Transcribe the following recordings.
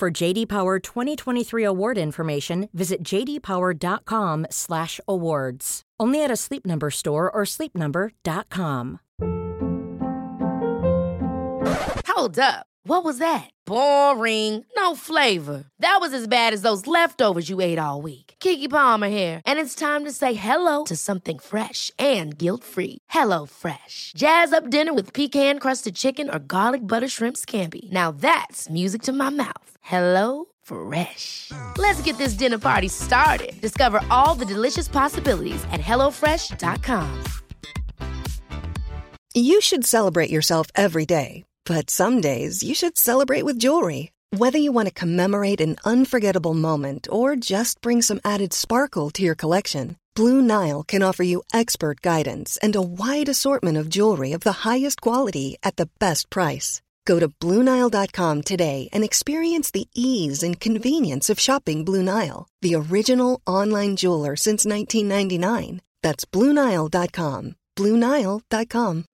For JD Power 2023 award information, visit jdpower.com/awards. Only at a Sleep Number store or sleepnumber.com. Hold up. What was that? Boring. No flavor. That was as bad as those leftovers you ate all week. Kiki Palmer here, and it's time to say hello to something fresh and guilt-free. Hello Fresh. Jazz up dinner with pecan-crusted chicken or garlic butter shrimp scampi. Now that's music to my mouth. Hello Fresh. Let's get this dinner party started. Discover all the delicious possibilities at hellofresh.com. You should celebrate yourself every day, but some days you should celebrate with jewelry. Whether you want to commemorate an unforgettable moment or just bring some added sparkle to your collection, Blue Nile can offer you expert guidance and a wide assortment of jewelry of the highest quality at the best price. Go to BlueNile.com today and experience the ease and convenience of shopping Blue Nile, the original online jeweler since 1999. That's BlueNile.com. BlueNile.com.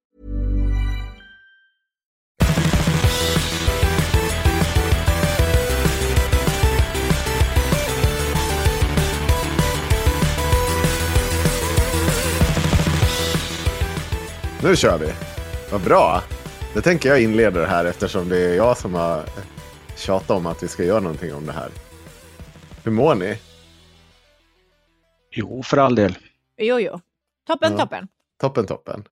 Nu kör vi. Vad bra. Det tänker jag inleda det här eftersom det är jag som har tjatat om att vi ska göra någonting om det här. Hur mår ni? Jo, för all del. Jo, jo. Toppen, Ja. toppen. Toppen, toppen.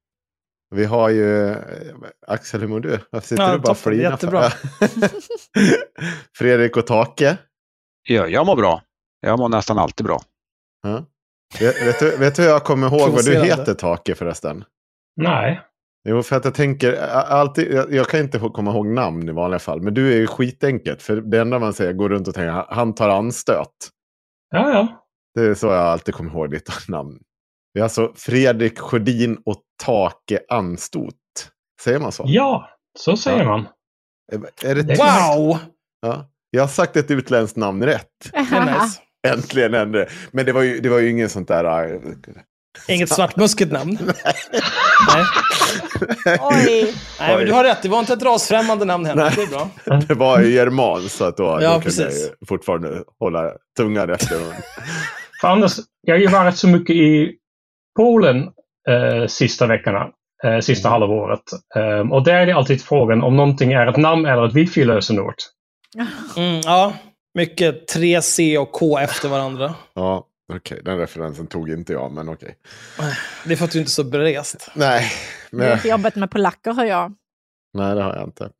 Vi har ju... Axel, hur mår du? Varför sitter Ja, du bara flinar jättebra. Fredrik och Take. Ja, jag mår bra. Jag mår nästan alltid bra. Ja. Vet, vet, du, vet du hur jag kommer ihåg vad du heter, Take, förresten? Nej. Jo, för att jag tänker, alltid, jag, jag kan inte komma ihåg namn i vanliga fall, men du är ju skitenkelt. För det enda man säger går runt och tänker, "Han- tar anstöt. Ja, ja. Det är så jag alltid kommer ihåg ditt namn. Det är alltså Fredrik Sjödin och Take Anstot. Säger man så? Ja, så säger Ja. man. Är, är det Wow! Ja. Jag har sagt ett utländskt namn rätt. Det är nice. Äntligen hände det. Men det var ju, det var ju ingen sånt där... äh, Inget svartmuskigt namn. Nej. Oj. Nej, men du har rätt. Det var inte ett rasfrämmande namn heller. Nej. Det är bra. Det var ju german så att då, Ja, då kunde jag fortfarande hålla tungan efter munnen. För annars, jag har ju varit så mycket i Polen eh, sista veckorna, eh, sista halvåret. Eh, och där är det alltid frågan om någonting är ett namn eller ett wifi-lösenord. Mm, ja, mycket 3C och K efter varandra. Ja, okej. Den referensen tog inte jag, men okej. Det är för att du inte är så berest. Nej, Det är men, inte jobbet med polacker har jag. nej, det har jag inte.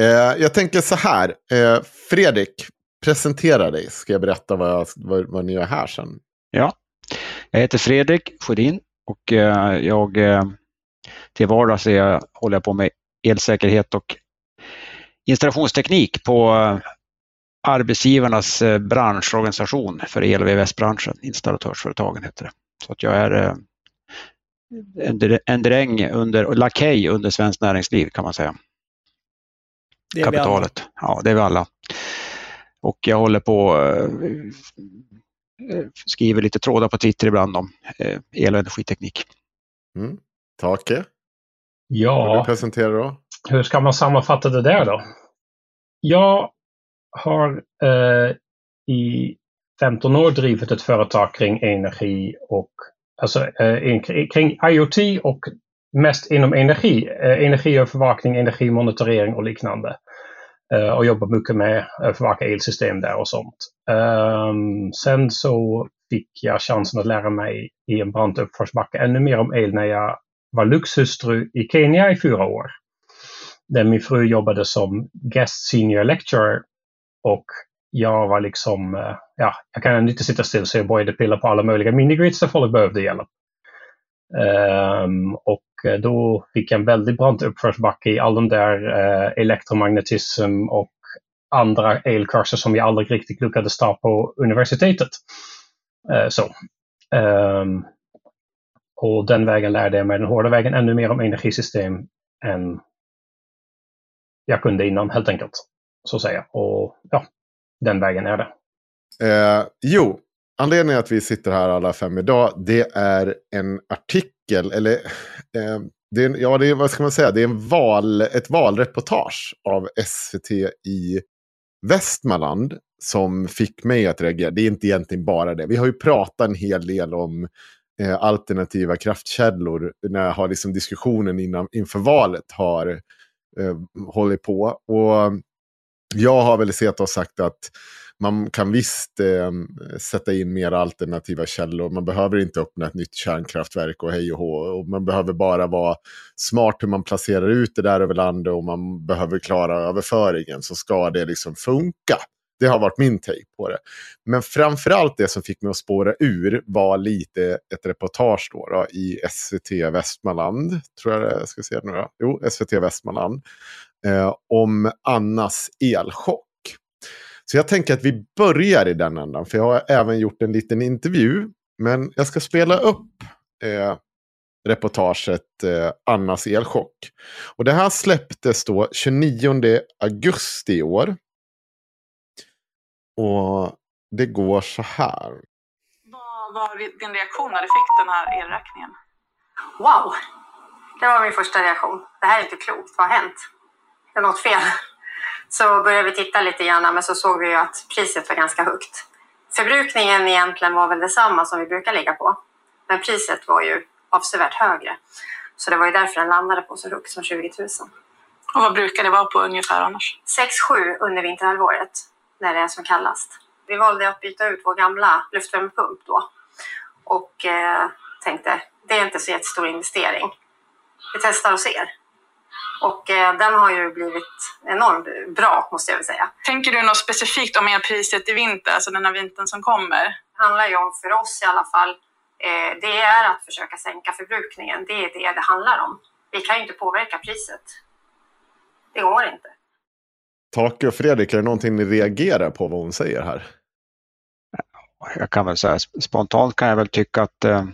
Eh, jag tänker så här. Eh, Fredrik, presentera dig. Ska jag berätta vad, jag, vad, vad ni gör här sen? Ja, jag heter Fredrik Sjödin och eh, jag eh, till vardags är håller jag på med elsäkerhet och installationsteknik på eh, arbetsgivarnas eh, branschorganisation för el och VVS-branschen, installatörsföretagen heter det. Så att jag är eh, en, dr- en dräng under, lakej under svenskt näringsliv kan man säga. Det är vi alla. kapitalet. Ja, det är vi alla. Och jag håller på eh, skriver lite trådar på Twitter ibland om el och energiteknik. Mm. Take, vad du Ja, presenterar då? hur ska man sammanfatta det där då? Jag har eh, i 15 år drivit ett företag kring energi och alltså eh, kring IoT och mest inom energi, eh, energiövervakning, energimonitorering och liknande. Eh, och jobbar mycket med att förvaka elsystem där och sånt. Ehm, sen så fick jag chansen att lära mig i en brant uppförsbacke ännu mer om el när jag var lyxhustru i Kenya i fyra år. Där min fru jobbade som guest senior lecturer och jag var liksom, eh, ja, jag kan inte sitta still så jag började pilla på alla möjliga minigrids där folk behövde hjälp. Um, och eh, då fick jag en väldigt brant uppförsbacke i all den där uh, elektromagnetism och andra elkurser som jag aldrig riktigt lyckades ta på universitetet. Uh, så. Um, och den vägen lärde jag mig den hårda vägen ännu mer om energisystem än jag kunde innan helt enkelt. Så att säga. Och ja, den vägen är det. Eh, jo, anledningen att vi sitter här alla fem idag, det är en artikel, eller eh, det är, ja, det är, vad ska man säga, det är en val, ett valreportage av SVT i Västmanland som fick mig att reagera. Det är inte egentligen bara det. Vi har ju pratat en hel del om eh, alternativa kraftkällor när har liksom diskussionen innan, inför valet har eh, hållit på. Och jag har väl sett och sagt att man kan visst eh, sätta in mer alternativa källor. Man behöver inte öppna ett nytt kärnkraftverk och hej och hå. Och man behöver bara vara smart hur man placerar ut det där över landet och man behöver klara överföringen så ska det liksom funka. Det har varit min take på det. Men framförallt det som fick mig att spåra ur var lite ett reportage då, då i SVT Västmanland. Tror jag det, ska se nu då. Jo, SVT Västmanland. Eh, om Annas elchock. Så jag tänker att vi börjar i den ändan. För jag har även gjort en liten intervju. Men jag ska spela upp eh, reportaget eh, Annas elchock. Och det här släpptes då 29 augusti i år. Och det går så här. Vad var din reaktion när du fick den här elräkningen? Wow! Det var min första reaktion. Det här är inte klokt. Vad har hänt? Det är något fel. Så började vi titta lite grann, men så såg vi ju att priset var ganska högt. Förbrukningen egentligen var väl detsamma som vi brukar ligga på. Men priset var ju avsevärt högre. Så det var ju därför den landade på så högt som 20 000. Och vad brukar det vara på ungefär annars? 6-7 under vinterhalvåret när det är som kallast. Vi valde att byta ut vår gamla luftvärmepump då och eh, tänkte det är inte så jättestor investering. Vi testar och ser. Och eh, den har ju blivit enormt bra måste jag väl säga. Tänker du något specifikt om elpriset i vinter, alltså den här vintern som kommer? Det handlar ju om, för oss i alla fall, eh, det är att försöka sänka förbrukningen. Det är det det handlar om. Vi kan ju inte påverka priset. Det går inte. Take och Fredrik, är det någonting ni reagerar på vad hon säger här? Jag kan väl säga spontant kan jag väl tycka att eh,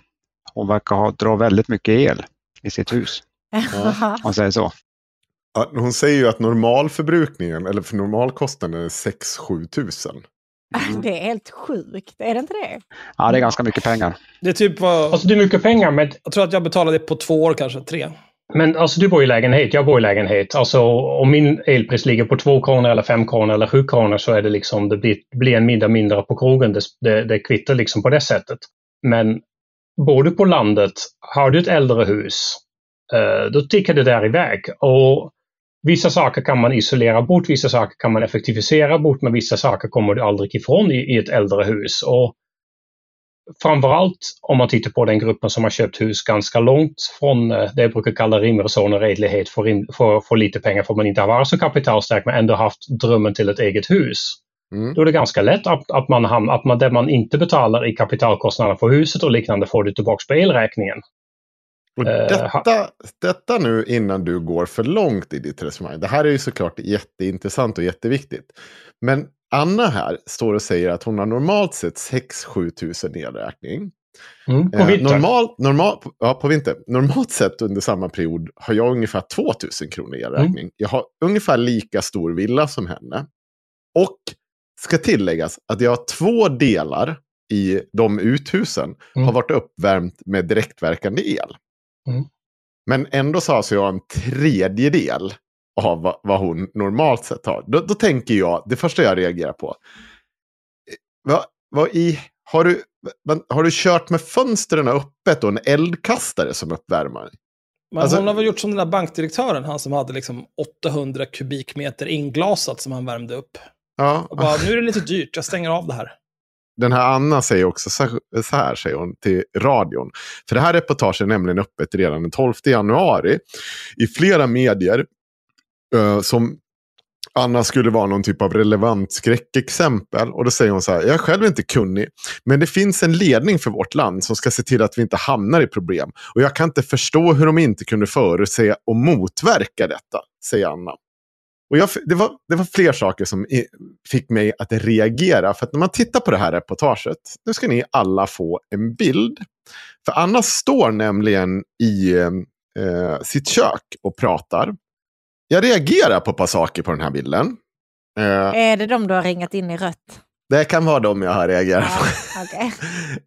hon verkar ha, dra väldigt mycket el i sitt hus. Ja. Om man säger så. Hon säger ju att normalförbrukningen, eller för normalkostnaden är 6-7 tusen. Mm. Det är helt sjukt, är det inte det? Ja, det är ganska mycket pengar. Det är typ vad... Alltså det är mycket pengar, men... Jag tror att jag betalade det på två år kanske, tre. Men alltså du bor i lägenhet, jag bor i lägenhet. Alltså om min elpris ligger på två kronor eller fem kronor eller sju kronor så är det liksom, det blir, blir en middag mindre på krogen. Det, det, det kvittar liksom på det sättet. Men bor du på landet, har du ett äldre hus, eh, då tickar det där iväg. Och vissa saker kan man isolera bort, vissa saker kan man effektivisera bort, men vissa saker kommer du aldrig ifrån i, i ett äldre hus. Och framförallt om man tittar på den gruppen som har köpt hus ganska långt från eh, det jag brukar kalla rimreson och redlighet för, för, för lite pengar för man inte har varit så kapitalstark men ändå haft drömmen till ett eget hus. Mm. Då är det ganska lätt att, att, man, att man, det man inte betalar i kapitalkostnader för huset och liknande får du tillbaka på elräkningen. Och eh, detta, detta nu innan du går för långt i ditt resonemang. Det här är ju såklart jätteintressant och jätteviktigt. Men Anna här står och säger att hon har normalt sett 6-7 tusen elräkning. Mm, på? Eh, normal, normal, ja, på vinter. Normalt sett under samma period har jag ungefär 2000 kronor i elräkning. Mm. Jag har ungefär lika stor villa som henne. Och ska tilläggas att jag har två delar i de uthusen mm. har varit uppvärmt med direktverkande el. Mm. Men ändå så har alltså jag en tredjedel av vad, vad hon normalt sett har. Då, då, tänker jag, det första jag reagerar på. Vad, vad i, har, du, har du kört med fönstren öppet och en eldkastare som uppvärmare? Men alltså, hon har väl gjort som den där bankdirektören, han som hade liksom 800 kubikmeter inglasat som han värmde upp. Ja. Och bara, nu är det lite dyrt, jag stänger av det här. Den här Anna säger också så här, säger hon till radion. För det här reportaget är nämligen öppet redan den 12 januari. I flera medier uh, som Anna skulle vara någon typ av relevant skräckexempel. Och då säger hon så här, jag är själv inte kunnig, men det finns en ledning för vårt land som ska se till att vi inte hamnar i problem. Och jag kan inte förstå hur de inte kunde förutse och motverka detta, säger Anna. Och jag, det, var, det var fler saker som i, fick mig att reagera. För att när man tittar på det här reportaget, nu ska ni alla få en bild. För Anna står nämligen i eh, sitt kök och pratar. Jag reagerar på ett par saker på den här bilden. Eh, Är det de du har ringat in i rött? det kan vara de jag har reagerat på. Ja.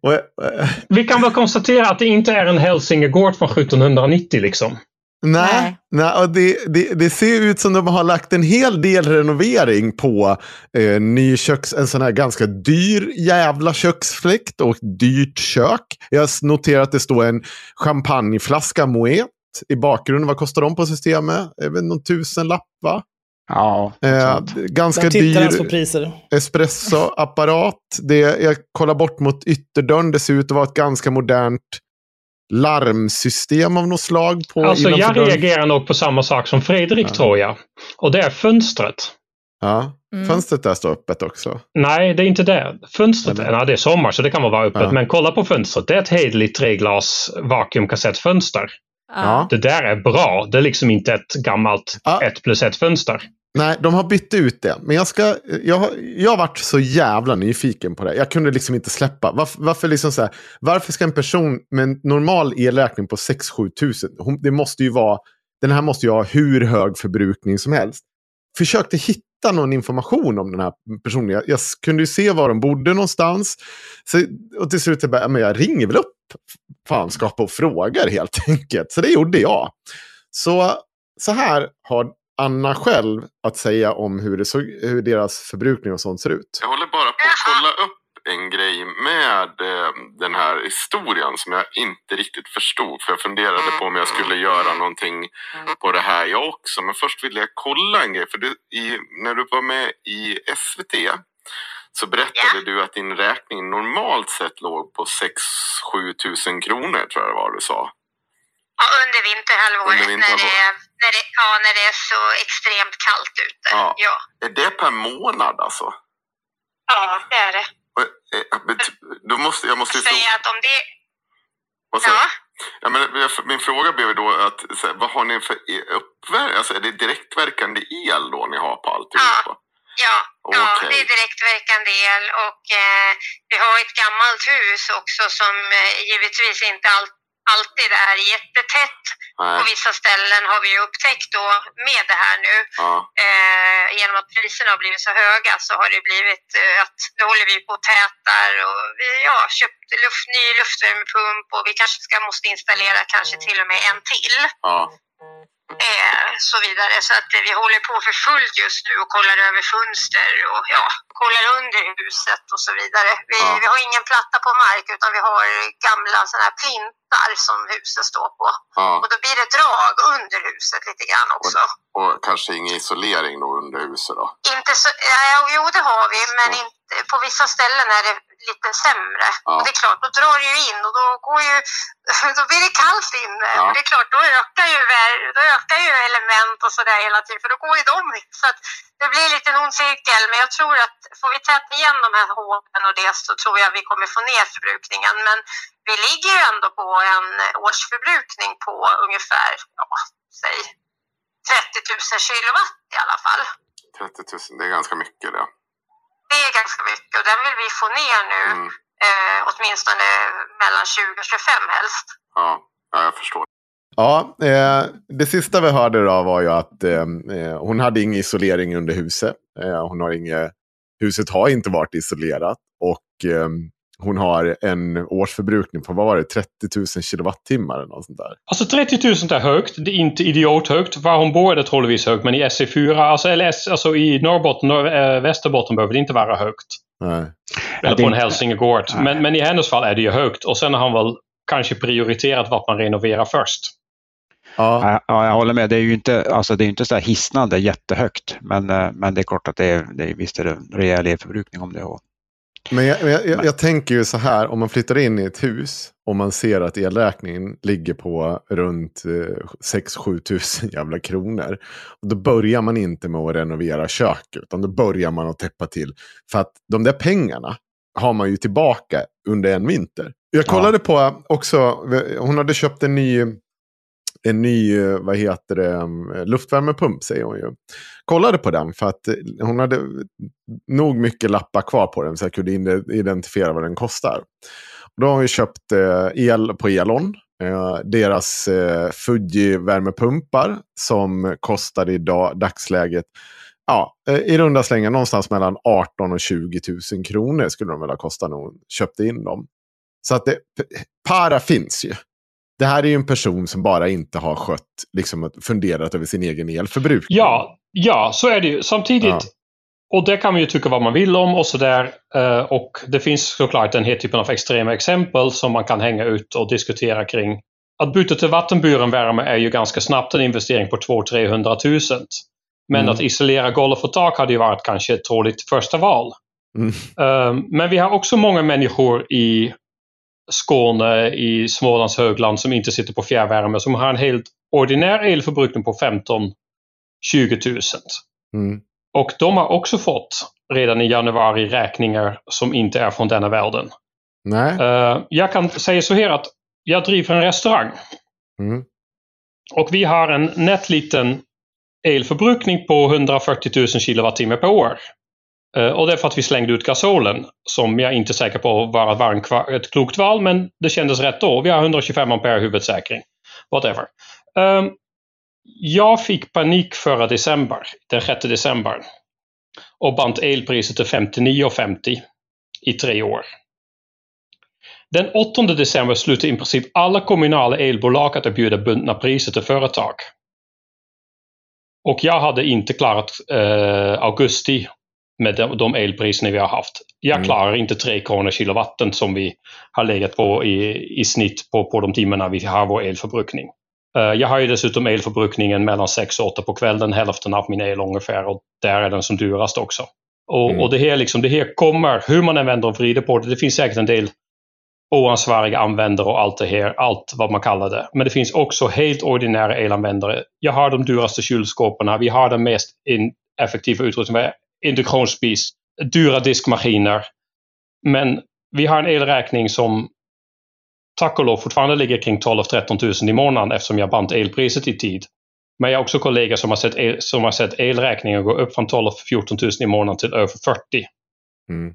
Och, eh, Vi kan väl konstatera att det inte är en Helsingegård från 1790 liksom. Nej, Nej. nej och det, det, det ser ut som de har lagt en hel del renovering på eh, ny köks, en sån här ganska dyr jävla köksfläkt och dyrt kök. Jag noterar att det står en champagneflaska Moet i bakgrunden. Vad kostar de på systemet? Inte, någon tusenlapp va? Ja, Eh, ganska på dyr priser. espressoapparat. Det, jag kollar bort mot ytterdörren. Det ser ut att vara ett ganska modernt larmsystem av något slag. På, Alltså jag dörren. reagerar nog på samma sak som Fredrik Ja. tror jag. Och det är fönstret. Ja, Mm. fönstret där står öppet också. Nej, det är inte det. Fönstret, Eller? nej, det är sommar så det kan vara öppet. Ja. Men kolla på fönstret. Det är ett hederligt treglas vakuumkassettfönster. Ja. Det där är bra. Det är liksom inte ett gammalt Ja. ett plus ett fönster. Nej, de har bytt ut det. Men jag, ska, jag, har, jag har varit så jävla nyfiken på det. Jag kunde liksom inte släppa. Varför, varför, liksom så här, varför ska en person med en normal elräkning på 6-7 tusen, det måste ju vara, den här måste ju ha hur hög förbrukning som helst. Försökte hitta någon information om den här personen. Jag, jag kunde ju se var de bodde någonstans. Så, och till slut jag bara, men jag ringer väl upp fanskap och frågar helt enkelt. Så det gjorde jag. Så, så här har Anna själv att säga om hur, det såg, hur deras förbrukning och sånt ser ut. Jag håller bara på att kolla upp en grej med eh, den här historien som jag inte riktigt förstod. För jag funderade på om jag skulle göra någonting på det här jag också. Men först ville jag kolla en grej. För du, i, när du var med i SVT så berättade du att din räkning normalt sett låg på 6-7 tusen kronor tror jag det var du sa. Ja, under vinterhalvåret, Under vinterhalvåret. När, det är, när, det, ja, när det är så extremt kallt ute. Ja. Ja, Är det per månad alltså? ja det är det. Eh, Då måste, jag måste ju Säga att om det... Vad du? Ja, Ja, men min fråga blev då att vad har ni för uppvärmning? Alltså är det direktverkande el då ni har på alltihopa? ja, ja Okej. det är direktverkande el och eh, vi har ett gammalt hus också som eh, givetvis inte all, alltid är jättetätt. På Nej. vissa ställen har vi upptäckt då med det här nu Ja. eh, genom att priserna har blivit så höga så har det blivit eh, att nu håller vi på och tätar och vi har ja, köpt luft, ny luftvärmepump och vi kanske ska, måste installera kanske till och med en till. Ja. Eh, så vidare. Så att eh, vi håller på för fullt just nu och kollar över fönster och ja, kollar under huset och så vidare. Vi, Ja. vi har ingen platta på mark utan vi har gamla sådana här plintar som huset står på. ja. Och då blir det drag under huset lite grann också. Och kanske ingen isolering då under huset då? Inte så, ja, jo, det har vi, men inte, på vissa ställen är det lite sämre. Ja. Och det är klart, då drar det ju in och då, går ju, då blir det kallt inne. Ja. Och det är klart, då ökar ju, då ökar ju element och sådär hela tiden, för då går ju de. Så att det blir lite en ond cirkel, men jag tror att får vi täta igen de här hålen och det så tror jag vi kommer få ner förbrukningen. Men vi ligger ju ändå på en årsförbrukning på ungefär, ja, säg 30 000 kilowatt i alla fall. 30 000, det är ganska mycket det. Det är ganska mycket och den vill vi få ner nu, Mm. eh, åtminstone mellan 20 och 25 helst. Ja, ja jag förstår. Ja, eh, det sista vi hörde då var ju att eh, eh, hon hade ingen isolering under huset. Eh, hon har inget, huset har inte varit isolerat och hon har en årsförbrukning på, vad var det, 30 000 kilowattimmar eller något sånt där. Alltså 30 000 är högt. Det är inte idiothögt. Var hon bor är det troligtvis högt. Men i SE4, alltså, alltså i Norrbotten eh, Västerbotten behöver det inte vara högt. Nej. Eller det på en. Nej. Men, men i hennes fall är det ju högt. Och sen har han väl kanske prioriterat vad man renoverar först. Ja, Ja, ja, jag håller med. Det är ju inte, alltså det är inte så här hisnande jättehögt, men, eh, men det är klart att det är, det är, visst är det en rejäl elförbrukning om det. Och, men jag, jag, jag, jag tänker ju så här, om man flyttar in i ett hus och man ser att elräkningen ligger på runt eh, 6-7 tusen jävla kronor. Då börjar man inte med att renovera kök, utan då börjar man att täppa till. För att de där pengarna har man ju tillbaka under en vinter. Jag Ja. kollade på också, hon hade köpt en ny en ny, eh, vad heter det, mm, luftvärmepump säger hon ju. Kollade på den för att eh, hon hade nog mycket lappar kvar på den så jag kunde identifiera vad den kostar. Då har vi köpt eh, el på Elon. Deras Fuji-värmepumpar som kostar i dagsläget ja, i runda slängar någonstans mellan 18 och 20 000 kronor skulle de väl ha kostat när hon köpte in dem. Så att det, para finns ju. Det här är ju en person som bara inte har skött, liksom funderat över sin egen elförbrukning. Ja, ja, så är det ju. Samtidigt, Ja. och det kan man ju tycka vad man vill om och sådär. Eh, och det finns såklart den här typen av extrema exempel som man kan hänga ut och diskutera kring. Att byta till vattenburen värme är ju ganska snabbt en investering på 200-300 000. Men Mm. att isolera golv och tak hade ju varit kanske ett troligt första val. Mm. Eh, men vi har också många människor i Skåne, i Smålands högland som inte sitter på fjärrvärme, som har en helt ordinär elförbrukning på 15 20 000. Mm. Och de har också fått redan i januari räkningar som inte är från denna världen. Nej. Eh, jag kan säga så här att jag driver en restaurang Mm. och vi har en nätt liten elförbrukning på 140 000 kilowattimmar per år. Eh, och det är för att vi slängde ut gasolen som jag inte är säker på var, var en ett klokt val men det kändes rätt då. Vi har 125 ampere huvudsäkring. Whatever. Um, jag fick panik förra december, den 6 december. Och band elpriset till 59,50 i tre år. Den 8 december slutade i princip alla kommunala elbolag att erbjuda bundna priser till företag. Och jag hade inte klarat eh, augusti med de, de elpriserna vi har haft. Jag Mm. klarar inte 3 kronor kilowatten som vi har legat på i, i snitt på, på de timmarna vi har vår elförbrukning. Eh, jag har ju dessutom elförbrukningen mellan 6 och 8 på kvällen, hälften av min el ungefär och där är den som dyrast också. Och, Mm. och det, här liksom, det här kommer, hur man än vänder och vrider på det, det finns säkert en del oansvariga användare och allt det här, allt vad man kallar det. Men det finns också helt ordinära elanvändare. Jag har de dyraste kylskåpen, vi har den mest effektiva utrustningen, induktionsspis, dyra diskmaskiner. Men vi har en elräkning som tack och lov fortfarande ligger kring 12-13 000 i månaden eftersom jag band elpriset i tid. Men jag har också kollegor som har sett, el, som har sett elräkningen gå upp från 12-14 000 i månaden till över 40. Mm.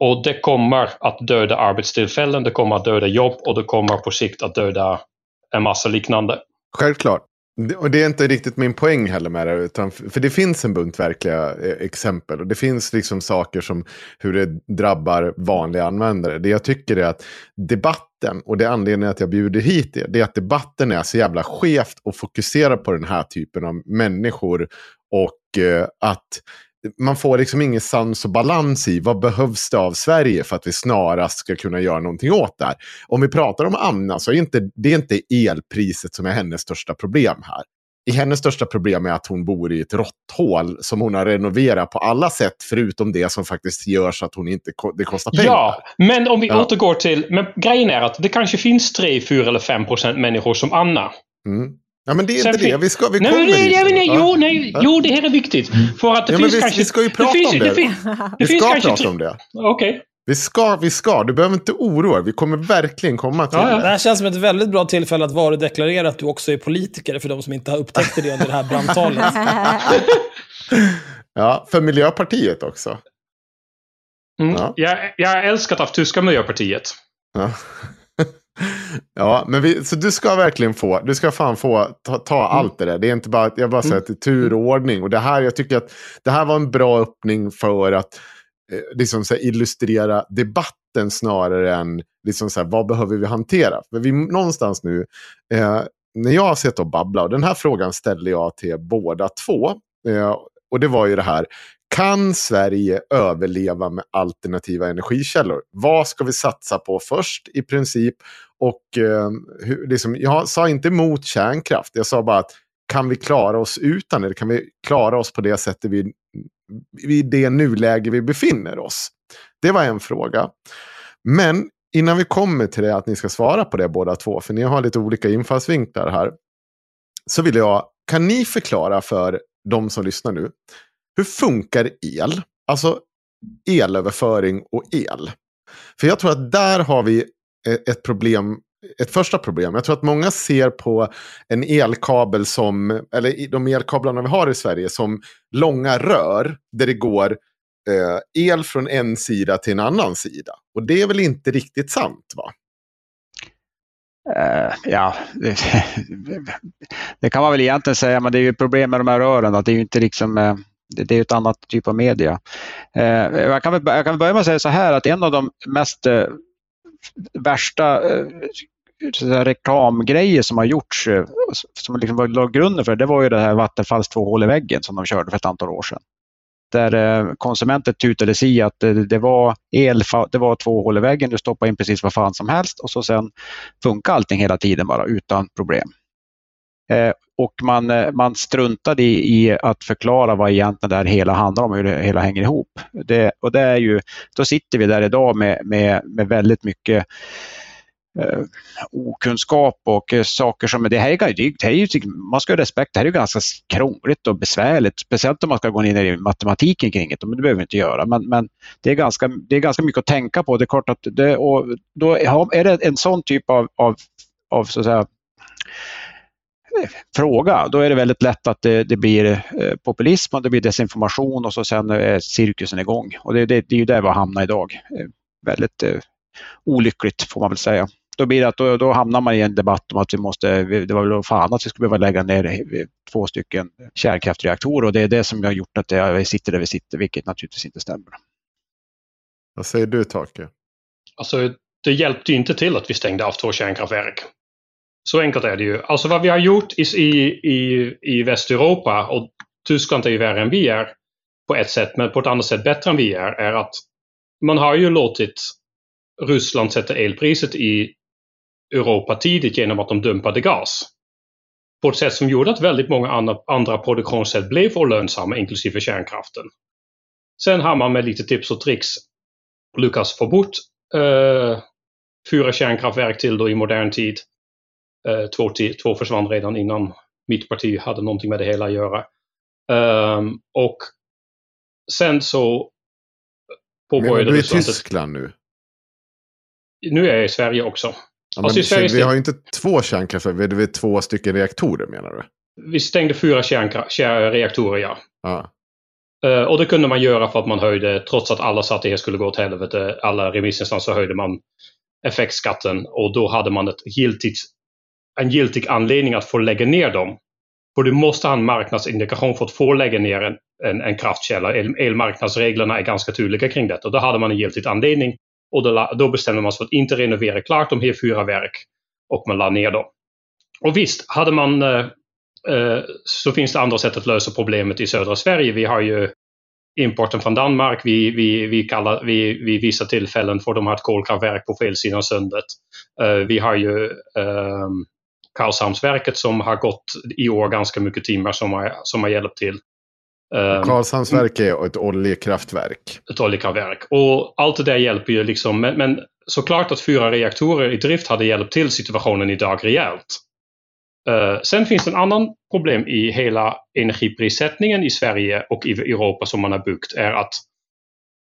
Och det kommer att döda arbetstillfällen, det kommer att döda jobb och det kommer på sikt att döda en massa liknande. Självklart. Det- Och det är inte riktigt min poäng heller med det. Utan för det finns en bunt verkliga eh, exempel. Och det finns liksom saker som hur det drabbar vanliga användare. Det jag tycker är att debatten, och det är anledningen att jag bjuder hit er, det är att debatten är så jävla skevt och fokuserar på den här typen av människor. Och eh, att man får liksom ingen sans och balans i vad behövs det av Sverige för att vi snarast ska kunna göra någonting åt det här. Om vi pratar om Anna så är inte, det är inte elpriset som är hennes största problem här. I hennes största problem är att hon bor i ett råtthål som hon har renoverat på alla sätt förutom det som faktiskt gör så att hon inte, det kostar pengar. Ja, men om vi Ja. återgår till... Men grejen är att det kanske finns 3, 4 eller 5 procent människor som Anna. Mm. Ja, men det är Sen inte det. Vi, ska, vi nej, kommer det, dit. nej, nej, jo, nej, jo, det här är viktigt. För att det Ja, finns vi- kanske... vi ska ju prata finns, om det. fin- det Vi finns ska kanske prata om det. Okej. Vi ska, vi ska. Du behöver inte oroa dig. Vi kommer verkligen komma till Ja, ja. Det här känns som ett väldigt bra tillfälle att varudeklarera att du också är politiker, för de som inte har upptäckt det under det här brandtalet. Ja, för Miljöpartiet också. Mm. Ja. Jag, jag är älskat av tyska miljöpartiet. Ja, ja men vi, så du ska verkligen få, du ska fan få ta, ta allt det där. Det är inte bara, jag bara säger att det är tur och det här, jag tycker att det här var en bra öppning för att eh, liksom så illustrera debatten snarare än liksom så här, vad behöver vi hantera. För vi någonstans nu, eh, när jag har sett och babbla, och den här frågan ställde jag till båda två. Eh, och det var ju det här, kan Sverige överleva med alternativa energikällor? Vad ska vi satsa på först i princip? Och eh, hur, liksom, jag sa inte emot kärnkraft, jag sa bara att kan vi klara oss utan det? Kan vi klara oss på det sättet vi, i det nuläge vi befinner oss? Det var en fråga. Men innan vi kommer till det, att ni ska svara på det båda två, för ni har lite olika infallsvinklar här, så vill jag, kan ni förklara för de som lyssnar nu, hur funkar el? Alltså elöverföring och el. För jag tror att där har vi eh, ett problem ett första problem. Jag tror att många ser på en elkabel som, eller de elkablarna vi har i Sverige som långa rör där det går eh, el från en sida till en annan sida. Och det är väl inte riktigt sant va? Uh, ja, det, det, kan man väl egentligen säga, men det är ju problem med de här rören. Att det är ju inte liksom, uh, det, det, är ett annat typ av media. Eh, jag, kan väl, jag kan börja med att säga så här att en av de mest eh, värsta eh, reklamgrejer som har gjorts, som liksom var grunden för det, det var ju det här Vattenfalls två hål i väggen som de körde för ett antal år sedan där eh, konsumenter tutades i att det var el, det var två hål i väggen, du stoppar in precis vad fan som helst och så sen funkar allting hela tiden bara utan problem. Eh, och man, eh, man struntade i, i, att förklara vad egentligen det här hela handlar om, hur det hela hänger ihop. Det, och det är ju, då sitter vi där idag med, med, med väldigt mycket eh, okunskap och eh, saker som, det här, är, det här är, man ska ha respekt, det här är ganska krångligt och besvärligt, speciellt om man ska gå in i matematiken kring det, men det behöver vi inte göra. Men, men det, är ganska, det är ganska mycket att tänka på. Det är klart att det, och då är det en sån typ av, av, av så att säga, fråga, då är det väldigt lätt att det, det blir eh, populism och det blir desinformation och så sen är cirkusen igång. Och det, det, det är ju där vi har hamnat idag. Eh, väldigt eh, olyckligt får man väl säga då blir det att då, då, hamnar man i en debatt om att vi måste, det var väl fan att vi skulle behöva lägga ner två stycken kärnkraftreaktorer och det är det som har gjort att vi sitter där vi sitter, vilket naturligtvis inte stämmer. Vad säger du Take? Alltså, det hjälpte inte till att vi stängde av två kärnkraftverk. Så enkelt är det ju. Alltså vad vi har gjort i, i, i Västeuropa, och Tyskland är ju värre än vi är på ett sätt, men på ett annat sätt bättre än vi är, är att man har ju låtit Ryssland sätta elpriset i Europa tidigt genom att de dumpade gas. På ett sätt som gjorde att väldigt många andra, andra produktionssätt blev olönsamma, inklusive kärnkraften. Sen har man med lite tips och tricks lyckats få bort eh, fyra kärnkraftverk till då i modern tid. Eh, två, två försvann redan innan mitt parti hade någonting med det hela att göra. Um, och sen så påbörjade Men du är i Tyskland nu? Nu är jag i Sverige också. Ja, alltså, Sverige vi har ju inte två kärnkraftverk, vi har två stycken reaktorer menar du? Vi stängde fyra kärnreaktorer, ja. ja. Uh, och det kunde man göra för att man höjde, trots att alla sa att det skulle gå åt helvete, alla remissinstanser höjde man effektskatten och då hade man ett giltigt, en giltig anledning att få lägga ner dem. För du måste ha en marknadsindikation för att få lägga ner en, en, en kraftkälla. El, elmarknadsreglerna är ganska tydliga kring detta. Då hade man en giltig anledning och då, då bestämde man sig för att inte renovera klart de här fyra verk och man la ner dem. Och visst, hade man eh, eh, så finns det andra sätt att lösa problemet i södra Sverige. Vi har ju importen från Danmark. Vi, vi, vi kallar, vi, vid vissa tillfällen får de ha ett kolkraftverk på fel sida sundet. Uh, vi har ju uh, Karlshamnsverket som har gått i år ganska mycket timmar som har, som har hjälpt till. Um, Karlshamnsverk är ett oljekraftverk. Ett oljekraftverk. Och allt det där hjälper ju liksom. Men, men såklart att fyra reaktorer i drift hade hjälpt till situationen idag rejält. Uh, sen finns det en annan problem i hela energiprissättningen i Sverige och i Europa som man har byggt är att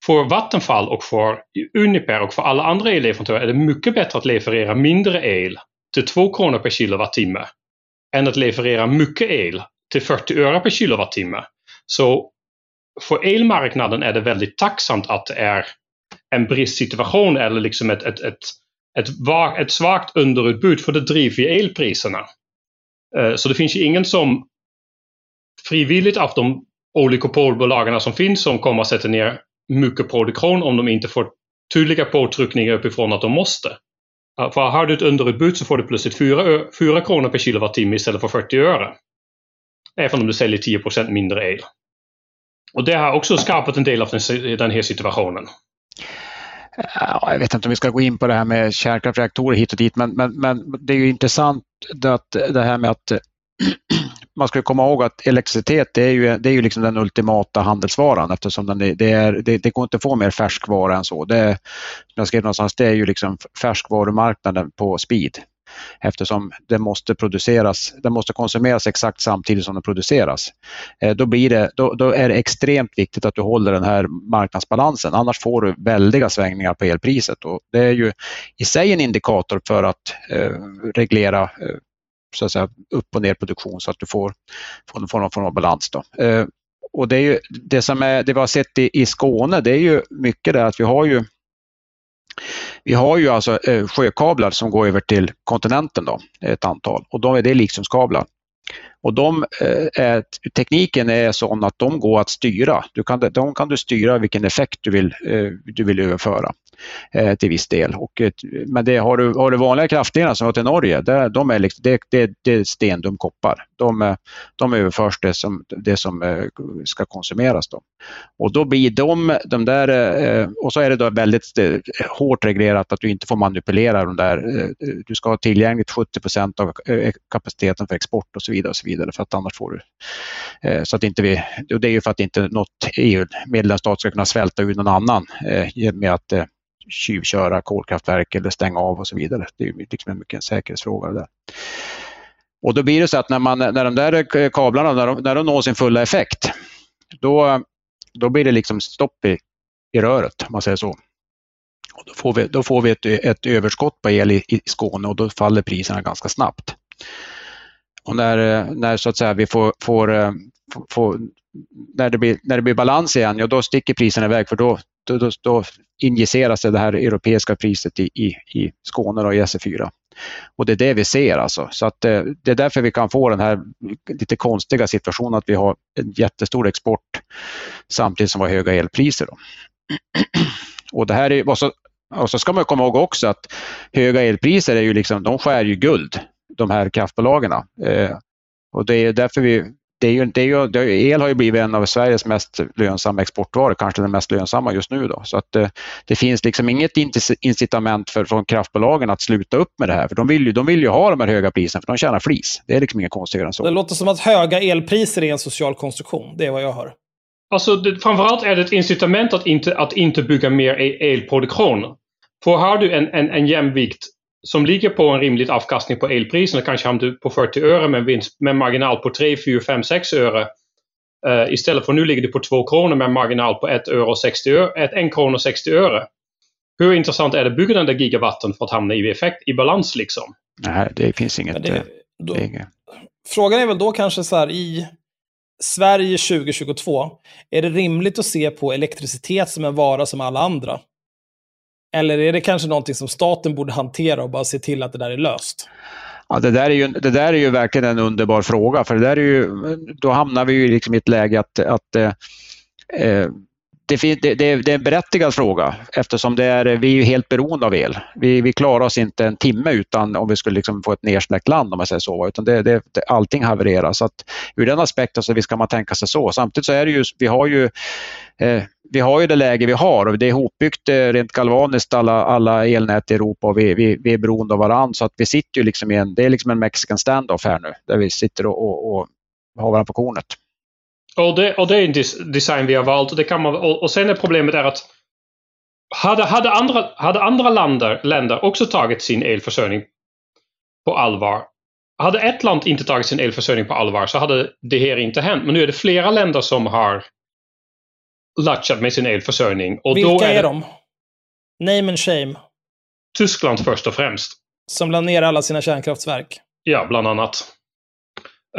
för Vattenfall och för Uniper och för alla andra elleverantörer är det mycket bättre att leverera mindre el till 2 kronor per kilowattimme än att leverera mycket el till 40 öre per kilowattimme. Så för elmarknaden är det väldigt tacksamt att det är en bristsituation eller liksom ett, ett, ett, ett, ett svagt underutbud för det driver ju elpriserna. Eh, så det finns ju ingen som frivilligt av de oligopolbolagen som finns som kommer att sätta ner mycket produktion om de inte får tydliga påtryckningar uppifrån att de måste. För har du ett underutbud så får du plötsligt 4, 4 kronor per kilowattimme istället för 40 öre. Även om du säljer 10% mindre el. Och det har också skapat en del av den, den här situationen. Ja, jag vet inte om vi ska gå in på det här med kärnkraftreaktorer hit och dit, men, men, men det är ju intressant att det här med att man ska komma ihåg att elektricitet det är ju, det är ju liksom den ultimata handelsvaran eftersom den, det, är, det, det går inte att få mer färskvara än så. Det, som jag skrev någonstans, det är ju liksom färskvarumarknaden på speed. eftersom det måste produceras, det måste konsumeras exakt samtidigt som det produceras. Eh, då, blir det, då, då, är det extremt viktigt att du håller den här marknadsbalansen, annars får du väldiga svängningar på elpriset. Och det är ju i sig en indikator för att eh, reglera eh, så att säga, upp och ner produktion så att du får, får, någon form av balans. Då. Eh, och det, är ju, det, som är, det vi har sett i, i Skåne det är ju mycket det att vi har ju vi har ju alltså eh, sjökablar som går över till kontinenten, då, ett antal, och de är det likströmskablar. Och de, eh, är, tekniken är sån att de går att styra. Du kan, de kan du styra vilken effekt du vill, eh, du vill överföra eh, till viss del. Och, eh, men det, har, du, har du vanliga kraftdelar som har till Norge, det, de är liksom, det, det, det är stendum koppar. De, eh, de överförs det som, det som eh, ska konsumeras. Då. Och då blir de, de där, och så är det då väldigt hårt reglerat att du inte får manipulera de där. Du ska ha tillgängligt 70 procent av kapaciteten för export och så vidare. Och så vidare för att annars får du... Så att inte vi, det är ju för att inte något EU-medlemsstat ska kunna svälta ut någon annan med att tjuvköra kolkraftverk eller stänga av och så vidare. Det är liksom en mycket säkerhetsfråga. Där. Och då blir det så att när, man, när de där kablarna när de, när de når sin fulla effekt, då, då blir det liksom stopp i, i röret, om man säger så. Och då får vi, då får vi ett, ett överskott på el i, i Skåne och då faller priserna ganska snabbt. Och när, när så att säga vi får, får, får när, det blir, när det blir balans igen, ja, då sticker priserna iväg för då, då, då, injiceras det här europeiska priset i, i, i Skåne och i SE4. Och det är det vi ser alltså. Så att det, det är därför vi kan få den här lite konstiga situationen att vi har en jättestor export samtidigt som vi har höga elpriser. Då. Och det här är, och så, och så ska man komma ihåg också att höga elpriser är ju liksom, de skär ju guld, de här kraftbolagen. Eh, och det är därför vi det är ju, det är ju, det är, el har ju blivit en av Sveriges mest lönsamma exportvaror, kanske den mest lönsamma just nu. Då. Så att det, det finns liksom inget incitament för, från kraftbolagen att sluta upp med det här. För de vill ju, de vill ju ha de här höga priserna, för de tjänar flis. Det är liksom inget konstigare än så. Det låter som att höga elpriser är en social konstruktion. Det är vad jag hör. Alltså, det, framförallt är det ett incitament att inte, att inte bygga mer e-, elproduktion. För har du en, en, en jämvikt som ligger på en rimlig avkastning på elpriserna, kanske hamnar du på 40 öre med, vinst, med marginal på 3, 4, 5, 6 öre. Uh, istället för nu ligger du på 2 kronor med marginal på 1 euro 60 öre, 1 krona 60 öre. Hur intressant är det att bygga den där gigawatten för att hamna i effekt, i balans liksom? Nej, det finns inget. Det, då, det frågan är väl då kanske så här i Sverige 2022, är det rimligt att se på elektricitet som en vara som alla andra? Eller är det kanske någonting som staten borde hantera och bara se till att det där är löst? Ja, det, där är ju, det där är ju verkligen en underbar fråga, för det där är ju, då hamnar vi ju liksom i ett läge att, att eh, eh det, det, det, är en berättigad fråga eftersom det är, vi är helt beroende av el. Vi, vi klarar oss inte en timme utan om vi skulle liksom få ett nersläckt land om man säger så. Utan det, det, allting havererar. Så att, ur den aspekten så ska man tänka sig så. Samtidigt så är det ju, vi har ju eh, vi har ju det läge vi har och det är ihopbyggt eh, rent galvaniskt alla, alla elnät i Europa och vi, vi, vi är beroende av varandra så att vi sitter ju liksom i en, det är liksom en mexican standoff här nu där vi sitter och, och, och har varandra på kornet. Och det, och det är en design vi har valt. Och, det kan man, och, och sen är problemet är att hade, hade andra, hade andra länder, länder också tagit sin elförsörjning på allvar. Hade ett land inte tagit sin elförsörjning på allvar så hade det här inte hänt. Men nu är det flera länder som har latchat med sin elförsörjning. Och Vilka då är, är de? Name and shame. Tyskland först och främst. Som la ner alla sina kärnkraftverk. Ja, bland annat.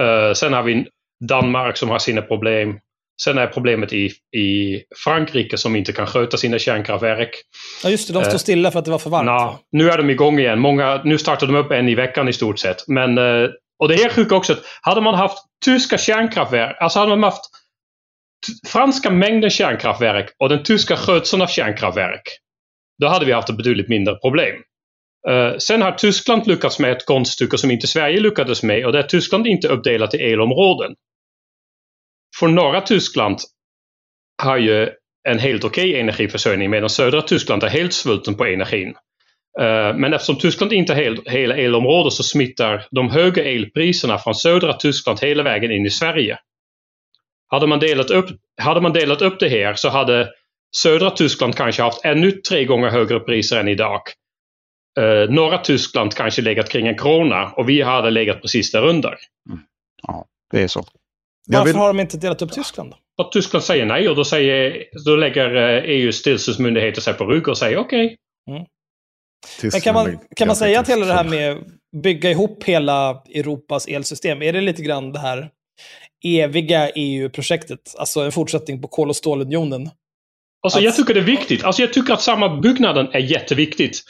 Uh, sen har vi Danmark som har sina problem. Sen är problemet i, i Frankrike som inte kan sköta sina kärnkraftverk. Ja just det, de står uh, stilla för att det var för varmt. Na, nu är de igång igen. Många, nu startar de upp en i veckan i stort sett. Men, uh, och det är sjukt också hade man haft tyska kärnkraftverk, alltså hade man haft franska mängden kärnkraftverk och den tyska skötseln av kärnkraftverk, då hade vi haft ett betydligt mindre problem. Uh, sen har Tyskland lyckats med ett konststycke som inte Sverige lyckades med och det är Tyskland inte uppdelat i elområden. För norra Tyskland har ju en helt okej okay energiförsörjning medan södra Tyskland är helt svulten på energin. Uh, men eftersom Tyskland inte är hela elområdet så smittar de höga elpriserna från södra Tyskland hela vägen in i Sverige. Hade man delat upp, hade man delat upp det här så hade södra Tyskland kanske haft ännu tre gånger högre priser än idag. eh, norra Tyskland kanske legat kring en krona och vi hade legat precis där under. Mm. Ja, det är så. Varför vill... har de inte delat upp Tyskland? Då? För att Tyskland säger nej och då, säger, då lägger EUs tillsynsmyndigheter sig på rygg och säger okej. Okay. Mm. Men kan man, kan man säga att hela det här med bygga ihop hela Europas elsystem, är det lite grann det här eviga EU-projektet? Alltså en fortsättning på kol och stålunionen? Alltså, att... Jag tycker det är viktigt. Alltså, jag tycker att samma byggnaden är jätteviktigt.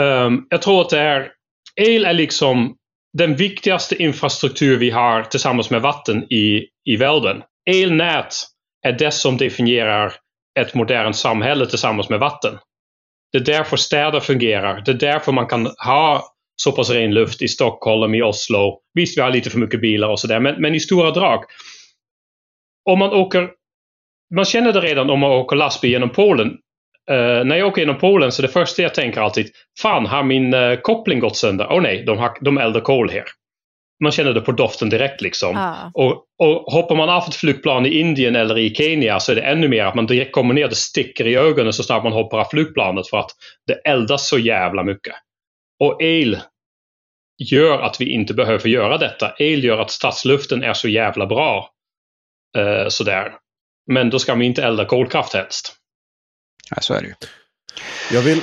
Um, jag tror att det är... El är liksom den viktigaste infrastruktur vi har tillsammans med vatten i, i världen. Elnät är det som definierar ett modernt samhälle tillsammans med vatten. Det är därför städer fungerar. Det är därför man kan ha så pass ren luft i Stockholm, i Oslo. Visst, vi har lite för mycket bilar och sådär, men, men i stora drag. Om man åker, man känner det redan om man åker lastbil genom Polen. Uh, när jag åker genom Polen så det första jag tänker alltid, fan har min uh, koppling gått sönder? Åh oh, nej, de, har, de eldar kol här. Man känner det på doften direkt liksom. Ah. Och, och hoppar man av ett flygplan i Indien eller i Kenya så är det ännu mer att man direkt kommer ner, det sticker i ögonen så snart man hoppar av flygplanet för att det eldas så jävla mycket. Och el gör att vi inte behöver göra detta. El gör att stadsluften är så jävla bra. Uh, sådär. Men då ska vi inte elda kolkraft helst. Ja, så är det ju. Jag vill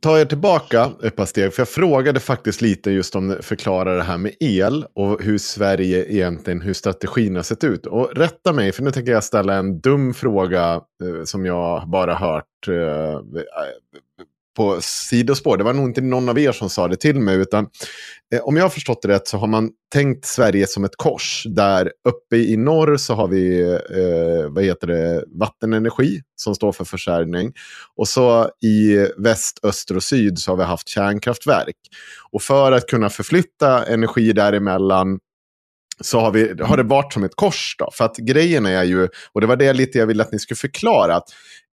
ta er tillbaka ett par steg, för jag frågade faktiskt lite just om förklara det här med el och hur Sverige egentligen, hur strategin har sett ut. Och rätta mig, för nu tänker jag ställa en dum fråga eh, som jag bara hört eh, på sidospår. Det var nog inte någon av er som sa det till mig. Utan eh, om jag har förstått det rätt så har man tänkt Sverige som ett kors. Där uppe i norr så har vi eh, vad heter det, vattenenergi som står för försörjning. Och så i väst, öster och syd så har vi haft kärnkraftverk. Och för att kunna förflytta energi däremellan så har, vi, har det varit som ett kors. Då. För att grejen är ju, och det var det lite jag ville att ni skulle förklara, att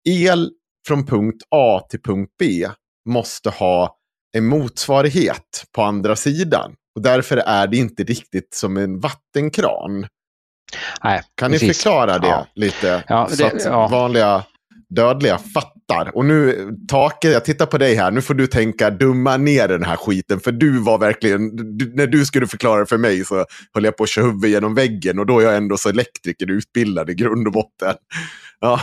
el från punkt A till punkt B måste ha en motsvarighet på andra sidan. Och därför är det inte riktigt som en vattenkran. Nej, kan precis. ni förklara det ja. lite? Ja, det, så att ja. vanliga dödliga fattar. Och nu, Take, jag tittar på dig här. Nu får du tänka dumma ner den här skiten. För du var verkligen, du, när du skulle förklara det för mig så höll jag på att köra huvudet genom väggen. Och då är jag ändå så elektriker utbildad i grund och botten. Ja.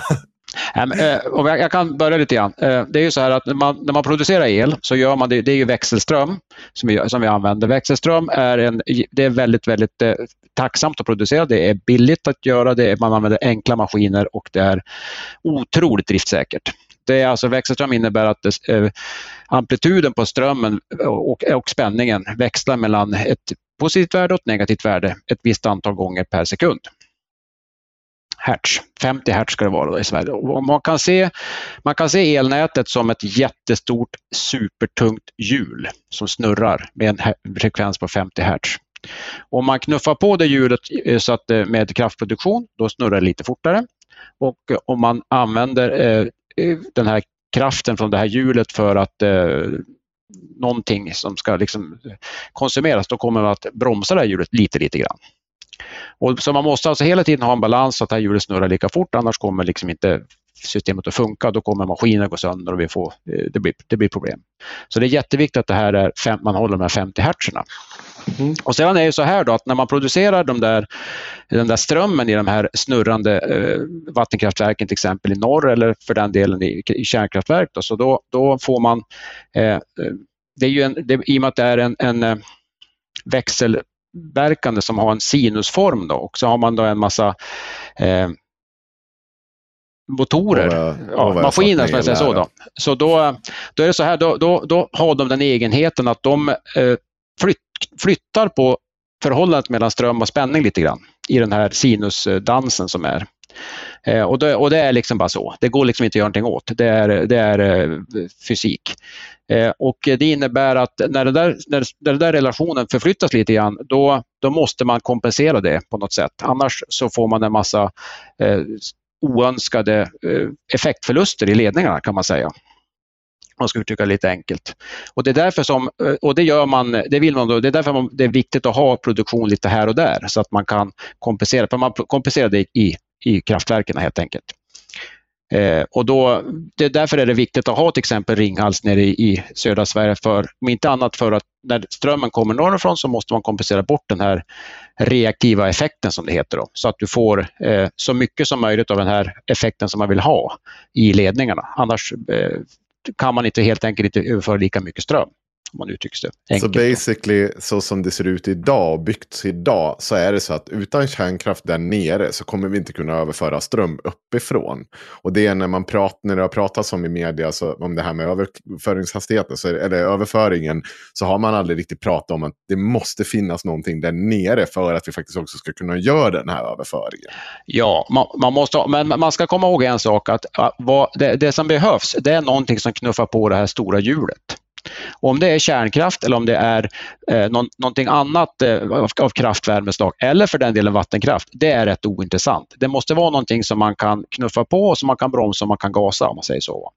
Eh, jag kan börja lite grann. Eh, det är ju så här att när man, när man producerar el så gör man det, det är ju växelström som vi, som vi använder. Växelström är, en, det är väldigt, väldigt eh, tacksamt att producera. Det är billigt att göra det. Man använder enkla maskiner och det är otroligt driftsäkert. Det är alltså, växelström innebär att det, amplituden på strömmen och, och spänningen växlar mellan ett positivt värde och ett negativt värde ett visst antal gånger per sekund hertz. 50 hertz ska det vara i Sverige. Och man, kan se, man kan se elnätet som ett jättestort supertungt hjul som snurrar med en frekvens på 50 hertz. Om man knuffar på det hjulet eh, så att, eh, med kraftproduktion, då snurrar det lite fortare. Och eh, om man använder eh, den här kraften från det här hjulet för att eh, någonting som ska liksom konsumeras, då kommer man att bromsa det här hjulet lite, lite grann. Och så man måste alltså hela tiden ha en balans så att det här hjulet snurrar lika fort, annars kommer liksom inte systemet att funka. Då kommer maskinen gå sönder och vi får, eh, det, blir, det blir problem. Så det är jätteviktigt att det här är fem, man håller de här 50 hertzerna. Mm. Och sedan är det så här då att när man producerar de där, den där strömmen i de här snurrande eh, vattenkraftverken till exempel i norr eller för den delen i, i kärnkraftverk då, så då, då får man, eh, eh det är ju en, det, i och med att det är en, en eh, växel verkande som har en sinusform då, och så har man då en massa eh, motorer, oh, ja, oh, maskiner som jag säger så. Då. Så då, då är det så här, då, då, då har de den egenheten att de eh, flytt, flyttar på förhållandet mellan ström och spänning lite grann i den här sinusdansen som är. Eh, och, det, och det är liksom bara så. Det går liksom inte att göra någonting åt. Det är, det är eh, fysik. Eh, och det innebär att när den, där, när den där relationen förflyttas lite grann, då, då måste man kompensera det på något sätt. Annars så får man en massa eh, oönskade eh, effektförluster i ledningarna kan man säga man ska uttrycka det lite enkelt. Och det är därför som, eh, och det gör man, det vill man då, det är därför man, det är viktigt att ha produktion lite här och där så att man kan kompensera, för man kompenserar det i, i kraftverken helt enkelt. Eh, och då, det, därför är det viktigt att ha till exempel Ringhals nere i, i södra Sverige, för, om inte annat för att när strömmen kommer norrifrån så måste man kompensera bort den här reaktiva effekten som det heter, då, så att du får eh, så mycket som möjligt av den här effekten som man vill ha i ledningarna. Annars eh, kan man inte helt enkelt inte överföra lika mycket ström om man uttrycker det enkelt. Så basically, så som det ser ut idag och byggts idag, så är det så att utan kärnkraft där nere så kommer vi inte kunna överföra ström uppifrån. Och det är när man pratar, när det har pratats om i media så, om det här med överföringshastigheten, så, eller överföringen, så har man aldrig riktigt pratat om att det måste finnas någonting där nere för att vi faktiskt också ska kunna göra den här överföringen. Ja, man, man måste, men man ska komma ihåg en sak, att vad, det, det som behövs, det är någonting som knuffar på det här stora hjulet. Och om det är kärnkraft eller om det är eh, någon, någonting annat eh, av, av kraftvärmeslag eller för den delen vattenkraft, det är rätt ointressant. Det måste vara någonting som man kan knuffa på, som man kan bromsa och man kan gasa om man säger så.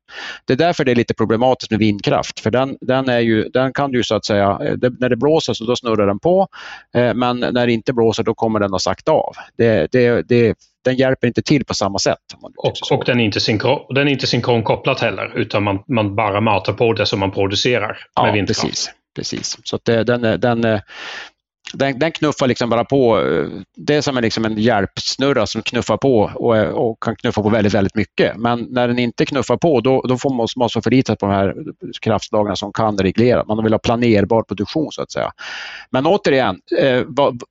Det är därför det är lite problematiskt med vindkraft, för den, den, är ju, den kan ju så att säga, eh, det, när det blåser så då snurrar den på, eh, men när det inte blåser då kommer den att sakta av. Det, det, det den hjälper inte till på samma sätt. Och, och, den är inte, synkron, den är inte synkronkopplat heller, utan man, man bara matar på det som man producerar ja, med vindkraft. Precis, precis. Så det, den, den, den, den, knuffar liksom bara på. Det är som en, liksom en hjälpsnurra som knuffar på och, och, kan knuffa på väldigt, väldigt mycket. Men när den inte knuffar på, då, då får man, måste man förlita sig på de här kraftslagen som kan reglera. Man vill ha planerbar produktion så att säga. Men återigen, eh, vad,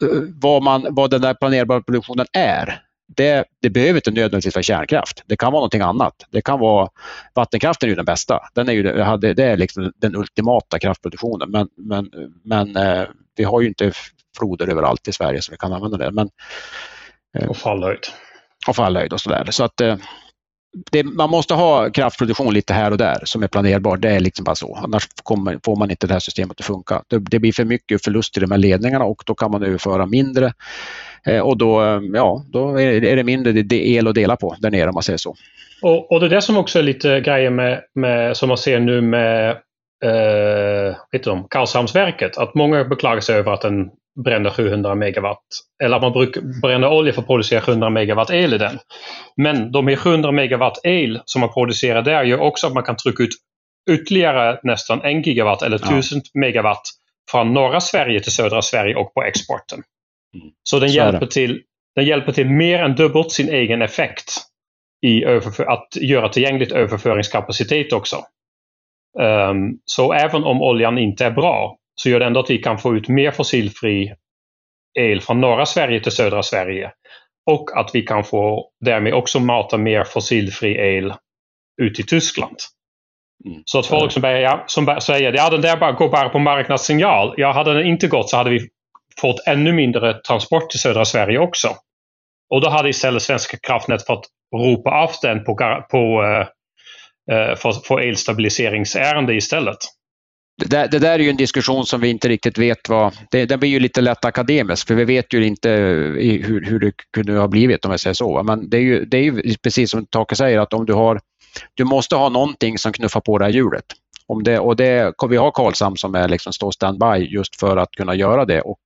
vad, man, vad den där planerbara produktionen är, det, det behöver inte nödvändigtvis vara kärnkraft. Det kan vara någonting annat. Det kan vara, vattenkraften är ju den bästa. Den är ju, det är liksom den ultimata kraftproduktionen. Men, men, men eh, vi har ju inte floder överallt i Sverige så vi kan använda det. Men, eh, och fallhöjd. Och fallhöjd och sådär. Så att, eh, det, man måste ha kraftproduktion lite här och där som är planerbar. Det är liksom bara så. Annars kommer, får man inte det här systemet att funka. Det, det, blir för mycket förlust i de här ledningarna och då kan man överföra mindre. Eh, och då, ja, då är det mindre el att dela på där nere om man säger så. Och, och det är det som också är lite grejer med, med som man ser nu med eh, vet du, Karlshamnsverket. Att många beklagar sig över att den bränner 700 megawatt. Eller att man brukar bränna olja för att producera 700 megawatt el i den. Men de här 700 megawatt el som man producerar där gör också att man kan trycka ut ytterligare nästan en gigawatt eller 1000 ja. megawatt från norra Sverige till södra Sverige och på exporten. Mm. Så den, Så hjälper till, den hjälper till mer än dubbelt sin egen effekt i att göra tillgängligt överföringskapacitet också. Um, så även om oljan inte är bra så gör det ändå att vi kan få ut mer fossilfri el från norra Sverige till södra Sverige. Och att vi kan få därmed också mata mer fossilfri el ut i Tyskland. Mm. Så att folk som, börjar, ja, som säger att ja, den där bara, går bara på marknadssignal. Ja, hade den inte gått så hade vi fått ännu mindre transport till södra Sverige också. Och då hade istället Svenska kraftnät fått ropa av den på, på, eh, eh, för, för elstabiliseringsärende istället. Det där, det där, är ju en diskussion som vi inte riktigt vet vad... Det, den blir ju lite lätt akademisk för vi vet ju inte hur, hur det kunde ha blivit om jag säger så. Men det är ju, det är ju precis som Take säger att om du har... Du måste ha någonting som knuffar på det här hjulet. Om det, och det, vi har Karlshamn som är liksom står standby just för att kunna göra det. Och,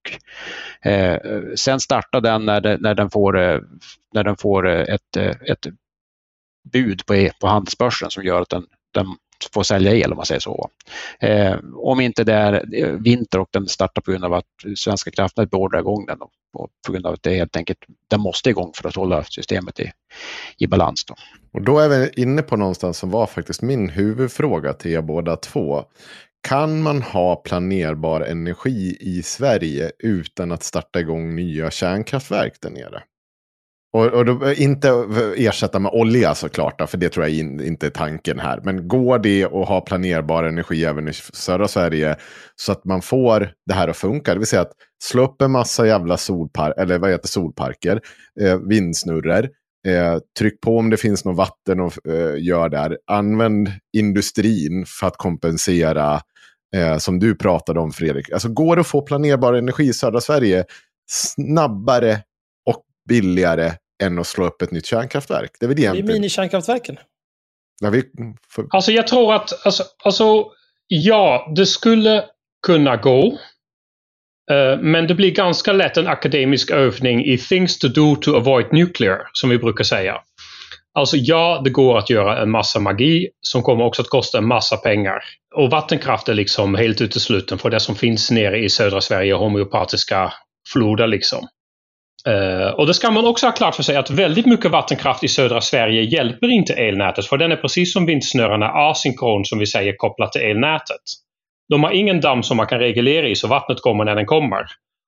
eh, sen startar den när, det, när den får, eh, när den får eh, ett, eh, ett bud på, på handelsbörsen som gör att den, den får sälja el om man säger så. Eh, om inte det är eh, vinter och den startar på grund av att Svenska kraftnät beordrar igång den och, och på grund av att det helt enkelt den måste igång för att hålla systemet i, i balans. Då. Och då är vi inne på någonstans som var faktiskt min huvudfråga till er båda två. Kan man ha planerbar energi i Sverige utan att starta igång nya kärnkraftverk där nere? Och, och då, inte ersätta med olja såklart, för det tror jag in, inte är tanken här. Men går det att ha planerbar energi även i södra Sverige så att man får det här att funka? Det vill säga att slå upp en massa jävla solpar eller vad heter solparker, eh, vindsnurror, eh, tryck på om det finns något vatten och eh, gör där. Använd industrin för att kompensera, eh, som du pratade om Fredrik. Alltså går det att få planerbar energi i södra Sverige snabbare och billigare än att slå upp ett nytt kärnkraftverk. Det är väl egentligen... Det är minikärnkraftverken. Ja, vi... För... Alltså jag tror att, alltså, alltså, ja, det skulle kunna gå. Uh, men det blir ganska lätt en akademisk övning i things to do to avoid nuclear, som vi brukar säga. Alltså ja, det går att göra en massa magi som kommer också att kosta en massa pengar. Och vattenkraft är liksom helt utesluten för det som finns nere i södra Sverige, homeopatiska floder liksom. Uh, och det ska man också ha klart för sig att väldigt mycket vattenkraft i södra Sverige hjälper inte elnätet för den är precis som vindsnurrorna asynkron som vi säger kopplat till elnätet. De har ingen damm som man kan reglera i så vattnet kommer när den kommer.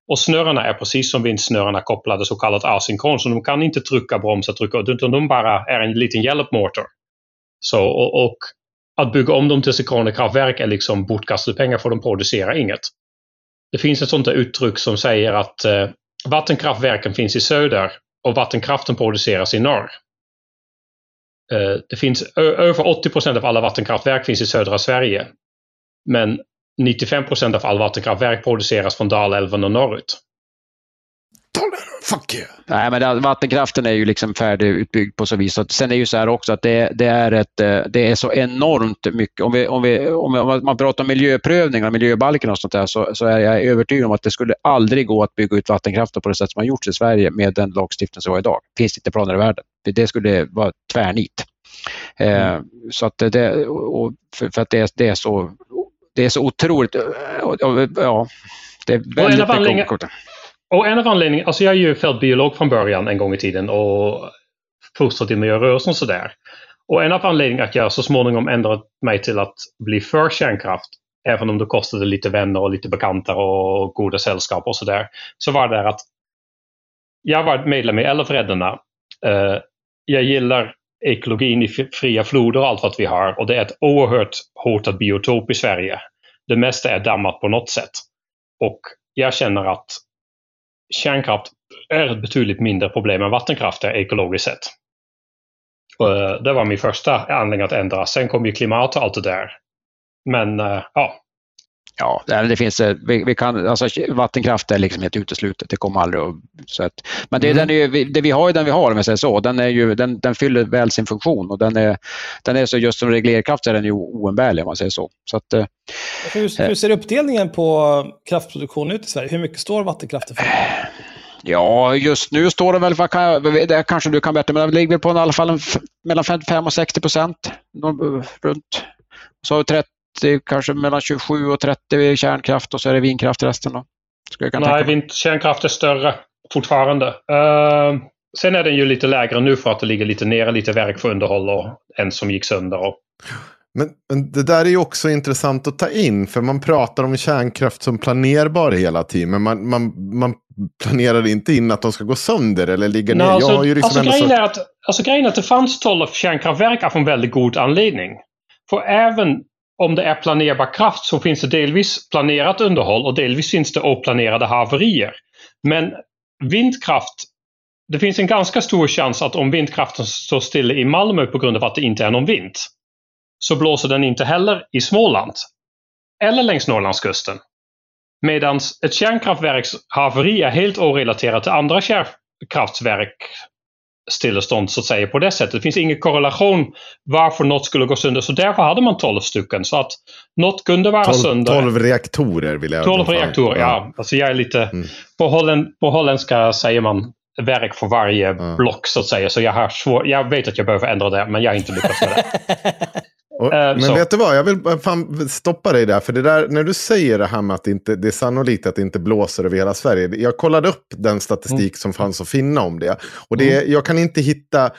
Och snurrorna är precis som vindsnurrorna kopplade så kallat asynkron så de kan inte trycka, bromsa, trycka utan de bara är en liten hjälpmotor. Så, och, och att bygga om dem till synkrona kraftverk är liksom bortkastade pengar för de producerar inget. Det finns ett sånt där uttryck som säger att eh, vattenkraftverken finns i söder och vattenkraften produceras i norr. Eh, det finns över 80 procent av alla vattenkraftverk finns i södra Sverige. Men 95 procent av all vattenkraftverk produceras från Dalälven och norrut. Fuck you! Nej, men vattenkraften är ju liksom färdigutbyggd på så vis. Sen är det ju så här också att det, det, är, ett, eh, det är så enormt mycket. Om, vi, om, vi, om man pratar om miljöprövningar, miljöbalken och sånt där, så, så är jag övertygad om att det skulle aldrig gå att bygga ut vattenkraften på det sätt som har gjorts i Sverige med den lagstiftning som vi har idag. Det finns inte planer i världen. Det skulle vara tvärnit. Eh, mm. så att det, och för, för, att det, det, är så, det är så otroligt, ja, det är väldigt mycket och en av anledningarna, alltså jag är ju fältbiolog från början en gång i tiden och fostrad i miljörörelsen och sådär. Och en av anledningarna att jag så småningom ändrat mig till att bli för kärnkraft, även om det kostade lite vänner och lite bekanta och goda sällskap och sådär, så var det att jag var medlem i Älvräddarna. Uh, eh, jag gillar ekologin i fria floder och allt vad vi har och det är ett oerhört hotat biotop i Sverige. Det mesta är dammat på något sätt. Och jag känner att kärnkraft är ett betydligt mindre problem än vattenkraft är ekologiskt sett. Och eh, det var min första anledning att ändra. Sen kom ju klimat och allt det där. Men eh, ja. Ja, det finns, eh, vi, vi, kan, alltså vattenkraft är liksom helt uteslutet, det kommer aldrig att... Så att, men det, mm. den är, det vi har är den vi har om jag säger så. Den, är ju, den, den fyller väl sin funktion och den är, den är så just som reglerkraft är den ju oumbärlig om man säger så. så att, hur, hur ser uppdelningen på kraftproduktion ut i Sverige? Hur mycket står vattenkraften för? Ja, just nu står det väl, vad kan, det kanske du kan bättre, men det ligger på i alla fall en, mellan 55 och 60 procent. Runt. Så 30, kanske mellan 27 och 30 kärnkraft och så är det vindkraft resten. Då. Nej, vind, kärnkraft är större fortfarande. Uh, sen är den ju lite lägre nu för att det ligger lite nere, lite verk för underhåll och en som gick sönder. Och... Men, men, det där är ju också intressant att ta in, för man pratar om kärnkraft som planerbar hela tiden, men man, man, man planerar inte in att de ska gå sönder eller ligga ner. Alltså, jag liksom alltså, grejen så... är att, alltså grejen är att det fanns 12 kärnkraftverk av en väldigt god anledning. För även om det är planerbar kraft så finns det delvis planerat underhåll och delvis finns det oplanerade haverier. Men vindkraft, det finns en ganska stor chans att om vindkraften står stilla i Malmö på grund av att det inte är någon vind, så blåser den inte heller i Småland. Eller längs Norrlandskusten. Medan ett kärnkraftverks haveri är helt orelaterat till andra kärnkraftverk stillestånd så att säga på det sättet. Det finns ingen korrelation varför något skulle gå sönder. Så därför hade man 12 stycken. Så att något kunde vara 12, sönder. 12 reaktorer vill jag 12 reaktorer, ja. ja. Alltså jag är lite... Mm. På, holländ, på holländska säger man verk för varje ja. block så att säga. Så jag, har svår, jag vet att jag behöver ändra det, men jag har inte lyckats med det. Och, uh, men så. vet du vad, jag vill fan stoppa dig där. För det där, när du säger det här med att det, inte, det är sannolikt att det inte blåser över hela Sverige. Jag kollade upp den statistik mm. som fanns att finna om det. Och det, mm. jag kan inte hitta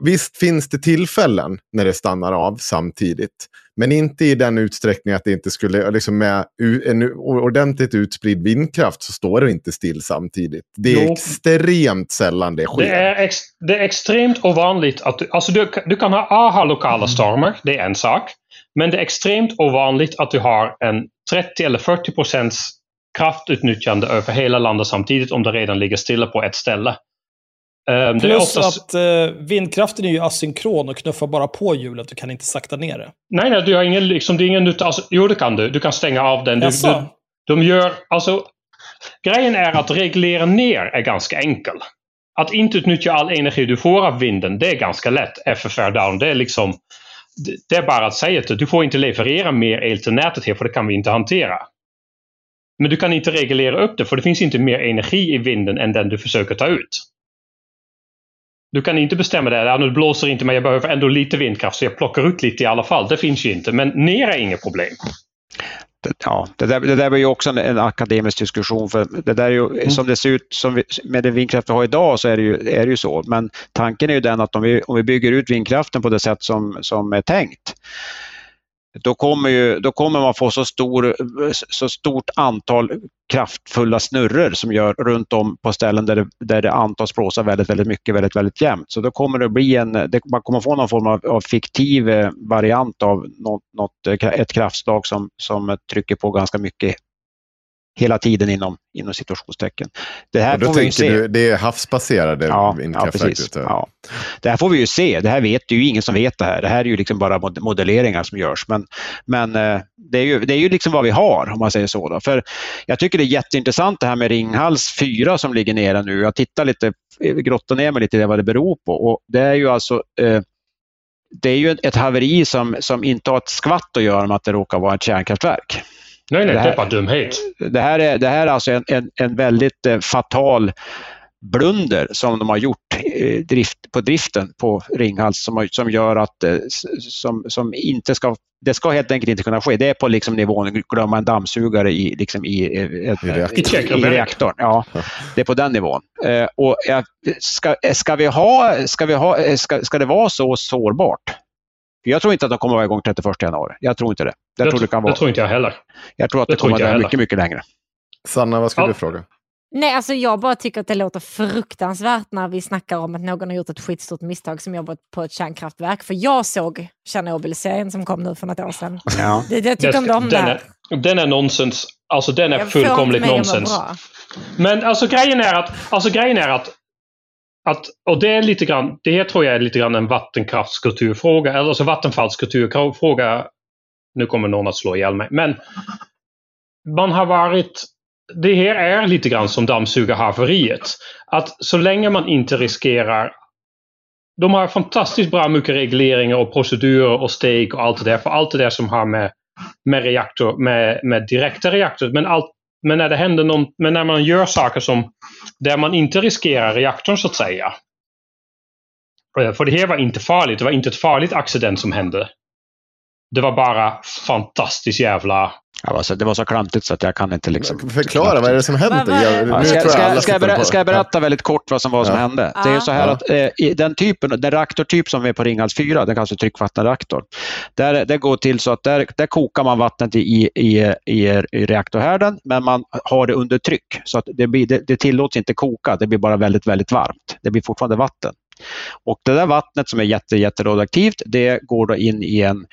Visst finns det tillfällen när det stannar av samtidigt. Men inte i den utsträckning att det inte skulle, liksom med en ordentligt utspridd vindkraft så står det inte still samtidigt. Det är jo. extremt sällan det sker. Det är, ex, det är extremt ovanligt att du, alltså du, du kan ha aha lokala stormar, det är en sak. Men det är extremt ovanligt att du har en 30 eller 40 procents kraftutnyttjande över hela landet samtidigt om det redan ligger stilla på ett ställe. Um, Plus oftast... att uh, vindkraften är ju asynkron och knuffar bara på hjulet. Du kan inte sakta ner det. Nej, nej, du har ingen, liksom, det är ingen alltså, Jo, det kan du. Du kan stänga av den. Du, du, de gör, alltså, grejen är att reglera ner är ganska enkel. Att inte utnyttja all energi du får av vinden, det är ganska lätt. FFR down, det är liksom... Det är bara att säga att du får inte leverera mer el till nätet här, för det kan vi inte hantera. Men du kan inte reglera upp det, för det finns inte mer energi i vinden än den du försöker ta ut. Du kan inte bestämma det. Ja, det blåser inte men jag behöver ändå lite vindkraft så jag plockar ut lite i alla fall. Det finns ju inte. Men ner är inget problem. Ja, det där, det där var ju också en, en akademisk diskussion. för det där är ju, Mm. Som det ser ut som vi, med den vindkraft vi har idag så är det, ju, är det ju så. Men tanken är ju den att om vi, om vi bygger ut vindkraften på det sätt som, som är tänkt då kommer, ju, då kommer man få så, stor, så stort antal kraftfulla snurror som gör runt om på ställen där det, där det antas blåsa väldigt, väldigt mycket, väldigt, väldigt jämnt. Så då kommer det bli en, det, man kommer få någon form av, av fiktiv eh, variant av något, något, eh, ett kraftslag som, som trycker på ganska mycket hela tiden inom, inom situationstecken. Det här Och då får vi ju se. du, det är havsbaserade Ja, ja, vindkraftverk? ute. Ja. Det här får vi ju se. Det här vet det är ju ingen som vet det här. Det här är ju liksom bara mod- modelleringar som görs. Men, men eh, det, är ju, det är ju liksom vad vi har om man säger så. Då. För jag tycker det är jätteintressant det här med Ringhals 4 som ligger nere nu. Jag tittar lite, grottar ner mig lite i det vad det beror på. Och det är ju alltså eh, det är ju ett haveri som, som inte har ett skvatt att göra med att det råkar vara ett kärnkraftverk. Nej, nej, Det det, här- är bara dumhet. Det här är, det här är alltså en, en, en väldigt eh, fatal blunder som de har gjort eh, drift, på driften på Ringhals som, som gör att eh, som, som inte ska det ska helt enkelt inte kunna ske. Det är på liksom nivån glömma en dammsugare i, liksom i, I reaktorn. I i reaktorn. Ja, det är på den nivån. Och ska, ska, vi ha, ska, vi ha, ska, ska det vara så sårbart? För Jag tror inte att de kommer vara igång 31 januari. Jag tror inte det. Jag, Det, tror det kan det vara. tror inte jag heller. Jag tror att det kommer jag att vara mycket, mycket längre. Sanna, vad skulle Ja. du fråga? Nej, alltså jag bara tycker att det låter fruktansvärt när vi snackar om att någon har gjort ett skitstort misstag som jobbat på ett kärnkraftverk. För jag såg Tjernobyl-serien som kom nu för något år sedan. Ja. Det, jag tycker Den- om det den, här. är, den är nonsens. Alltså den är Jag fullkomligt nonsens. Men alltså grejen är att, alltså grejen är att, att och det är lite grann, det här tror jag är lite grann en vattenkraftskulturfråga, eller alltså vattenfallskulturfråga. Nu kommer någon att slå ihjäl mig. Men man har varit, det här är lite grann som dammsugarhaveriet. Att så länge man inte riskerar de har fantastiskt bra mycket regleringar och procedurer och steg och allt det där. För allt det där som har med, med reaktor, med, med direkta reaktorer. Men, allt, men när det händer någon, men när man gör saker som där man inte riskerar reaktorn så att säga. Eh, för det här var inte farligt. Det var inte ett farligt accident som hände. Det var bara fantastiskt jävla... Ja, alltså, det var så klantigt så att jag kan inte liksom... Förklara, vad är det som händer? Jag, Ja, ska, jag ska, jag berätta, ska jag berätta väldigt kort vad som, vad som Ja. hände? Det är ju så här Ja. att eh, den typen, den reaktortyp som är på Ringhals 4, den kallas för tryckvattenreaktor. Där, det går till så att där, där kokar man vattnet i, i, i, i reaktorhärden, men man har det under tryck. Så att det, blir, det, det tillåts inte koka, det blir bara väldigt, väldigt varmt. Det blir fortfarande vatten. Och det där vattnet som är jätte, jätteradioaktivt, det går då in i en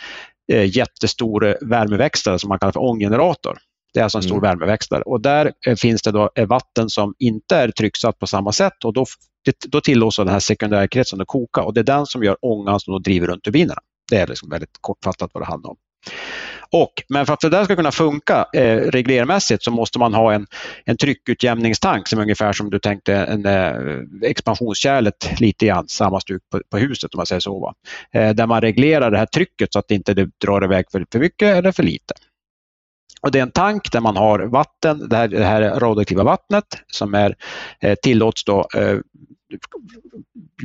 jättestor eh, värmeväxlare som man kallar för ånggenerator. Det är alltså en stor Mm. värmeväxlare och där eh, finns det då eh, vatten som inte är trycksatt på samma sätt och då, då tillåts den här sekundärkretsen att koka och det är den som gör ångan som då driver runt turbinerna. Det är liksom väldigt kortfattat vad det handlar om. Och, men för att det där ska kunna funka eh, reglermässigt så måste man ha en, en tryckutjämningstank som ungefär som du tänkte en eh, expansionskärlet lite grann, samma stuk på, på huset om man säger så. Va? Eh, där man reglerar det här trycket så att det inte det drar iväg för, för mycket eller för lite. Och det är en tank där man har vatten, det här, det här radioaktiva vattnet som är, eh, tillåts då eh,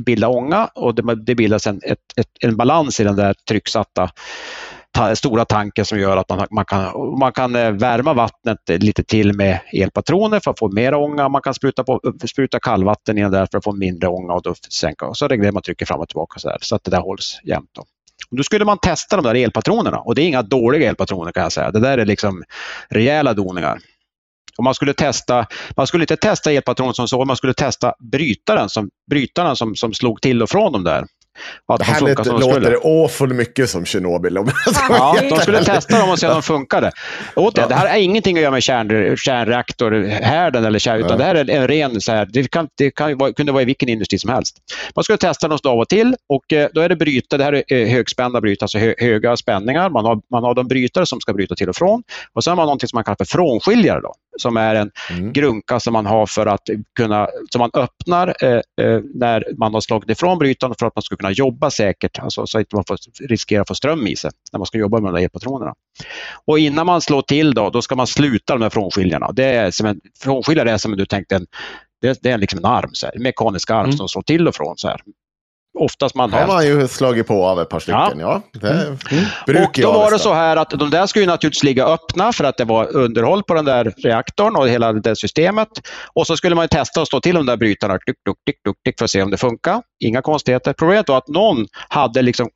bilda ånga och det, det bildas en, ett, ett, en balans i den där trycksatta ta, stora tanken som gör att man, man, kan, man kan eh, värma vattnet lite till med elpatroner för att få mer ånga. Man kan spruta, på, spruta kallvatten i den där för att få mindre ånga och då sänka. Och så reglerar man trycket fram och tillbaka så, där, så att det där hålls jämnt. Då. Då skulle man testa de där elpatronerna och det är inga dåliga elpatroner kan jag säga. Det där är liksom rejäla doningar. Och man skulle testa, man skulle inte testa elpatronen som så, man skulle testa brytaren som, brytaren som, som slog till och från dem där. Att Det de här funkar låter, som de skulle. låter awful mycket som Tjernobyl. om Ja, de skulle testa dem och se om de funkade. Återigen, det här har ingenting att göra med kärn, kärnreaktorhärden eller kärn, utan det här är en ren, så här, det, kan, det kan, kunde vara i vilken industri som helst. Man skulle testa dem av och till och eh, då är det bryta, det här är eh, högspända brytare, alltså hö, höga spänningar. Man har, man har de brytare som ska bryta till och från och sen har man något som man kallar för frånskiljare då, som är en Mm. grunka som man har för att kunna, som man öppnar eh, eh, när man har slagit ifrån brytaren för att man ska kunna jobba säkert, alltså, så att man får riskera att få ström i sig när man ska jobba med de där elpatronerna. Och innan man slår till då, då ska man sluta de här frånskiljarna. Det är som en, frånskiljare är som du tänkte en det, det är liksom en arm, så här, en mekanisk arm Mm. som slår till och från. Så här. Oftast Har manuellt. man ju slagit på av ett par stycken, ja. Det Mm. brukar Och då var det så här att de där skulle naturligtvis ligga öppna för att det var underhåll på den där reaktorn och hela det systemet. Och så skulle man testa att slå till de där brytarna tick, tick, tick, tick, tick, för att se om det funkar. Inga konstigheter. Problemet var att någon hade liksom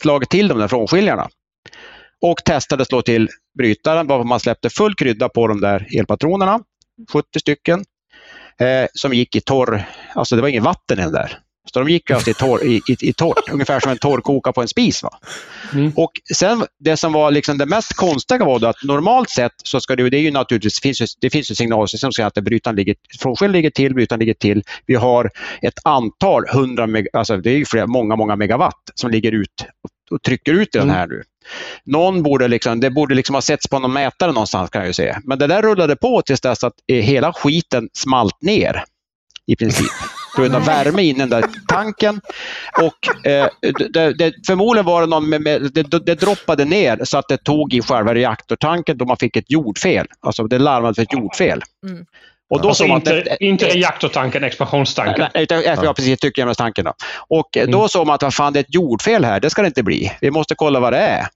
slagit till de där frånskiljarna och testade slå till brytaren varpå man släppte full krydda på de där elpatronerna, 70 stycken, eh, som gick i torr, alltså det var inget vatten i den där. Så de gick alltså i, torr, i, i, i torrt, ungefär som en torrkoka på en spis. Va? Och sen det som var liksom det mest konstiga var att normalt sett så ska det, det är ju naturligtvis, finns ju, det finns ju signalsystem som säger att brytaren ligger, frånskilj ligger till, brytaren ligger till. Vi har ett antal hundra, alltså det är ju flera, många, många megawatt som ligger ut och, trycker ut den här nu. Någon borde liksom, det borde liksom ha setts på någon mätare någonstans kan jag ju säga. Men det där rullade på tills dess att eh, hela skiten smalt ner i princip. Grund av värme in i den där tanken. Och eh, det, det, förmodligen var det någon med, med, det, det droppade ner så att det tog i själva reaktortanken då man fick ett jordfel. Alltså det larmade för ett jordfel. Och då alltså såg man inte, det- inte reaktortanken, expansionstanken. Nej, utan, ja. precis, tyckjämnestanken. Då. Och eh, då såg man att vad fan, det är ett jordfel här, det ska det inte bli. Vi måste kolla vad det är.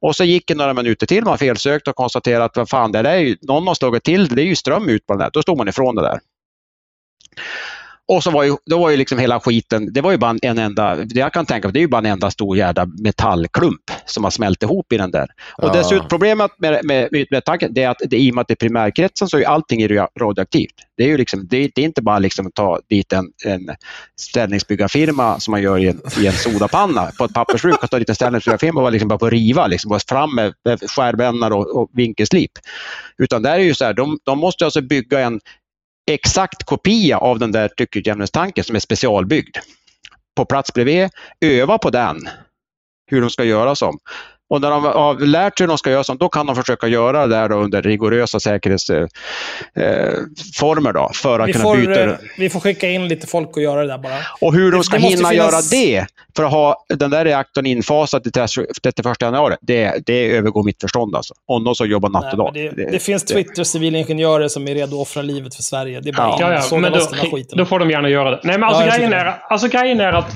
Och så gick det några minuter till, man felsökte och konstaterade att vad fan, det är ju, någon har slagit till, det är ju ström ut på den där. Då stod man ifrån det där. Och så var ju, då var ju liksom hela skiten, det var ju bara en enda, det jag kan tänka mig, det är ju bara en enda stor jävla metallklump som har smält ihop i den där. Och Ja. dessutom problemet med, med, med, med tanken, det är att det, i och med att det är primärkretsen så är allting ra- radioaktivt. Det är ju liksom, det, det är inte bara liksom att ta dit en, en ställningsbyggarfirma som man gör i en, i en sodapanna på ett pappersbruk och ta dit en ställningsbyggarfirma och bara, liksom bara på riva, liksom, bara fram med, med skärbrännare och, och vinkelslip. Utan där är ju så här, de, de måste alltså bygga en exakt kopia av den där tryckutjämningstanken som är specialbyggd. På plats bredvid, öva på den, hur de ska göra som. Och när de har lärt sig hur de ska göra som, då kan de försöka göra det där då under rigorösa säkerhetsformer former då, för att Vi kunna får, byta eh, det. vi får skicka in lite folk och göra det där bara. Och hur de det- ska det hinna finnas- göra det för att ha den där reaktorn infasad till 31 januari, det, det övergår mitt förstånd. Alltså. Om de så jobbar natt Nej, och dag. men det, det finns Twitter-civilingenjörer som är redo att offra livet för Sverige. det är bara Ja. Ja, ja, men då, loss den här skiten. då får de gärna göra det. Nej, men alltså, Ja, jag grejen, är, alltså grejen är att,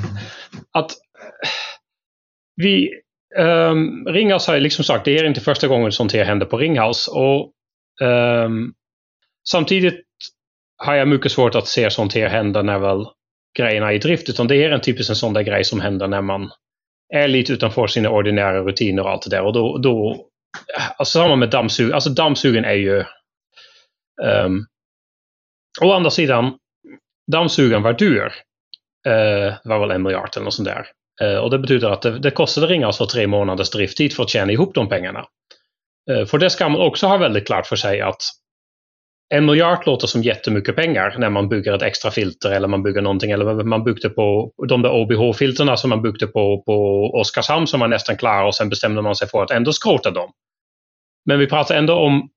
att vi um, Ringhouse har jag liksom sagt, det är inte första gången sånt här händer på Ringhouse. Och um, samtidigt har jag mycket svårt att se sånt här hända när väl grejerna är i drift. Utan det är en typisk en sån där grej som händer när man är lite utanför sina ordinära rutiner och allt det där. Och då, då alltså samma med dammsug, alltså dammsugen är ju um, Å andra sidan, dammsugaren var dyr. Uh, eh, det var väl en miljard eller något sånt där. Eh, och det betyder att det, det kostade Ringhals för tre månaders drifttid för att tjäna ihop de pengarna. Eh, för det ska man också ha väldigt klart för sig att en miljard låter som jättemycket pengar när man bygger ett extra filter eller man bygger någonting. Eller man byggde på de där OBH-filterna som man byggde på, på Oskarshamn som var nästan klara och sen bestämde man sig för att ändå skrota dem. Men vi pratar ändå om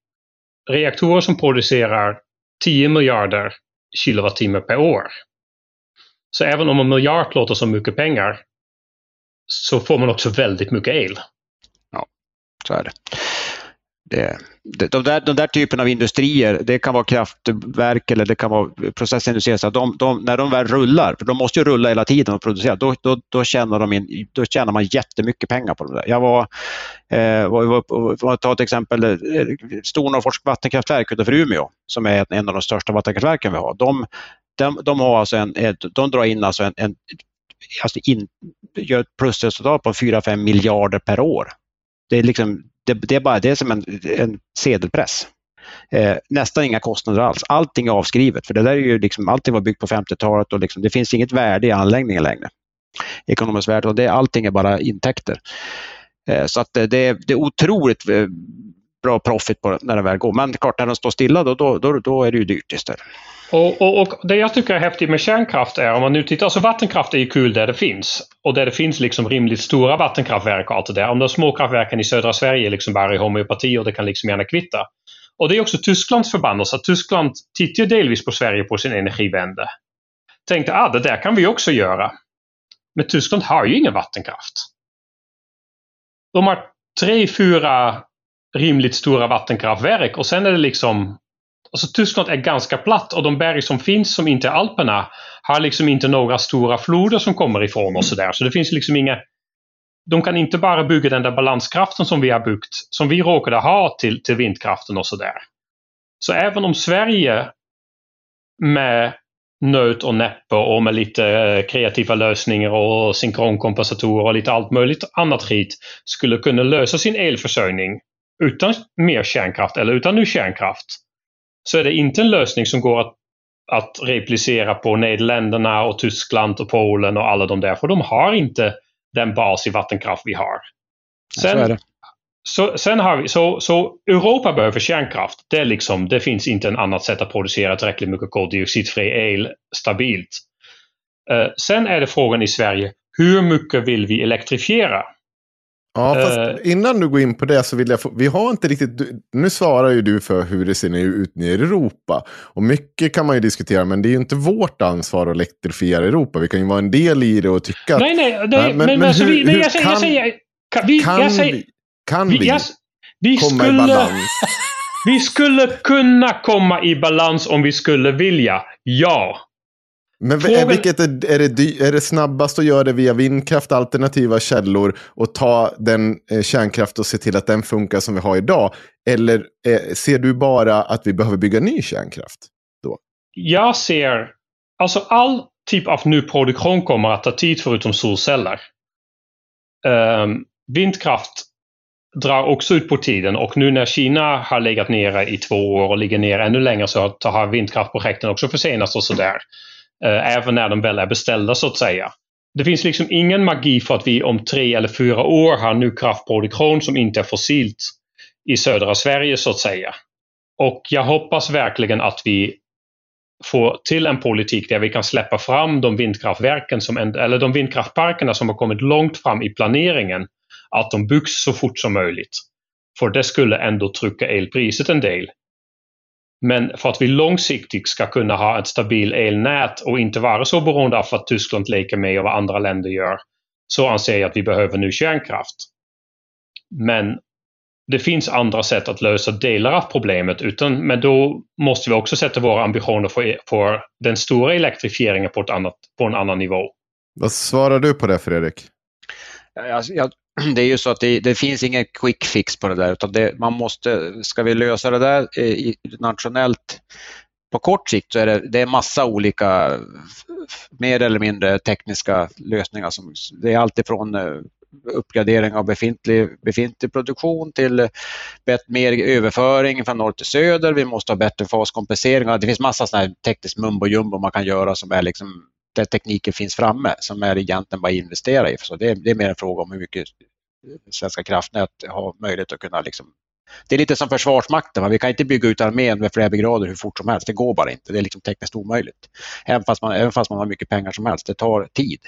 reaktorer som producerar 10 miljarder kilowattimmar per år. Så även om en miljard låter som mycket pengar så får man också väldigt mycket el. Ja, Så är det. Det, det, de, där, de där typen av industrier, det kan vara kraftverk eller det kan vara processindustrier, så de, de, när de väl rullar, för de måste ju rulla hela tiden och producera, då, då, då, tjänar, de in, då tjänar man jättemycket pengar på det där. Jag var, eh, var, var, var ta ett exempel, eh, Stornorrfors vattenkraftverk utanför Umeå, som är en, av de största vattenkraftverken vi har. De, de, de, har alltså en, de drar in alltså en, en alltså in, gör ett plusresultat på 4-5 miljarder per år. Det är, liksom, det, det är bara det är som en, en sedelpress. Eh, nästan inga kostnader alls. Allting är avskrivet. För det där är ju liksom, allting var byggt på 50-talet och liksom, det finns inget värde i anläggningen längre. Ekonomiskt värde. Och det, allting är bara intäkter. Eh, så att det, det, är, det är otroligt eh, bra profit på när det väl går. Men klart, när den står stilla då, då, då, då är det ju dyrt istället. Och, och, och det jag tycker är häftigt med kärnkraft är om man nu tittar, alltså vattenkraft är ju kul där det finns. Och där det finns liksom rimligt stora vattenkraftverk och allt det där. Om de små kraftverken i södra Sverige liksom bara i homeopati och det kan liksom gärna kvitta. Och det är också Tysklands förbannelse att Tyskland tittar ju delvis på Sverige på sin energivände. Tänkte, ah det där kan vi också göra. Men Tyskland har ju ingen vattenkraft. De har tre, fyra rimligt stora vattenkraftverk och sen är det liksom Alltså Tyskland är ganska platt och de berg som finns som inte är Alperna har liksom inte några stora floder som kommer ifrån och sådär. Så det finns liksom inga... De kan inte bara bygga den där balanskraften som vi har byggt, som vi råkade ha till, till vindkraften och sådär. Så även om Sverige med nöt och näppe och med lite eh, kreativa lösningar och synkronkompensatorer och lite allt möjligt annat skit skulle kunna lösa sin elförsörjning utan mer kärnkraft eller utan ny kärnkraft så är det inte en lösning som går att, att replicera på Nederländerna och Tyskland och Polen och alla de där, för de har inte den bas i vattenkraft vi har. Sen, så, sen har vi, så, så Europa behöver kärnkraft. Det, liksom, det finns inte ett annat sätt att producera tillräckligt mycket koldioxidfri el stabilt. Uh, sen är det frågan i Sverige, hur mycket vill vi elektrifiera? Ja, fast uh, innan du går in på det så vill jag få, vi har inte riktigt, nu svarar ju du för hur det ser ut nere i Europa. Och mycket kan man ju diskutera, men det är ju inte vårt ansvar att elektrifiera Europa. Vi kan ju vara en del i det och tycka. Nej, nej, nej men, men, men, alltså, hur, vi, hur jag, kan, jag säger, kan, vi, kan, jag säger, vi, kan vi, jag, vi komma skulle, i balans? Vi skulle kunna komma i balans om vi skulle vilja, ja. Men Frågan... vilket är, är, det, är det snabbast att göra det via vindkraft, alternativa källor och ta den eh, kärnkraft och se till att den funkar som vi har idag? Eller eh, ser du bara att vi behöver bygga ny kärnkraft? Då? Jag ser, alltså all typ av ny produktion kommer att ta tid förutom solceller. Um, vindkraft drar också ut på tiden och nu när Kina har legat nere i två år och ligger ner ännu längre så har vindkraftprojekten också försenats och sådär. Eh, även när de väl är beställda så att säga. Det finns liksom ingen magi för att vi om tre eller fyra år har nu kraftproduktion som inte är fossilt i södra Sverige så att säga. Och jag hoppas verkligen att vi får till en politik där vi kan släppa fram de vindkraftverken som, eller de vindkraftparkerna som har kommit långt fram i planeringen, att de byggs så fort som möjligt. För det skulle ändå trycka elpriset en del. Men för att vi långsiktigt ska kunna ha ett stabilt elnät och inte vara så beroende av vad Tyskland leker med och vad andra länder gör, så anser jag att vi behöver nu kärnkraft. Men det finns andra sätt att lösa delar av problemet, utan, men då måste vi också sätta våra ambitioner för, för den stora elektrifieringen på, ett annat, på en annan nivå. Vad svarar du på det, Fredrik? Alltså, jag, det är ju så att det, det, finns ingen quick fix på det där, utan det, man måste, ska vi lösa det där eh, nationellt på kort sikt så är det, det är massa olika mer eller mindre tekniska lösningar. Som, det är alltifrån eh, uppgradering av befintlig, befintlig produktion till eh, mer överföring från norr till söder. Vi måste ha bättre faskompensering. Det finns massa sådana här tekniskt mumbo jumbo man kan göra som är liksom där tekniken finns framme som är egentligen bara att investera i. Så det, det är mer en fråga om hur mycket eh, Svenska kraftnät har möjlighet att kunna liksom det är lite som Försvarsmakten, vi kan inte bygga ut armén med flera brigader hur fort som helst. Det går bara inte. Det är liksom tekniskt omöjligt. Även fast man, även fast man har mycket pengar som helst. Det tar tid.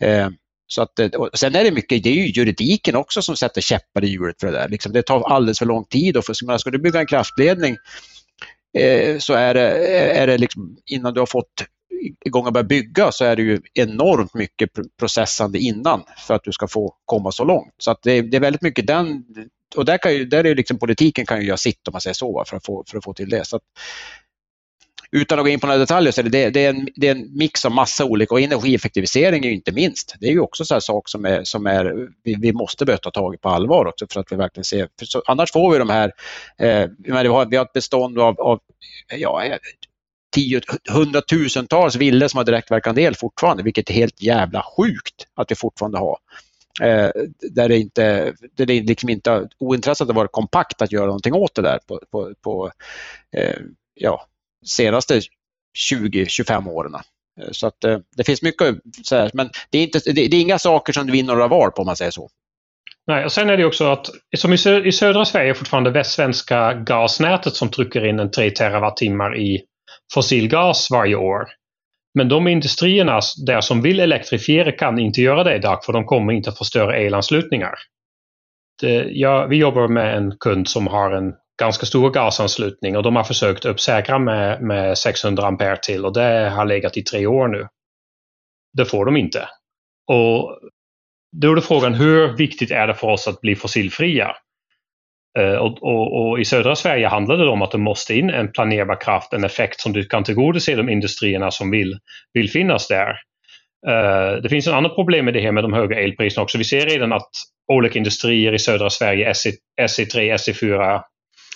Eh, så att, eh, sen är det mycket, det är ju juridiken också som sätter käppar i hjulet för det där. Liksom, det tar alldeles för lång tid. Och för, ska du bygga en kraftledning eh, så är det, eh, är det liksom, innan du har fått igång och börja bygga så är det ju enormt mycket processande innan för att du ska få komma så långt. Så att det, det är väldigt mycket den, och där, kan ju, där är liksom politiken kan ju göra sitt om man säger så för att få, för att få till det. Så att, utan att gå in på några detaljer så är det, det, är en, det är en mix av massa olika och energieffektivisering är ju inte minst. Det är ju också en sak som, är, som är, vi, vi måste börja ta tag i på allvar också för att vi verkligen ser, så, annars får vi de här, eh, vi, har, vi har ett bestånd av, av ja, tio, hundratusentals villor som har direktverkande el fortfarande, vilket är helt jävla sjukt att vi fortfarande har. Eh, där det inte, där det liksom inte ointresset har varit kompakt att göra någonting åt det där på, på, på eh, ja, senaste 20-25 åren. Eh, så att eh, det finns mycket, så här, men det är, inte, det, det är inga saker som du vinner några val på om man säger så. Nej, och sen är det också att som i, södra Sverige är fortfarande västsvenska gasnätet som trycker in en 3 terawattimmar i fossilgas varje år. Men de industrierna där som vill elektrifiera kan inte göra det idag för de kommer inte att få större elanslutningar. Det, ja, vi jobbar med en kund som har en ganska stor gasanslutning och de har försökt uppsäkra med, med 600 ampere till och det har legat i tre år nu. Det får de inte. Och då är det frågan hur viktigt är det för oss att bli fossilfria? Eh, och, och, och, I södra Sverige handlar det om att det måste in en planerbar kraft, en effekt som du kan tillgodose de industrierna som vill, vill finnas där. Uh, det finns en annat problem med det här med de höga elpriserna också. Vi ser redan att olika industrier i södra Sverige, SE3, SE4,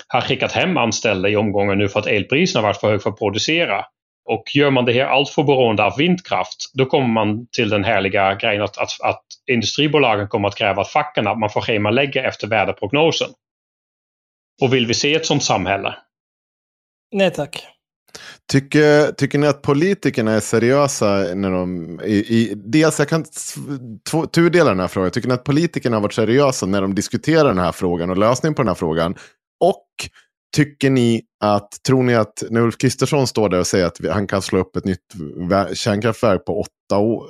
har skickat hem anställda i omgångar nu för att elpriserna varit för höga för att producera. Och gör man det här allt för beroende av vindkraft, då kommer man till den härliga grejen att, att, att industribolagen kommer att kräva att facken att man får schemalägga efter väderprognosen. Och vill vi se ett sådant samhälle? Nej tack. Tycker, tycker ni att politikerna är seriösa när de... I, i, dels, jag kan tudela den här frågan. Tycker ni att politikerna har varit seriösa när de diskuterar den här frågan och lösningen på den här frågan? Och tycker ni att, tror ni att när Ulf Kristersson står där och säger att han kan slå upp ett nytt kärnkraftverk på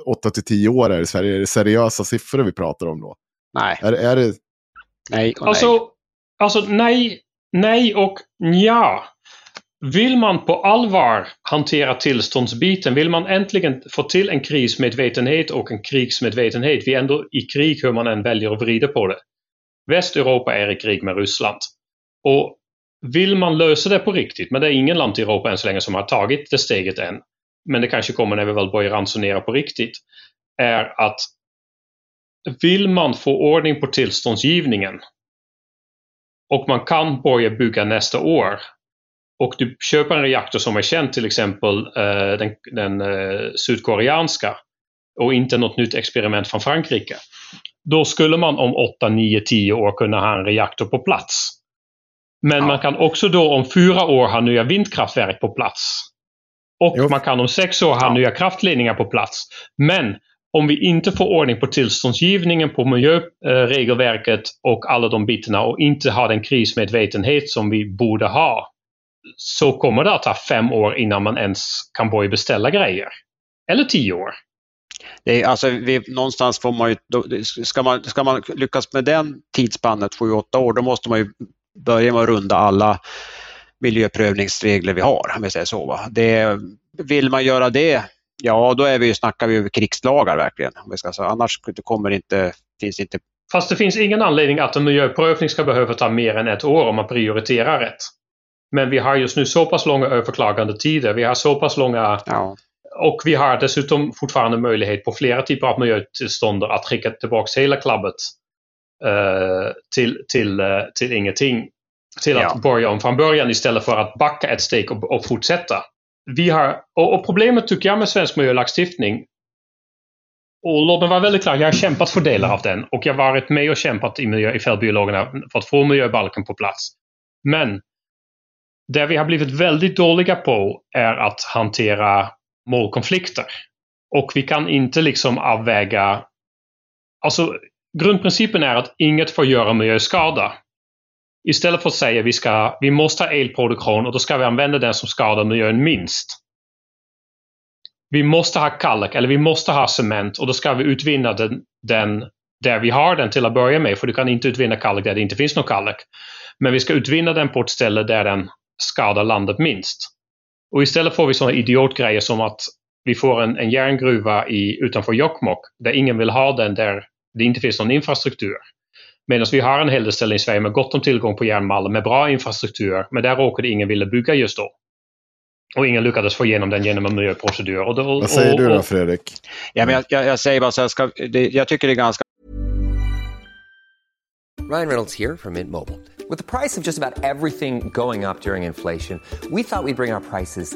8 till 10 år här i Sverige, är det seriösa siffror vi pratar om då? Nej. Är, är det... Nej och nej. Alltså, alltså nej, nej och ja. Vill man på allvar hantera tillståndsbiten, vill man äntligen få till en krismedvetenhet och en krigsmedvetenhet, vi är ändå i krig hur man än väljer att vrida på det. Västeuropa är i krig med Ryssland. Och vill man lösa det på riktigt, men det är ingen land i Europa än så länge som har tagit det steget än, men det kanske kommer när vi väl börjar ransonera på riktigt, är att vill man få ordning på tillståndsgivningen och man kan börja bygga nästa år och du köper en reaktor som är känd, till exempel eh, den, den eh, sydkoreanska och inte något nytt experiment från Frankrike. Då skulle man om 8, 9, 10 år kunna ha en reaktor på plats. Men ja. man kan också då om fyra år ha nya vindkraftverk på plats. Och jo. man kan om sex år ha ja. nya kraftledningar på plats. Men om vi inte får ordning på tillståndsgivningen, på miljöregelverket eh, och alla de bitarna och inte har den krismedvetenhet som vi borde ha så kommer det att ta fem år innan man ens kan börja beställa grejer. Eller tio år. Det är, alltså, vi, någonstans får man ju, då, ska, man, ska man lyckas med den tidsspannet, 7-8 år, då måste man ju börja med att runda alla miljöprövningsregler vi har, om vi säger så. Va? Det, vill man göra det, ja då är vi, snackar vi över krigslagar verkligen. Om vi ska säga. Annars kommer inte, finns inte... Fast det finns ingen anledning att en miljöprövning ska behöva ta mer än ett år om man prioriterar rätt. Men vi har just nu så pass långa överklagande tider, vi har så pass långa ja. och vi har dessutom fortfarande möjlighet på flera typer av miljötillstånd att skicka tillbaka hela klabbet uh, till, till, uh, till ingenting. Till ja. att börja om från början istället för att backa ett steg och, och fortsätta. Vi har, och, och, problemet tycker jag med svensk miljölagstiftning och låt mig vara väldigt klar, jag har kämpat för delar av den och jag har varit med och kämpat i, miljö, i fältbiologerna för att få miljöbalken på plats. Men det vi har blivit väldigt dåliga på är att hantera målkonflikter. Och vi kan inte liksom avväga... Alltså, grundprincipen är att inget får göra miljöskada. Istället för att säga vi ska, vi måste ha elproduktion och då ska vi använda den som skadar miljön minst. Vi måste ha kalk eller vi måste ha cement och då ska vi utvinna den, den där vi har den till att börja med, för du kan inte utvinna kalk där det inte finns någon kalk. Men vi ska utvinna den på ett ställe där den skadar landet minst. Och istället får vi sådana idiotgrejer som att vi får en, en järngruva i, utanför Jokkmokk där ingen vill ha den, där det inte finns någon infrastruktur. Medan vi har en hel del ställen i Sverige med gott om tillgång på järnmalm med bra infrastruktur, men där råkade ingen vilja bygga just då. Och ingen lyckades få igenom den genom en miljöprocedur. Och då, Vad säger och, du då Fredrik? Ja, men jag, jag, jag säger bara så jag, ska, det, jag tycker det är ganska... Ryan Reynolds här från Mint Mobile. With the price of just about everything going up during inflation, we thought we'd bring our prices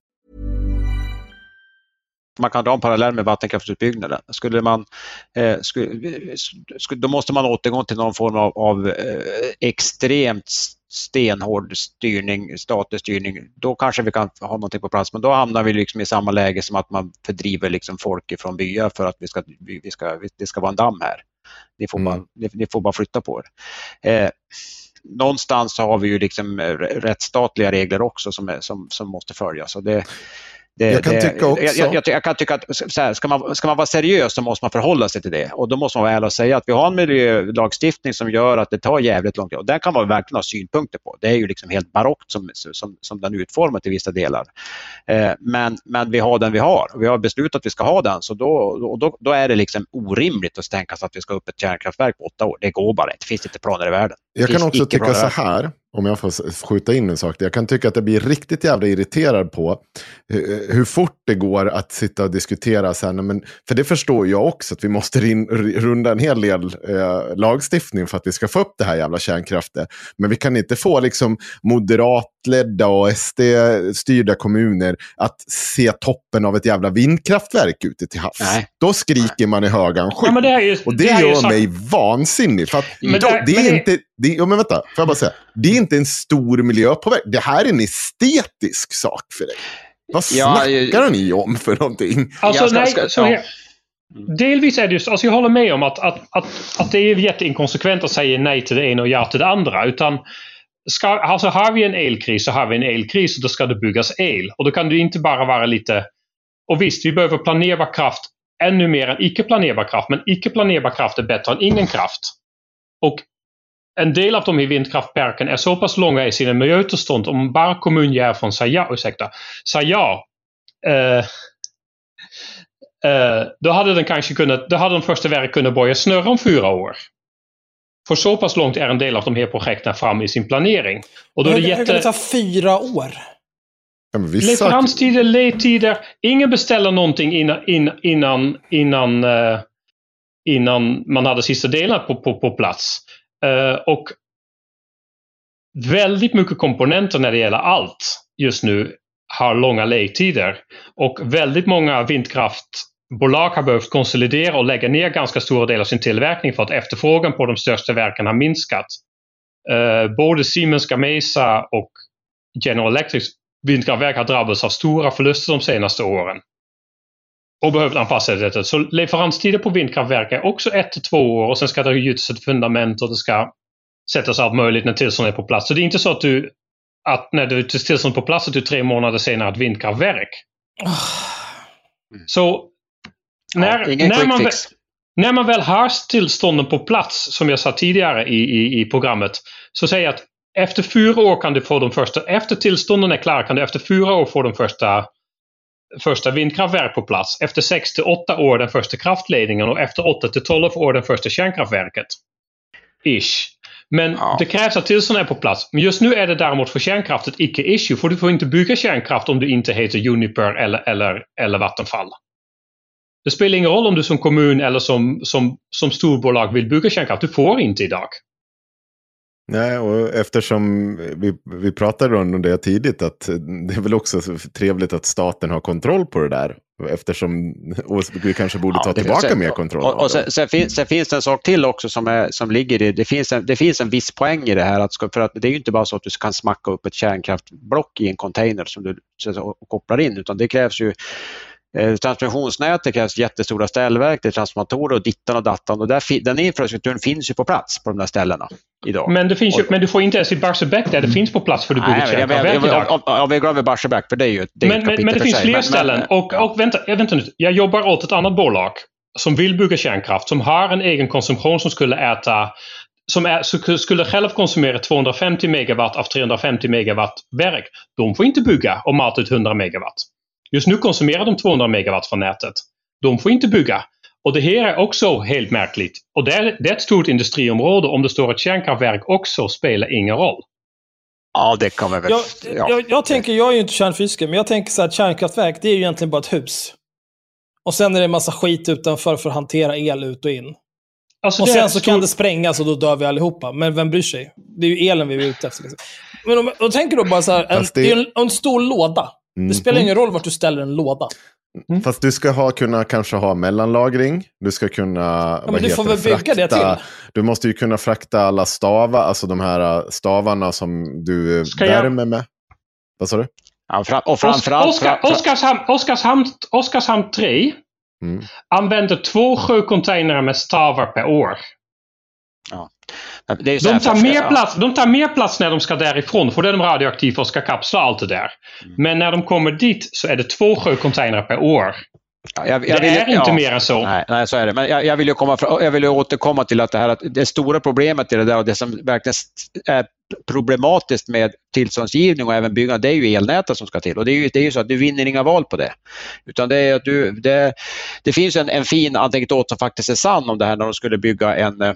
Man kan dra en parallell med vattenkraftsutbyggnaden. Skulle man, eh, skulle, då måste man återgå till någon form av, av eh, extremt stenhård styrning, statlig styrning, då kanske vi kan ha någonting på plats. Men då hamnar vi liksom i samma läge som att man fördriver liksom folk från byar för att vi ska, vi ska, det ska vara en damm här. Ni får, bara, ni, ni får bara flytta på er. Eh, någonstans har vi ju liksom rättsstatliga regler också som, är, som, som måste följas. Och det, det, jag kan det, tycka också... Jag, jag, jag, kan tycka att här, ska, man, ska man vara seriös så måste man förhålla sig till det. Och då måste man vara ärlig och säga att vi har en miljölagstiftning som gör att det tar jävligt lång tid. Och den kan man verkligen ha synpunkter på. Det är ju liksom helt barockt som, som, som den är utformad i vissa delar. Eh, men, men vi har den vi har. Vi har beslutat att vi ska ha den. Så då, då, då är det liksom orimligt att tänka sig att vi ska upp ett kärnkraftverk på åtta år. Det går bara Det finns inte planer i världen. Jag kan också tycka så här om jag får skjuta in en sak. Jag kan tycka att det blir riktigt jävla irriterad på hur fort det går att sitta och diskutera. Så här, men, för det förstår jag också, att vi måste rin, runda en hel del eh, lagstiftning för att vi ska få upp det här jävla kärnkraften. Men vi kan inte få liksom moderatledda och SD-styrda kommuner att se toppen av ett jävla vindkraftverk ute till havs. Nej. Då skriker man i högan sjuk. Ja, det och det, det gör så... mig vansinnig. För att då, det, det, är inte... Det, ja, men vänta, får jag bara säga. Det är inte en stor miljöpåverkan. Det här är en estetisk sak för dig. Vad snackar ja, ni om för någonting? Alltså, ska, nej, ska, så här, Delvis är det just, alltså jag håller med om att, att, att, att det är jätteinkonsekvent att säga nej till det ena och ja till det andra. Utan ska, alltså har vi en elkris så har vi en elkris och då ska det byggas el. Och då kan det inte bara vara lite... Och visst, vi behöver planerbar kraft ännu mer än icke planerbar kraft. Men icke planerbar kraft är bättre än ingen kraft. Och en del av de här vindkraftverken är så pass långa i sina miljötillstånd om bara kommunjäveln säger ja, ursäkta, säger ja. Uh, uh, då hade den kanske kunnat, då hade de första verk kunnat börja snurra om fyra år. För så pass långt är en del av de här projekten fram i sin planering. Och då är det jätte... Hur kan det ta fyra år? Leveranstider, ledtider. Ingen beställer någonting innan, innan, innan, uh, innan man hade sista delen på, på, på plats. Eh, och väldigt mycket komponenter när det gäller allt just nu har långa ledtider. Och väldigt många vindkraftbolag har behövt konsolidera och lägga ner ganska stora delar av sin tillverkning för att efterfrågan på de största verken har minskat. Uh, både Siemens Gamesa och General Electrics vindkraftverk har drabbats av stora förluster de senaste åren. Och behövt anpassa detta. Så leveranstider på vindkraftverk är också ett till två år och sen ska det gjutas ett fundament och det ska sättas allt möjligt när tillståndet är på plats. Så det är inte så att du att när du tillstånd på plats att du tre månader senare har ett vindkraftverk. Oh. Så när, ja, när, man väl, när man väl har tillstånden på plats, som jag sa tidigare i, i, i programmet, så säger jag att efter fyra år kan du få de första, efter tillstånden är klara kan du efter fyra år få de första första vindkraftverk på plats. Efter 6 till 8 år den första kraftledningen och efter 8 till 12 år den första kärnkraftverket. Ish. Men ja. det krävs att tillstånd är på plats. Men just nu är det däremot för kärnkraft ett icke-issue. För du får inte bygga kärnkraft om du inte heter Uniper eller, eller, eller Vattenfall. Det spelar ingen roll om du som kommun eller som, som, som storbolag vill bygga kärnkraft. Du får inte idag. Nej, och eftersom vi, vi pratade om det tidigt, att det är väl också trevligt att staten har kontroll på det där. Eftersom vi kanske borde ta ja, tillbaka sen, mer kontroll. Och, och sen, sen, finns, sen, finns, det en sak till också som, är, som ligger i det. Finns en, det finns en viss poäng i det här. Att, för att det är ju inte bara så att du kan smacka upp ett kärnkraftblock i en container som du så, kopplar in, utan det krävs ju Eh, transmissionsnätet krävs jättestora ställverk, det är transformatorer och dittan och dattan. Och där, den infrastrukturen finns ju på plats på de där ställena idag. Men, det finns ju, men du får inte ens i Barsebäck där det finns på plats för du bygger kärnkraftverk. Ja, vi glada vid Barsebäck för det är ju det är Men, men, men det finns fler ställen. Men, och, och vänta, vänta nu, jag jobbar åt ett annat bolag som vill bygga kärnkraft, som har en egen konsumtion som skulle äta som är, skulle själv konsumera 250 megawatt av 350 megawatt verk. De får inte bygga och mata ut 100 megawatt. Just nu konsumerar de 200 megawatt från nätet. De får inte bygga. Och det här är också helt märkligt. Och det är, det är ett stort industriområde. Om det står ett kärnkraftverk också spelar ingen roll. Ja, det kan väl... Jag, ja. jag, jag, tänker, jag är ju inte kärnfysiker, men jag tänker så här, kärnkraftverk, det är ju egentligen bara ett hus. Och sen är det en massa skit utanför för att hantera el ut och in. Alltså, och sen så stor... kan det sprängas och då dör vi allihopa. Men vem bryr sig? Det är ju elen vi är ute efter. Liksom. Men om, om tänker då bara så här, en, det... en, en stor låda. Mm. Det spelar ingen roll vart du ställer en låda. Fast du ska ha, kunna kanske ha mellanlagring. Du ska kunna... Ja, men du får väl bygga det frakta- till. Du måste ju kunna frakta alla stavar, alltså de här äh, stavarna som du Ska jag- värmer med. Vad sa du? Ja, fra- och Os- framförallt... Oskar, fra- fra- Oskarshamn, Oskarshamn, Oskarshamn 3 Mm. använder två sjöcontainrar med stavar per år. Det här De tar, för- mer ja. plats, de tar mer plats när de ska därifrån, för det är de radioaktiva och ska kapsla allt det där. Mm. Men när de kommer dit så är det två sjöcontainrar per år. Ja, jag, Det jag vill- är inte ja. mer än så. Nej, nej, så är det. Men jag, jag, vill ju komma, jag vill återkomma till att det här att det stora problemet i det där och det som verkligen är problematiskt med tillståndsgivning och även byggande, det är ju elnätet som ska till. Och det är ju, det är ju så att du vinner inga val på det. Utan det, är att du, det, det finns en, en fin anekdot som faktiskt är sann om det här när de skulle bygga en eh,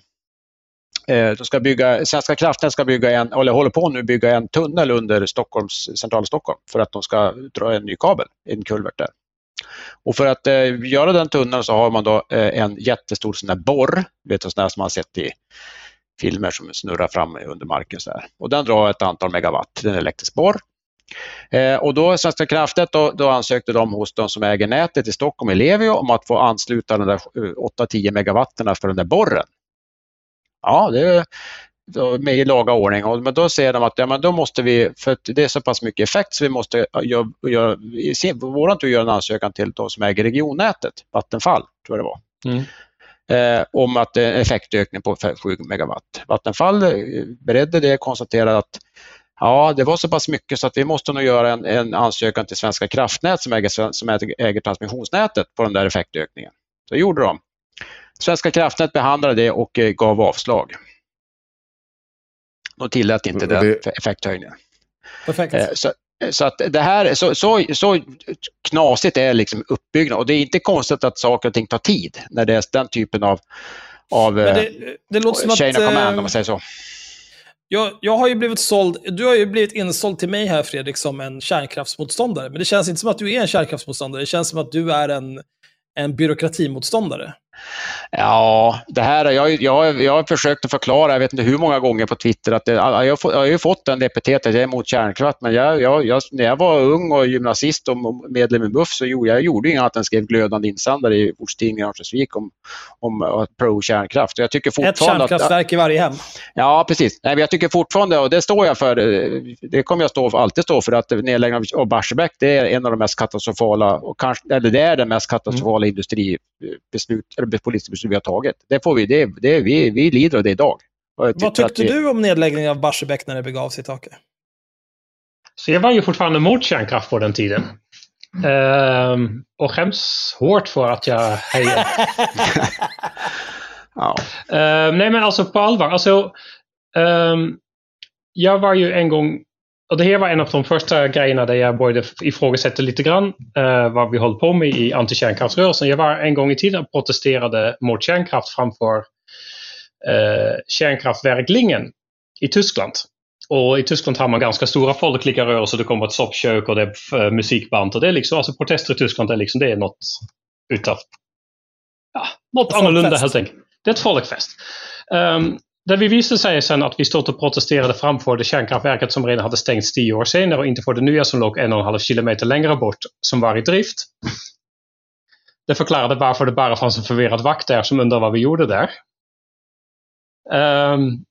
Eh, de ska bygga, Svenska kraftnät ska bygga en, eller håller på nu att bygga en tunnel under Stockholms, centrala Stockholm för att de ska dra en ny kabel, en kulvert där. Och för att eh, göra den tunneln så har man då eh, en jättestor sån där borr, vet du, sån där som man har sett i filmer som snurrar fram under marken. Så här. Och den drar ett antal megawatt, den är elektrisk borr. Eh, och då Svenska kraftnät då, då ansökte de hos de som äger nätet i Stockholm, Ellevio, om att få ansluta de där 8-10 megawatterna för den där borren. Ja, det är då med i laga ordning. Och, men då säger de att ja, men då måste vi, för det är så pass mycket effekt så vi måste göra, göra, i sin- våran tur göra en ansökan till de som äger regionnätet, Vattenfall tror jag det var. Eh, om att det är en effektökning på 7 megawatt. Vattenfall eh, beredde det och konstaterade att ja, det var så pass mycket så att vi måste nog göra en, en ansökan till Svenska kraftnät som äger, som äger, äger transmissionsnätet på den där effektökningen. Så gjorde de. Svenska kraftnät behandlade det och eh, gav avslag. De tillät inte Och den det- effekthöjningen. Perfekt. Eh, Så, så, att det här, så, så, så knasigt är liksom uppbyggnaden och det är inte konstigt att saker och ting tar tid när det är den typen av, av Men eh, det, det låter som att... chain of command om man säger så. Jag, jag har ju blivit såld, du har ju blivit insåld till mig här Fredrik som en kärnkraftsmotståndare. Men det känns inte som att du är en kärnkraftsmotståndare, det känns som att du är en, en byråkratimotståndare. Ja, det här, jag, jag, jag har försökt att förklara, jag vet inte hur många gånger på Twitter, att det, jag, jag har ju fått den epitetet, jag är emot kärnkraft, men jag, jag, jag, när jag var ung och gymnasist och medlem i MUF så gjorde jag gjorde inget annat än skrev glödande insändare i ortstidningen Örnsköldsvik om, om att pro-kärnkraft. Jag tycker Ett fortfarande att, kärnkraftverk i varje hem. Ja, precis. Nej, men jag tycker fortfarande, och det står jag för, eh, det kommer jag stå alltid stå för, att nedläggningen av Barsebäck det är en av de mest katastrofala, och kanske, eller det är det mest katastrofala industribeslut, eller politiska beslut vi har tagit. Det får vi, det, det, vi, vi lider av det idag. Vad tyckte vi- du om nedläggningen av Barsebäck när det begav sig Take? Så jag var ju fortfarande emot kärnkraft på den tiden. Ehm, och skäms hårt för att jag hejade. ja. Ehm, nej men alltså på allvar. Alltså, ehm, jag var ju en gång, och det här var en av de första grejerna där jag började ifrågasätta lite grann eh, vad vi håller på med i antikärnkraftsrörelsen. Jag var en gång i tiden och protesterade mot kärnkraft framför eh, kärnkraftverk Lingen i Tyskland. Och i Tyskland har man ganska stora folkliga rörelser. Det kommer ett soppkök och det är eh, musikband. Och det är liksom, alltså protester i Tyskland är liksom, det är något utav, ja, något annorlunda helt enkelt. Det är ett folkfest. Um, det vi visade sig sen att vi stod och protesterade framför det kärnkraftverket som redan hade stängts tio år senare och inte för det nya som låg en och en halv kilometer längre bort som var i drift. Det förklarade varför det bara fanns en förvirrad vakt där som undrade vad vi gjorde där. Um,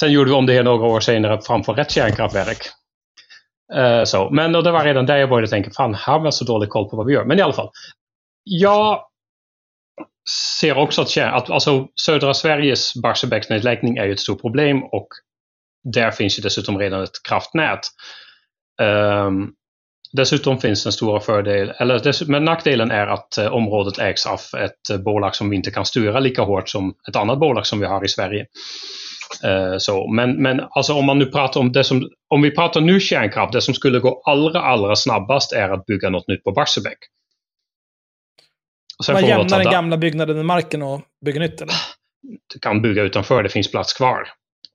sen gjorde vi om det här några år senare framför rätt kärnkraftverk. Uh, så. Men det var redan där jag började tänka, fan har vi så dålig koll på vad vi gör? Men i alla fall. Jag ser också att, att alltså, södra Sveriges Barsebäcksnedläggning är ju ett stort problem och där finns ju dessutom redan ett kraftnät. Um, dessutom finns den stora fördel, eller dess, men nackdelen är att uh, området ägs av ett uh, bolag som vi inte kan styra lika hårt som ett annat bolag som vi har i Sverige. Uh, så, men men alltså om man nu pratar om det som, om vi pratar nu kärnkraft, det som skulle gå allra, allra snabbast är att bygga något nytt på Barsebäck. Och Man jämnar den gamla byggnaden med marken och bygger nytt eller? du kan bygga utanför, det finns plats kvar.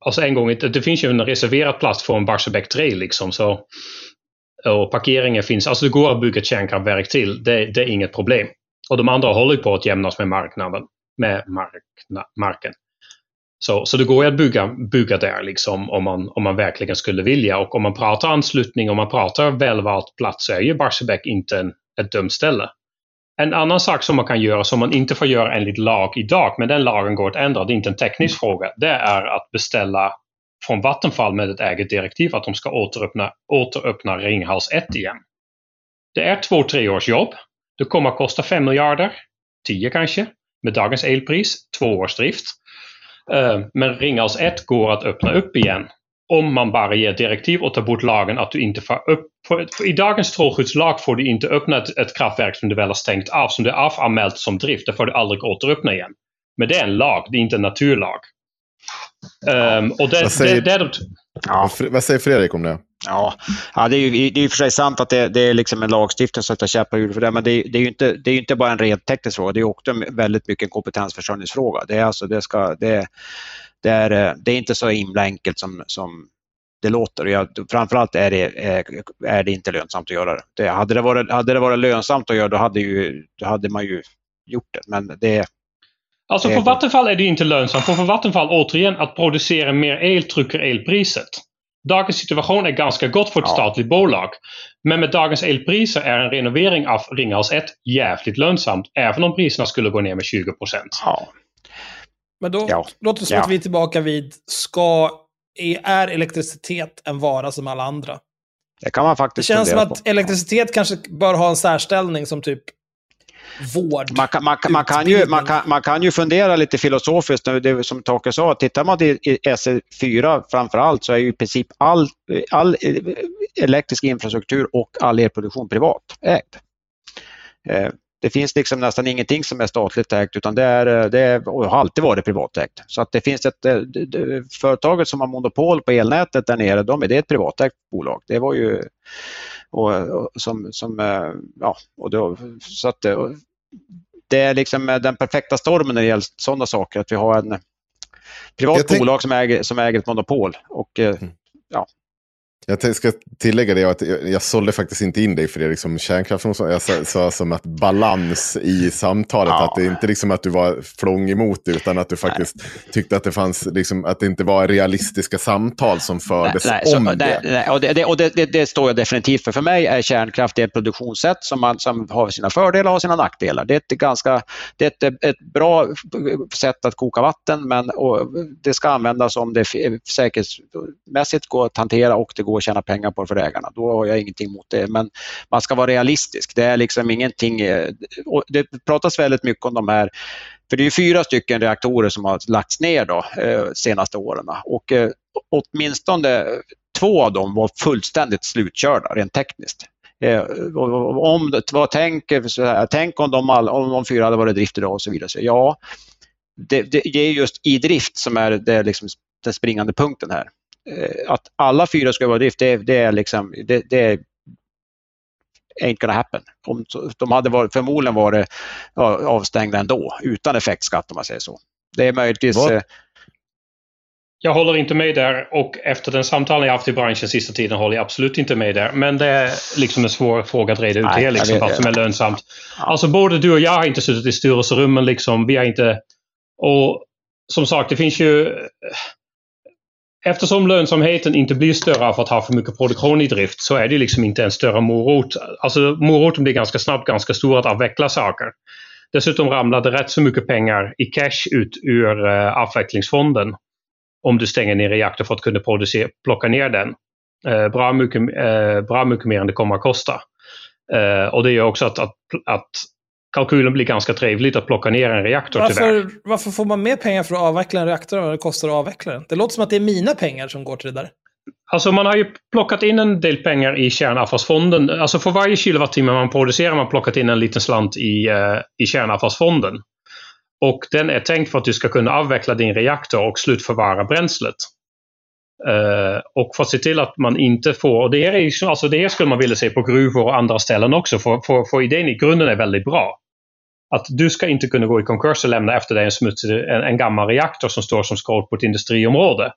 Alltså en gång, det finns ju en reserverad plats för en Barsebäck 3 liksom. Så, och parkeringen finns, alltså det går att bygga ett kärnkraftverk till, det, det är inget problem. Och de andra håller på att jämnas med marknaden, med markna, marken. Så, så det går ju att bygga, bygga där liksom om man, om man verkligen skulle vilja. Och om man pratar anslutning, om man pratar välvalt plats så är ju Barsebäck inte en, ett dumt ställe. En annan sak som man kan göra som man inte får göra enligt lag idag, men den lagen går att ändra, det är inte en teknisk fråga, det är att beställa från Vattenfall med ett eget direktiv att de ska återöppna, återöppna Ringhals 1 igen. Det är två, tre års jobb. Det kommer att kosta 5 miljarder, 10 kanske, med dagens elpris, två års drift. Eh, men Ringhals 1 går att öppna upp igen om man bara ger direktiv och tar bort lagen att du inte får upp... För, för I dagens strålskyddslag får du inte öppna ett, ett kraftverk som du väl har stängt av, som du är avanmält som drift. Det får du aldrig återöppna igen. Men det är en lag, det är inte en naturlag. Ehm, och det, Vad säger- det, det, Fre- Vad säger Fredrik om det? Ja, ja det är ju det är ju för sig sant att det, det är liksom en lagstiftning som sätter käppar i hjulet för det, men det, är- det är ju inte, det är inte bara en rent teknisk fråga, det är också väldigt mycket en kompetensförsörjningsfråga. Det är, alltså, det ska, det, det är, eh, det är inte så himla enkelt som, som det låter. Jag, framförallt är det, är, är det inte lönsamt att göra det. det hade, det varit, hade det varit lönsamt att göra då hade, ju, då hade man ju gjort det. Men det, Alltså Det för Vattenfall är det inte lönsamt. För för Vattenfall återigen att producera mer el trycker elpriset. Dagens situation är ganska gott för ett Ja. statligt bolag. Men med dagens elpriser är en renovering av Ringhals 1 jävligt lönsamt. Även om priserna skulle gå ner med 20 procent. ja, Men då Ja. låter det som Ja. att vi är tillbaka vid, ska, är elektricitet en vara som alla andra? det kan man Det faktiskt känns som att på. elektricitet kanske bör ha en särställning som typ vård. Man kan, man, kan- man, kan ju, man, kan, man kan ju fundera lite filosofiskt, det som Tage sa, tittar man till i SE4 framför allt så är ju i princip all, all elektrisk infrastruktur och all elproduktion privatägd. Eh, Det finns liksom nästan ingenting som är statligt ägt utan det, är, det är, och har alltid varit privatägt. Så att det finns ett, eh, företaget som har monopol på elnätet där nere, de, det är ett privatägt bolag. Det var ju och, och, som, som eh, ja, och då, så att det, är liksom eh, den perfekta stormen när det gäller sådana saker, att vi har en privat tänk- bolag som äger, som äger ett monopol. Och, eh, Jag ska tillägga det att jag, sålde faktiskt inte in dig för det. Liksom kärnkraften och så. Jag sa, sa som att balans i samtalet. Ja. Att det inte liksom att du var flång emot det, utan att du faktiskt tyckte att det fanns, liksom, att det inte var realistiska samtal som fördes Nej, så- om nej, det. nej, och det, det, och det, det, står jag definitivt för. För mig är kärnkraft ett produktionssätt som, man, som har sina fördelar och sina nackdelar. Det är ett, ganska, det är ett, ett bra sätt att koka vatten men det ska användas om det säkerhetsmässigt går att hantera och det går att tjäna pengar på det för ägarna. Då har jag ingenting emot det. Men man ska vara realistisk. Det är liksom ingenting... Eh, och Det pratas väldigt mycket om de här för det är fyra stycken reaktorer som har lagts ner de eh, senaste åren. Och eh, åtminstone två av dem var fullständigt slutkörda rent tekniskt. Eh, om, vad tänker, så här, tänk om de, all, om de fyra hade varit i drift idag och så vidare. Så ja, det, det är just i drift som är det liksom den springande punkten här. Eh, Att alla fyra ska vara i drift, det, det är liksom, det, det är ain't gonna happen. Om, de hade varit, förmodligen varit ja, avstängda ändå, utan effektskatt om man säger så. Det är möjligtvis... Vad- eh, Jag håller inte med där och efter den samtalen jag haft i branschen sista tiden håller jag absolut inte med där. Men det är liksom en svår fråga att reda ut Nej, det, liksom, vad som är lönsamt. Alltså både du och jag har inte suttit i styrelserummen. Liksom, vi har inte... Och som sagt, det finns ju... Eftersom lönsamheten inte blir större av att ha för mycket produktion i drift så är det liksom inte en större morot. Alltså moroten blir ganska snabbt ganska stor att avveckla saker. Dessutom ramlar det rätt så mycket pengar i cash ut ur uh, avvecklingsfonden om du stänger ner reaktor för att kunna producera, plocka ner den. Eh, bra, mycket, eh, bra mycket mer än det kommer att kosta. Eh, och det gör också att, att, att kalkylen blir ganska trevligt att plocka ner en reaktor tyvärr. Varför, varför får man mer pengar för att avveckla en reaktor än vad det kostar att avveckla den? Det låter som att det är mina pengar som går till det där. Alltså man har ju plockat in en del pengar i kärnavfallsfonden. Alltså för varje kilowattimme man producerar man plockat in en liten slant i, eh, i kärnavfallsfonden. Och den är tänkt för att du ska kunna avveckla din reaktor och slutförvara bränslet. Eh, och för att se till att man inte får, och det är, alltså det skulle man vilja se på gruvor och andra ställen också, för, för, för idén i grunden är väldigt bra. Att du ska inte kunna gå i konkurs och lämna efter dig en, smutsig, en, en gammal reaktor som står som skål på ett industriområde.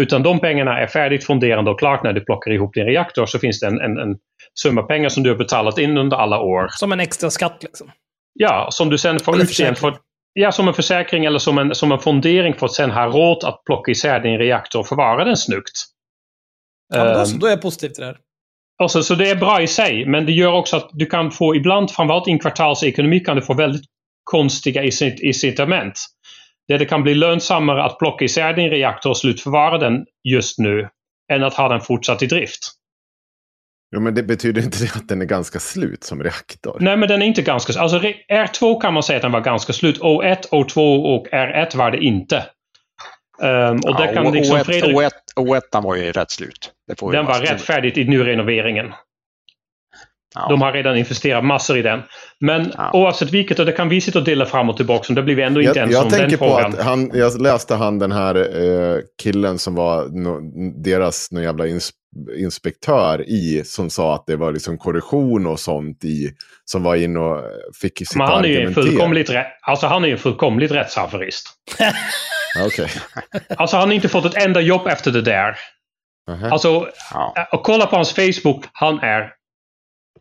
Utan de pengarna är färdigt fonderande och klart när du plockar ihop din reaktor så finns det en, en, en summa pengar som du har betalat in under alla år. Som en extra skatt liksom. Ja, som du sen får ut igen. För, ja, som en försäkring eller som en, som en fondering för att sen ha råd att plocka isär din reaktor och förvara den snyggt. Ja, men då, Ehm, så, då är jag positiv till det här. Alltså, så det är bra i sig, men det gör också att du kan få ibland, framförallt i en kvartalsekonomi, kan du få väldigt konstiga incitament. Där det kan bli lönsammare att plocka isär din reaktor och slutförvara den just nu än att ha den fortsatt i drift. Jo, men det betyder inte det att den är ganska slut som reaktor? Nej, men den är inte ganska Alltså R2 kan man säga att den var ganska slut. O1, O2 och R1 var det inte. Um, och ja, det kan liksom O1, Fredrik... O1, O1 var ju rätt slut. den var rättfärdigt i nu renoveringen. Ja. De har redan investerat massor i den. Men ja. oavsett vilket, och det kan vi sitta och dela fram och tillbaka om, det blir vi ändå inte ens om den tänker frågan. På att han, jag läste han den här eh, killen som var no, deras no jävla ins, inspektör i, som sa att det var liksom korruption och sånt i, som var in och fick sitta Men han är ju fullkomligt, alltså han är ju fullkomligt rättshaverist. Okej. Alltså han har inte fått ett enda jobb efter det där. Uh -huh. Alltså, ja. och kolla på hans Facebook. Han är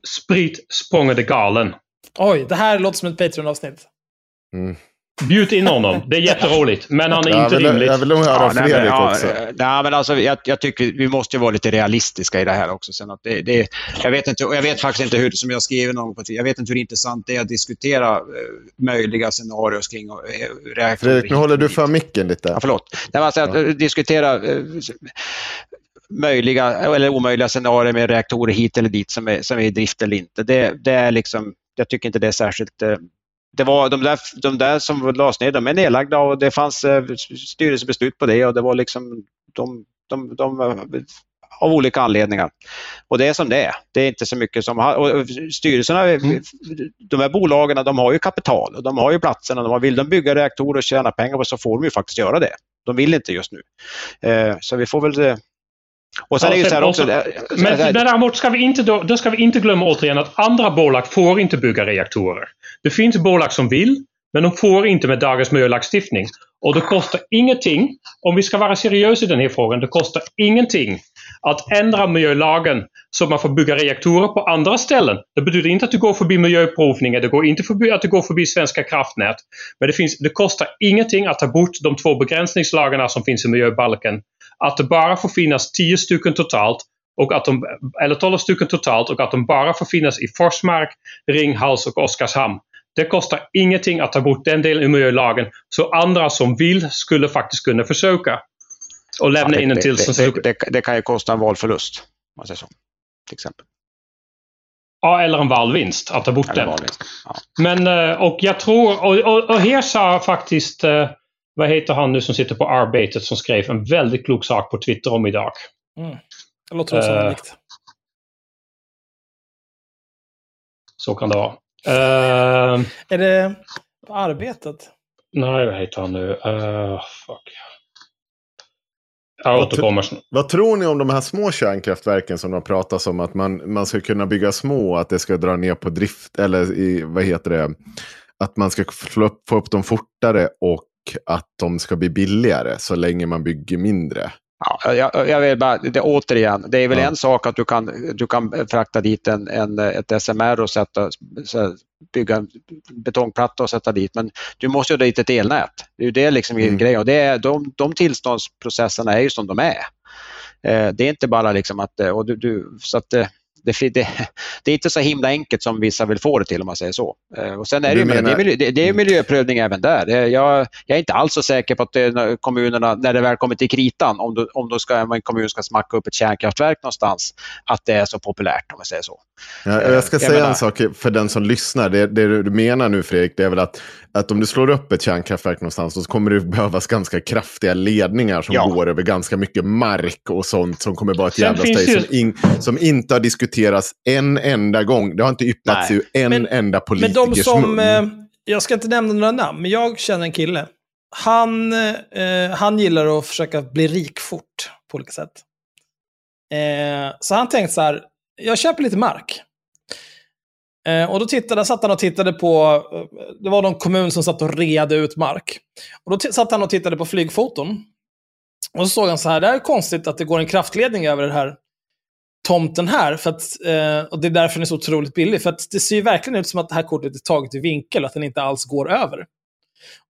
sprit språngande galen. Oj, det här låter som ett Patreon-avsnitt. Mm. Bjud in honom. Det är jätteroligt. Men han är inte vill, rimligt. Jag vill nog höra ja, Fredrik men, också. nej, men alltså, jag, jag tycker vi måste vara lite realistiska i det här också. Sen att det, det, jag, vet inte, jag vet faktiskt inte hur, som jag skriver någon på jag vet inte hur intressant det är att diskutera uh, möjliga scenarier kring uh, reaktorer. Fredrik, nu håller du för micken lite. Ja, förlåt. Nej, alltså, att, uh, diskutera uh, möjliga eller omöjliga scenarier med reaktorer hit eller dit som är, som är i drift eller inte. Det, det är liksom, jag tycker inte det är särskilt det var de där, de där som lades ner, de är nedlagda och det fanns eh, styrelsebeslut på det och det var liksom de, de, de, av olika anledningar. Och det är som det är. Det är inte så mycket som... Och styrelserna, mm. de här bolagen, de har ju kapital och de har ju platserna. De vill de bygga reaktorer och tjäna pengar på så får de ju faktiskt göra det. De vill inte just nu. Eh, så vi får väl och sen ja, är ju så här också, men däremot ska vi inte, då, då ska vi inte glömma återigen att andra bolag får inte bygga reaktorer. Det finns bolag som vill, men de får inte med dagens miljölagstiftning. Och det kostar ingenting, om vi ska vara seriösa i den här frågan, det kostar ingenting att ändra miljölagen så att man får bygga reaktorer på andra ställen. Det betyder inte att du går förbi miljöprovningar, det går inte förbi att du går förbi Svenska kraftnät. Men det, finns, det kostar ingenting att ta bort de två begränsningslagarna som finns i miljöbalken att det bara får finnas 10 stycken totalt och att de, eller 12 stycken totalt och att de bara får finnas i Forsmark, Ringhals och Oskarshamn. Det kostar ingenting att ta bort den delen i miljölagen så andra som vill skulle faktiskt kunna försöka och lämna ja, det, in en tillstånd. Det, det, det, kan ju kosta en valförlust, man säger så. Till exempel. Ja, eller en valvinst att ta bort eller den. Ja. Men, eh, och jag tror, och, och, och här sa faktiskt eh, vad heter han nu som sitter på Arbetet som skrev en väldigt klok sak på Twitter om idag. Mm. Det låter osannolikt. Uh, så kan det vara. Uh, är det Arbetet? Nej, vad heter han nu? Uh, fuck. Jag återkommer. Vad tror ni om de här små kärnkraftverken som de pratas om? Att man, man ska kunna bygga små, att det ska dra ner på drift, eller i, vad heter det? Att man ska få upp, få upp dem fortare och att de ska bli billigare så länge man bygger mindre. Ja, jag, jag vill bara, det, återigen, det är väl ja. en sak att du kan, du kan frakta dit en, en, ett SMR och sätta, bygga en betongplatta och sätta dit, men du måste ju ha dit ett elnät. Det är ju det liksom mm. grejen. Och det är, de, de tillståndsprocesserna är ju som de är. Eh, det är inte bara liksom att, och du, du, så att det, det, det, är inte så himla enkelt som vissa vill få det till om man säger så. Eh, och sen är det, menar... det, är, det är miljöprövning även där. Jag, jag är inte alls så säker på att det, kommunerna, när det väl kommer till kritan, om, du, om, ska, om en kommun ska smacka upp ett kärnkraftverk någonstans, att det är så populärt om man säger så. Ja, jag ska jag säga menar... en sak för den som lyssnar. Det, det du menar nu Fredrik, det är väl att, att om du slår upp ett kärnkraftverk någonstans så kommer det behövas ganska kraftiga ledningar som ja. går över ganska mycket mark och sånt som kommer vara ett jävla steg ju... som, in, som inte har diskuterats en enda gång. Det har inte yppats i en men, enda politikers Men de som, eh, jag ska inte nämna några namn, men jag känner en kille. Han, eh, han gillar att försöka bli rik fort på olika sätt. Eh, så han tänkte så här, jag köper lite mark. Eh, och då tittade, satt han och tittade på, eh, det var någon kommun som satt och reade ut mark. Och då satt han och tittade på flygfoton. Och så såg han så här, det här är konstigt att det går en kraftledning över den här tomten här. För att, eh, och det är därför den är så otroligt billig. För att det ser ju verkligen ut som att det här kortet är taget i vinkel, att den inte alls går över.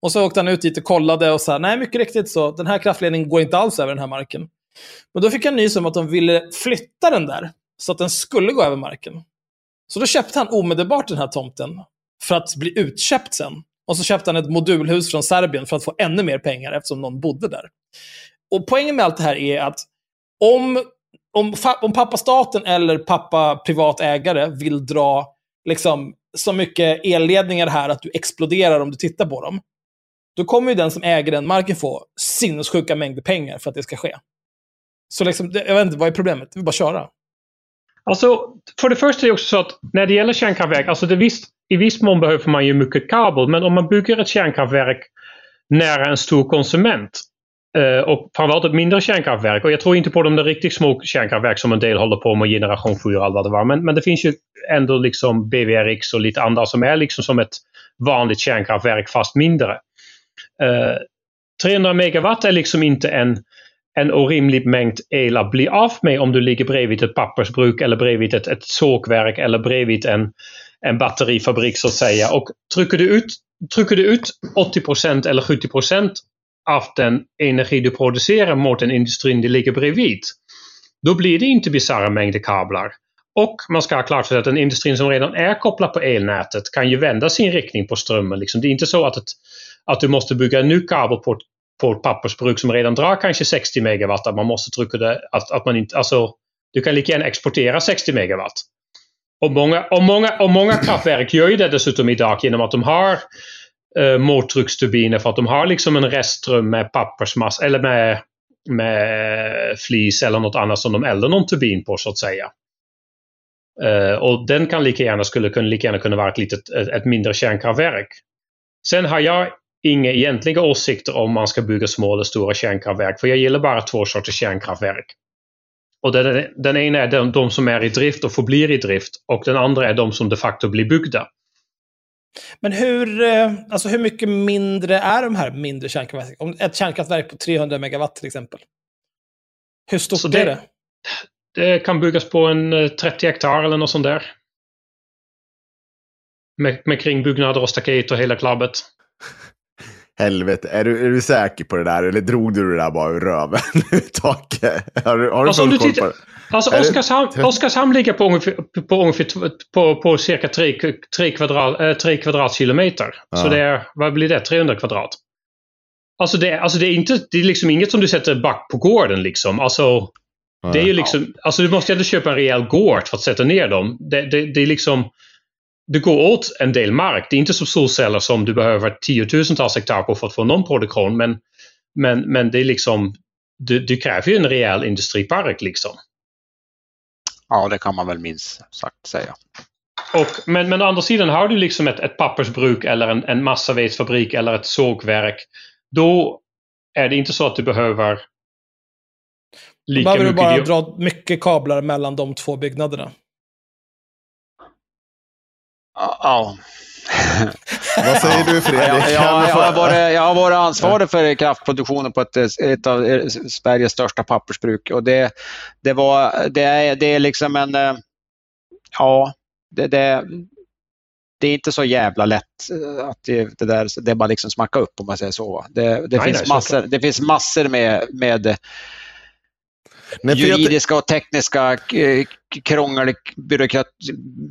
Och så åkte han ut dit och kollade och sa, nej mycket riktigt så, den här kraftledningen går inte alls över den här marken. Men då fick han nys om att de ville flytta den där så att den skulle gå över marken. Så då köpte han omedelbart den här tomten för att bli utköpt sen. Och så köpte han ett modulhus från Serbien för att få ännu mer pengar eftersom någon bodde där. Och poängen med allt det här är att om, om, om pappa staten eller pappa privat ägare vill dra liksom, så mycket elledningar här att du exploderar om du tittar på dem, då kommer ju den som äger den marken få sinnessjuka mängder pengar för att det ska ske. Så liksom, jag vet inte, vad är problemet? Det är bara att köra. Alltså, för det första är det också så att när det gäller kärnkraftverk, alltså det visst, i viss mån behöver man ju mycket kabel, men om man bygger ett kärnkraftverk nära en stor konsument eh, och framförallt ett mindre kärnkraftverk, och jag tror inte på de där riktigt små kärnkraftverk som en del håller på med, generation 4 och allt vad det var, men, men det finns ju ändå liksom BVRX och lite andra som är liksom som ett vanligt kärnkraftverk fast mindre. Eh, uh, 300 megawatt är liksom inte en en orimlig mängd el att bli av med om du ligger bredvid ett pappersbruk eller bredvid ett, ett sågverk eller bredvid en, en batterifabrik så att säga. Och trycker du ut, trycker du ut 80% eller 70% av den energi du producerar mot den industrin du ligger bredvid, då blir det inte bisarra mängder kablar. Och man ska ha klart för sig att den industrin som redan är kopplad på elnätet kan ju vända sin riktning på strömmen. Liksom. Det är inte så att, ett, att du måste bygga en ny kabel på på ett pappersbruk som redan drar kanske 60 megawatt, att man måste trycka det, att, att man inte, alltså du kan lika gärna exportera 60 megawatt. Och många, och många, och många kraftverk gör ju det dessutom idag genom att de har eh, mottrycksturbiner för att de har liksom en restström med pappersmassa eller med, med flis eller något annat som de eldar någon turbin på så att säga. Uh, och den kan lika gärna, skulle kunna, lika gärna kunna vara ett, litet, ett, ett mindre kärnkraftverk. Sen har jag inga egentliga åsikter om man ska bygga små eller stora kärnkraftverk. För jag gillar bara två sorters kärnkraftverk. Och den, den ena är de, de som är i drift och förblir i drift och den andra är de som de facto blir byggda. Men hur, eh, alltså hur mycket mindre är de här mindre kärnkraftverken? Om ett kärnkraftverk på 300 megawatt till exempel. Hur stort det, är det? Det kan byggas på en 30 eh, hektar eller något sånt där. Med, med kringbyggnader och staket och hela klabbet. Helvete, är du, är du säker på det där eller drog du det där bara ur röven? Take, har, du, har du alltså, koll på det? Alltså Oskarshamn, Oskarshamn ligger på ungefär, på, ungefär, på, på cirka 3, kvadrat, äh, 3 kvadratkilometer. Ja. Så det är, vad blir det, 300 kvadrat? Alltså det, alltså det är inte, det är liksom inget som du sätter back på gården liksom. Alltså, det är ju liksom, alltså du måste ändå köpa en rejäl gård för att sätta ner dem. Det, det, det är liksom, det går åt en del mark. Det är inte som solceller som du behöver tiotusentals hektar på för att få någon produktion. Men, men, men det är liksom, det, det kräver ju en rejäl industripark liksom. Ja, det kan man väl minst sagt säga. Och, men, men å andra sidan har du liksom ett, ett pappersbruk eller en, en massavedsfabrik eller ett sågverk. Då är det inte så att du behöver lika Då behöver du bara dra mycket kablar mellan de två byggnaderna. Ja. Vad säger du Fredrik? Ja, ja, jag, har varit, jag har varit ansvarig för kraftproduktionen på ett, ett av Sveriges största pappersbruk. Och det, det, var, det, är, det är liksom en... Eh, ja, det, det, det är inte så jävla lätt att det, det där, det bara liksom smacka upp om man säger så. Det, det, nej, finns, nej, massor, det finns massor med, med Nej, juridiska och tekniska eh, krångel, byråkrati,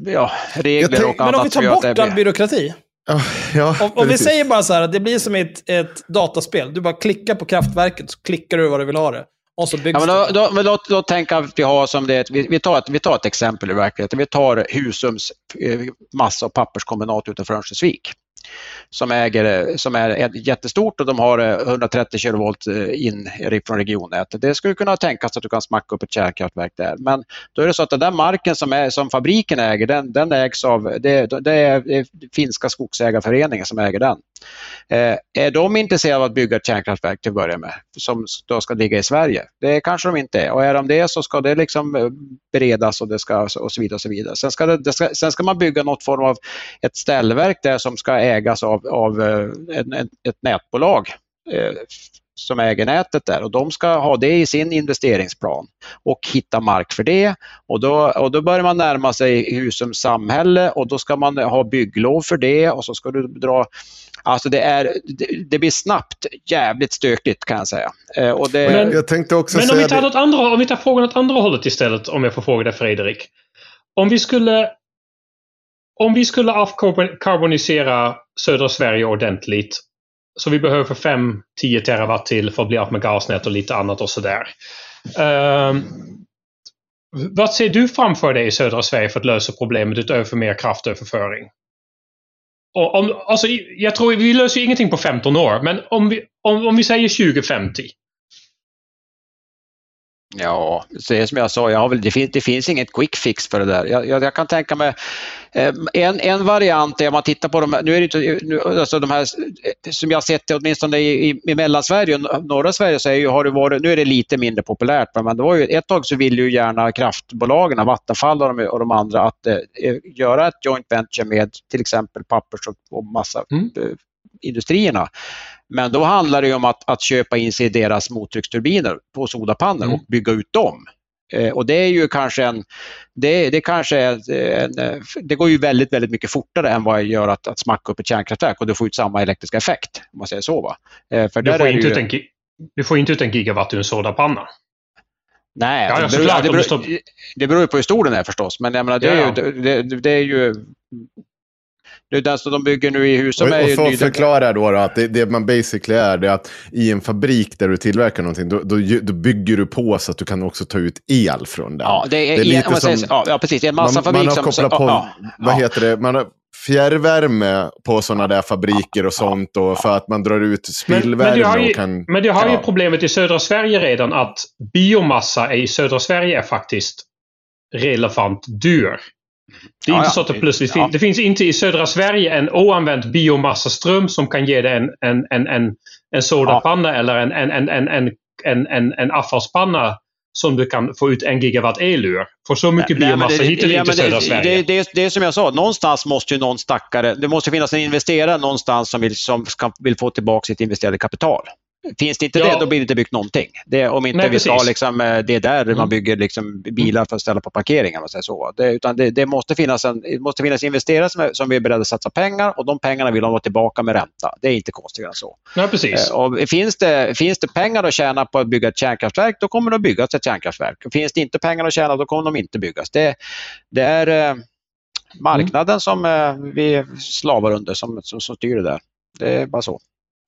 ja, regler och annat. Men om vi tar bort all byråkrati. Ja, ja, om, om vi säger bara så här, att det blir som ett, ett dataspel. Du bara klickar på kraftverket, så klickar du var du vill ha det. Och så byggs ja, men då, då, låt, låt tänka att vi har som det, vi, vi, tar ett, vi tar ett exempel i verkligheten. Vi tar Husums eh, massa och papperskombinat utanför Örnsköldsvik som, äger, som är jättestort och de har eh, 130 kilovolt eh, in eh, från regionnätet. Det skulle kunna tänkas att du kan smacka upp ett kärnkraftverk där. Men då är det så att den där marken som, är, som fabriken äger, den, den ägs av, det, det är finska skogsägarföreningen som äger den. Eh, är de intresserade av att bygga ett kärnkraftverk till att börja med, som då ska ligga i Sverige? Det kanske de inte är. Och är de det så ska det liksom beredas och, det ska, och så vidare. Och så vidare. Sen, ska det, det ska, sen ska man bygga något form av ett ställverk där som ska ägas av, av eh, en, ett nätbolag eh, som äger nätet där och de ska ha det i sin investeringsplan och hitta mark för det. Och då, och då börjar man närma sig Husums samhälle och då ska man ha bygglov för det och så ska du dra Alltså det, är, det, blir snabbt jävligt stökigt kan jag säga. Eh, och det, Men- Jag tänkte också Men om vi, tar det. andra, om vi tar frågan åt andra hållet istället, om jag får fråga dig Fredrik. Om vi skulle om vi skulle avkarbonisera södra Sverige ordentligt, så vi behöver 5-10 terawatt till för att bli av med gasnät och lite annat och sådär. Ehm, vad ser du framför dig i södra Sverige för att lösa problemet utöver mer kraftöverföring? Och om, alltså, jag tror vi löser ju ingenting på 15 år, men om vi, om, om vi säger 2050. Ja, det är som jag sa, jag har väl, det, finns, det finns inget quick fix för det där. Jag, jag, jag kan tänka mig eh, en, en variant är om man tittar på de här, nu är det inte, nu, alltså de här eh, som jag har sett det åtminstone i, i, i Mellansverige och norra Sverige så är ju, har det varit, nu är det lite mindre populärt, men det var ju, ett tag så ville ju gärna kraftbolagen, Vattenfall och de, och de andra att eh, göra ett joint venture med till exempel pappers och, och massa Mm. Industrierna. Men då handlar det ju om att, att köpa in sig i deras mottrycksturbiner på sodapannor Mm. och bygga ut dem. Eh, och det är ju kanske en, det, det kanske är en, eh, det går ju väldigt, väldigt mycket fortare än vad det gör att, att smacka upp ett kärnkraftverk och du får ut samma elektriska effekt, om man säger så. Va? Eh, för Du får, är inte ju, ut en, du får inte ut en gigawatt ur en sodapanna. Nej, Ja, det, beror, det, beror, det beror ju på hur stor den är förstås, men jag menar, det, är Ja, ju, det, det, det är ju det är den som de bygger nu i hus som Och, är och ju ny- förklara då, då att det, det man basically är, det är att i en fabrik där du tillverkar någonting, då, då, ju- då bygger du på så att du kan också ta ut el från den. Ja, det är, lite en, om man säger, så- ja, precis. En man, massafabrik man har som... kopplat på, ja, vad ja. heter det, man har fjärrvärme på sådana där fabriker och sånt och för att man drar ut Men, spillvärme men du har ju, och kan... men du har ju ja. problemet i södra Sverige redan att biomassa i södra Sverige är faktiskt relevant dyr. Det är Ja, inte ja. så att det plötsligt Ja. finns, det finns inte i södra Sverige en oanvänd biomassaström som kan ge dig en, en, en, en, en sodapanna eller en, en, en, en, en, en, en, en avfallspanna som du kan få ut en gigawatt el ur. För så mycket Nej, biomassa det- hittar ja, inte i södra Sverige. Det, det, det är som jag sa, någonstans måste ju någon stackare, det måste finnas en investerare någonstans som vill, som ska, vill få tillbaka sitt investerade kapital. Finns det inte Ja. det, då blir det inte byggt någonting. Det, om inte Nej, vi ska liksom, eh, det är där Mm. man bygger liksom bilar för att ställa på säger Så. Det, utan det, det, måste finnas en, det måste finnas investerare som är, som är beredda att satsa pengar och de pengarna vill de ha tillbaka med ränta. Det är inte konstigare än så. Nej, precis. Eh, Och finns, det, finns det pengar att tjäna på att bygga ett kärnkraftverk, då kommer det att byggas ett kärnkraftverk. Finns det inte pengar att tjäna, då kommer de inte byggas. Det, det är eh, marknaden som eh, vi slavar under som, som, som styr det där. Det är bara så.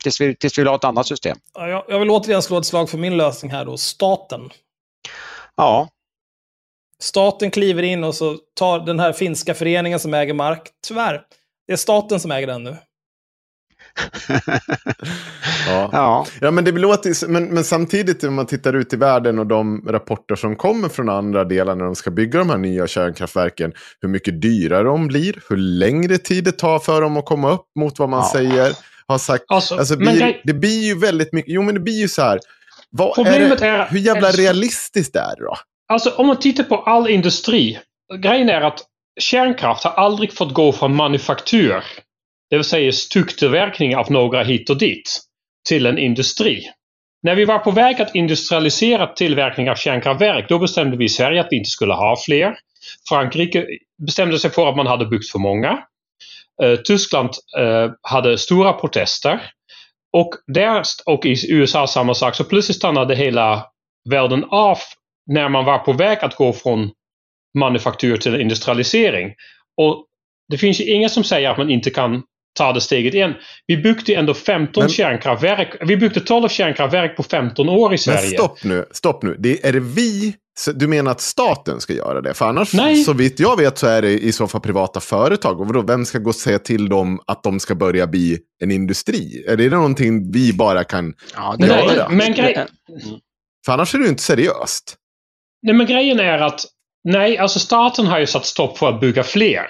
Tills vi, tills vi vill ha ett annat system. Ja, Jag, jag vill återigen slå ett slag för min lösning här då. Staten. Ja, Staten kliver in och så tar den här finska föreningen som äger mark. Tyvärr, det är staten som äger den nu. Ja. ja. Ja, men det låter men, men samtidigt när man tittar ut i världen och de rapporter som kommer från andra delar när de ska bygga de här nya kärnkraftverken, hur mycket dyrare de blir, hur längre tid det tar för dem att komma upp mot vad man Ja. säger, har sagt. Alltså, Alltså, blir, grej- det blir ju väldigt mycket, jo men det blir ju så här, vad Problemet är, det, är- hur jävla är- realistiskt är det då? Alltså om man tittar på all industri. Grejen är att kärnkraft har aldrig fått gå från manufaktur, det vill säga stycktillverkning av några hit och dit, till en industri. När vi var på väg att industrialisera tillverkning av kärnkraftverk, då bestämde vi i Sverige att vi inte skulle ha fler. Frankrike bestämde sig för att man hade byggt för många. Eh, Tyskland eh, hade stora protester. Och, där, och i USA samma sak. Så plötsligt stannade hela världen av när man var på väg att gå från manufaktur till industrialisering. Och det finns ju ingen som säger att man inte kan ta det steget igen. Vi byggde ändå 15 Men- kärnkraftverk. Vi byggde 12 kärnkraftverk på 15 år i Men Sverige. stopp nu, stopp nu. Det, är det vi, du menar att staten ska göra det? För annars, Nej. så vitt jag vet så är det i så fall privata företag. Och vadå, vem ska gå och säga till dem att de ska börja bli en industri? Är det någonting vi bara kan ja Nej, göra? men, grej, För annars är det ju inte seriöst. nej, men grejen är att nej, alltså staten har ju satt stopp för att bygga fler.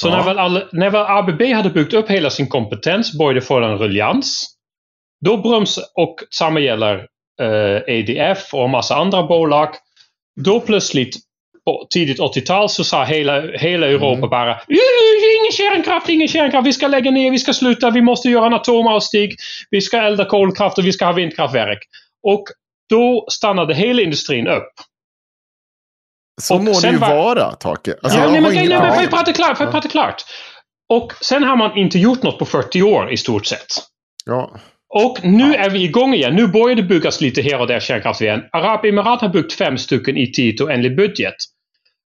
Så Ja. när, väl alla, när väl ABB hade byggt upp hela sin kompetens, började få en ruljans. Då broms, och samma gäller eh, EDF och en massa andra bolag. Då plötsligt på tidigt 80-tal så sa hela, hela Europa bara "Uh, ingen kärnkraft, ingen kärnkraft, vi ska lägga ner, vi ska sluta, vi måste göra en atomavstig, vi ska elda kolkraft och vi ska ha vindkraftverk. Och då stannade hela industrin upp. Så må det ju var- vara, Take. Alltså, ja, nej, men, ingen nej, men får jag prata klart? Får jag Ja. prata klart? Och sen har man inte gjort något på 40 år i stort sett. Ja. Och nu är vi igång igen. Nu börjar det byggas lite här och där kärnkraft igen. Arabemirat har byggt fem stycken i tid och enligt budget.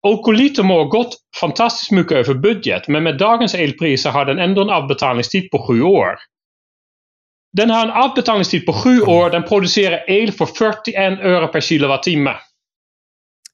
Okolito har gått fantastiskt mycket över budget, men med dagens elpriser har den ändå en avbetalningstid på sju år. Den har en avbetalningstid på sju år, den producerar el för 41 öre per kilowattimme.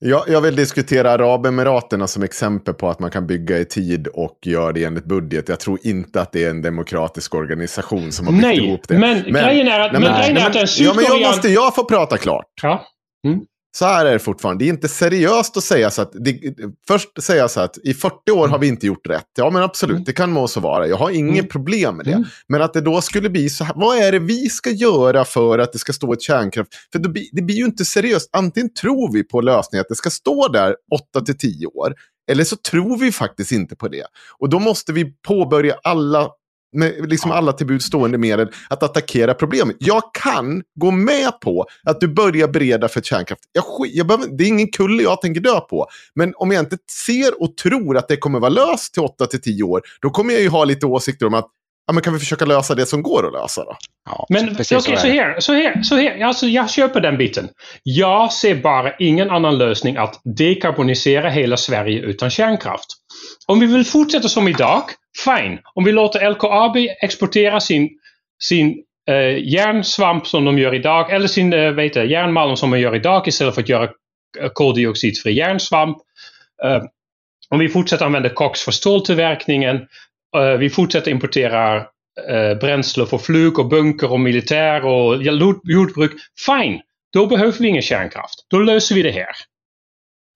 Jag, jag vill diskutera Arabemiraterna som exempel på att man kan bygga i tid och göra det enligt budget. Jag tror inte att det är en demokratisk organisation som har byggt Nej, ihop det. men grejen är att- men grejen är att en ja, men jag måste jag få prata klart. Ja. Mm. Så här är det fortfarande. Det är inte seriöst att säga så att... Det, först säga så att i 40 år har vi inte gjort rätt. Ja, men absolut, Mm. det kan må så vara. Jag har inget problem med det. Men att det då skulle bli så här. Vad är det vi ska göra för att det ska stå ett kärnkraft? För det blir, det blir ju inte seriöst. Antingen tror vi på lösningen att det ska stå där 8 till 10 år. Eller så tror vi faktiskt inte på det. Och då måste vi påbörja alla med liksom alla till stående medel att attackera problemet. Jag kan gå med på att du börjar bereda för kärnkraft. Jag, jag behöver, det är ingen kulle jag tänker dö på. Men om jag inte ser och tror att det kommer vara löst till 8 till 10 år, då kommer jag ju ha lite åsikter om att ja, men kan vi försöka lösa det som går att lösa då? Men okej, precis så, här, så här, så här. Alltså, jag köper den biten. Jag ser bara ingen annan lösning att dekarbonisera hela Sverige utan kärnkraft. Om vi vill fortsätta som idag, fine. Om vi låter LKAB exportera sin, sin eh, järnsvamp som de gör idag, eller sin eh, vet jag, järnmalm som de gör idag istället för att göra eh, koldioxidfri järnsvamp. Eh, om vi fortsätter använda koks för ståltillverkningen, eh, vi fortsätter importera eh, bränsle för flyg och bunker och militär och jordbruk. Fine, då behöver vi ingen kärnkraft. Då löser vi det här.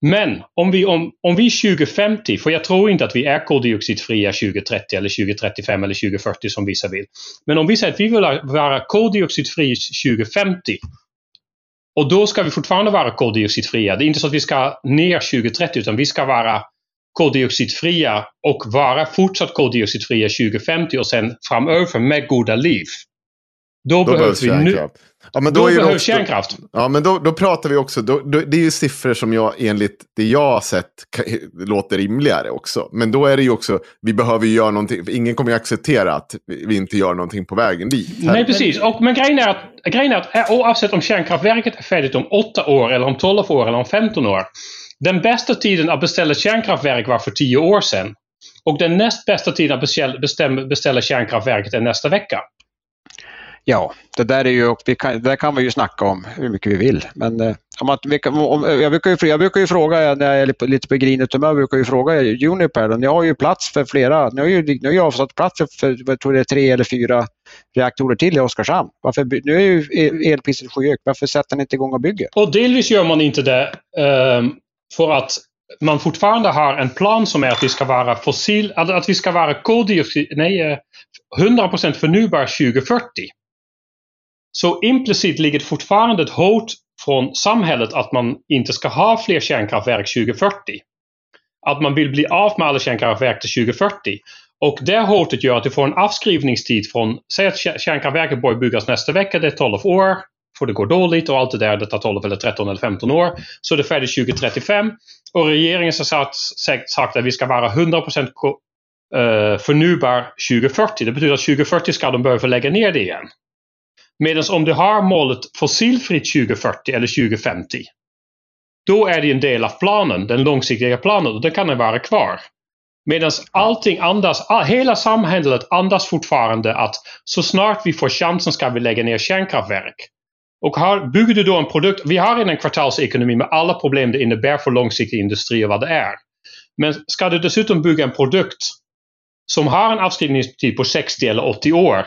Men om vi, om, om vi 2050, för jag tror inte att vi är koldioxidfria 2030 eller 2035 eller 2040 som vissa vill. Men om vi säger att vi vill vara koldioxidfri 2050 och då ska vi fortfarande vara koldioxidfria. Det är inte så att vi ska ner 2030 utan vi ska vara koldioxidfria och vara fortsatt koldioxidfria 2050 och sen framöver med goda liv. Då, behövs vi nu... Ja, men Då det behövs också- kärnkraft. Ja, men då, då pratar vi också, då, då, det är ju siffror som jag enligt det jag har sett låter rimligare också. Men då är det ju också, vi behöver ju göra någonting, ingen kommer ju acceptera att vi inte gör någonting på vägen dit. Nej, precis. Och, men grejen är, att, grejen är att oavsett om kärnkraftverket är färdigt om 8 år, eller om 12 år, eller om 15 år. Den bästa tiden att beställa kärnkraftverk var för 10 år sedan. Och den näst bästa tiden att beställa kärnkraftverket är nästa vecka. Ja, det där är ju, vi kan, där kan vi ju snacka om hur mycket vi vill. Men eh, om att, om, eh, jag, brukar ju, jag brukar ju fråga, när jag är lite på- grinigt grinet humör, brukar jag ju fråga Uniper, ni har ju plats för flera, ni har ju, ni har ju avsatt plats för, jag tror det är tre eller fyra reaktorer till i Oskarshamn. Varför, nu är ju elpriset skyhögt, varför sätter ni inte igång och bygger? Och delvis gör man inte det ehm, för att man fortfarande har en plan som är att vi ska vara fossil, att, vi ska vara koldioxid, nej, eh, 100% förnybar 2040. Så implicit ligger det fortfarande ett hot från samhället att man inte ska ha fler kärnkraftverk 2040. Att man vill bli av med alla kärnkraftverk till 2040. Och det hotet gör att du får en avskrivningstid från, säg att kärnkraftverket börjar byggas nästa vecka, det är 12 år, för det går dåligt och allt det där, det tar 12 eller 13 eller 15 år. Så det är färdigt 2035 och regeringen har sagt, sagt, att vi ska vara 100% eh, förnybar 2040. Det betyder att 2040 ska de börja lägga ner det igen. Medan om du har målet fossilfritt 2040 eller 2050, då är det en del av planen, den långsiktiga planen, och den kan den vara kvar. Medan allting andas, all- hela samhället andas fortfarande att så snart vi får chansen ska vi lägga ner kärnkraftverk. Och har, bygger du då en produkt, vi har redan en kvartalsekonomi med alla problem det innebär för långsiktig industri och vad det är. Men ska du dessutom bygga en produkt som har en avskrivningstid på 60 eller 80 år,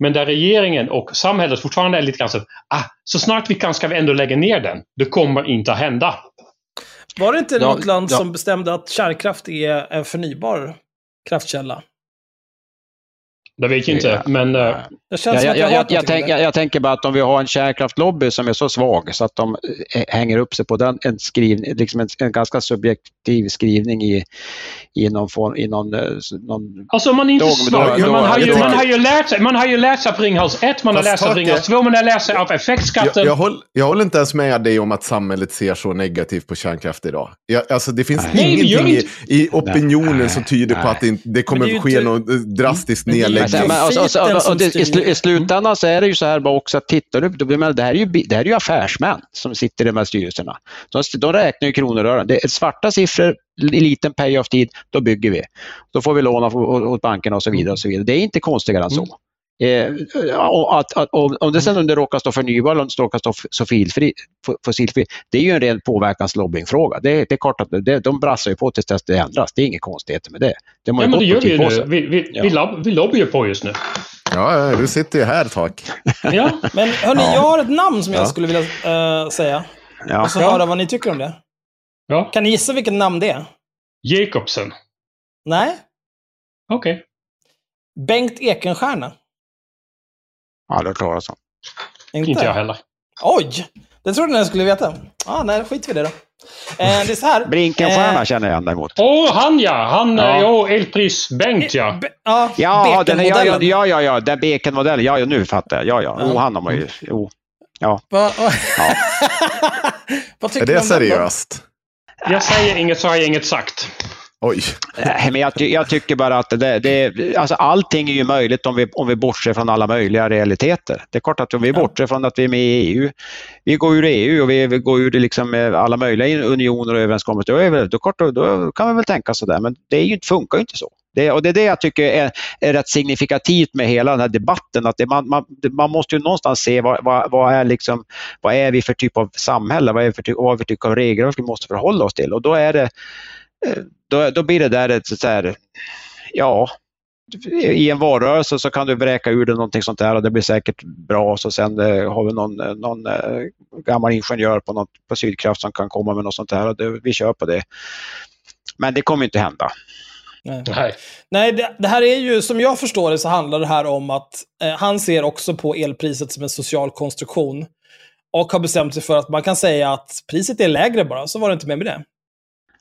men där regeringen och samhället fortfarande är lite grann så ah, så snart vi kan ska vi ändå lägga ner den. Det kommer inte att hända. Var det inte Ja, något land ja. som bestämde att kärnkraft är en förnybar kraftkälla? Det vet jag inte, men... Uh, känns jag, som att jag, jag, jag, jag, tänk, jag, jag tänker bara att om vi har en kärnkraftlobby som är så svag så att de eh, hänger upp sig på den, en, skrivning, liksom en, en ganska subjektiv skrivning i, i någon form, i någon, eh, någon Alltså man är inte svag, men man har, ju, man, har ju lärt sig, man har ju lärt sig av Ringhals 1, man har lärt sig av Ringhals 2, man har lärt sig av effektskatten. Jag, jag, håller, jag håller inte ens med dig om att samhället ser så negativt på kärnkraft idag. Jag, alltså det finns Nej, ingenting i, i opinionen Nej. som tyder på Nej. att det, det kommer det ske ju inte- någon drastisk Men Men, alltså, alltså, och, och, det, i, slutändan så är det ju så här också att tittar du, då- men det här är ju, det här är ju affärsmän som sitter i de här styrelserna. De, de räknar ju kronor och ören. Det är svarta siffror, i liten payoff-tid, då bygger vi. Då får vi låna åt bankerna och så vidare. Och så vidare. Det är inte konstigare än så. Och att, att, om, om det sen om det råkar stå förnybar eller om det råkar stå fossilfri, fo- fossilfri, det är ju en ren påverkanslobbyingfråga. Det, det är klart att det, de brassar ju på tills det ändras. Det är inga konstigheter med det. Det har Ja, ju men det gör vi ju på nu. Vi, vi, Ja. vi, lob, vi lobbyr ju på just nu. Ja, du sitter ju här tak. Ja. Men hörni, Ja. jag har ett namn som jag Ja. skulle vilja eh, säga. Ja. Och så höra vad ni tycker om det. ja. Kan ni gissa vilket namn det är? Jacobsen. Nej? Okej. Bengt Ekenstierna. Aldrig talas om. Inte? Inte jag heller. Oj! Det trodde ni jag skulle veta. Ah, nej, skit vi det då. Eh, det är så här. Brinkenstierna Eh, känner jag igen däremot. Åh, han ja! Han, Ja. ja. jo, elpris. Bengt ja. Be- ja, Ja, den, ja, ja, Bekenmodellen. ja, ja, ja, den Beken-modellen. Ja, ja, nu fattar jag. Ja, ja. Ja. Jo, han har man ju. Jo. Ja. Va, va? Ja. vad tycker Är det seriöst? Jag säger inget så har jag inget sagt. Oj. Eh, Men jag, jag tycker bara att det, det, alltså allting är ju möjligt om vi, om vi bortser från alla möjliga realiteter. Det är klart att om vi bortser från att vi är med i EU, vi går ur EU och vi, vi går ur liksom med alla möjliga unioner och överenskommelser, då, är då, kort, då, kan vi väl tänka sådär, men det är ju, funkar ju inte så. Det, och det är det jag tycker är, är rätt signifikativt med hela den här debatten. Att det, man, man, man måste ju någonstans se vad, vad, vad, är liksom, vad är vi för typ av samhälle, vad är vi för, ty- vad är vi för typ av regelverk vi måste förhålla oss till. Och då, är det, eh, då, då blir det där ett så här, ja, i en valrörelse så kan du bräka ur det någonting sånt där och det blir säkert bra. Så sen eh, har vi någon, eh, någon eh, gammal ingenjör på, något, på Sydkraft som kan komma med något sånt där och det, vi kör på det. Men det kommer inte hända. Nej. Nej. Nej, det, det här är ju, som jag förstår det, så handlar det här om att eh, han ser också på elpriset som en social konstruktion. Och har bestämt sig för att man kan säga att priset är lägre bara, så var det inte mer med det.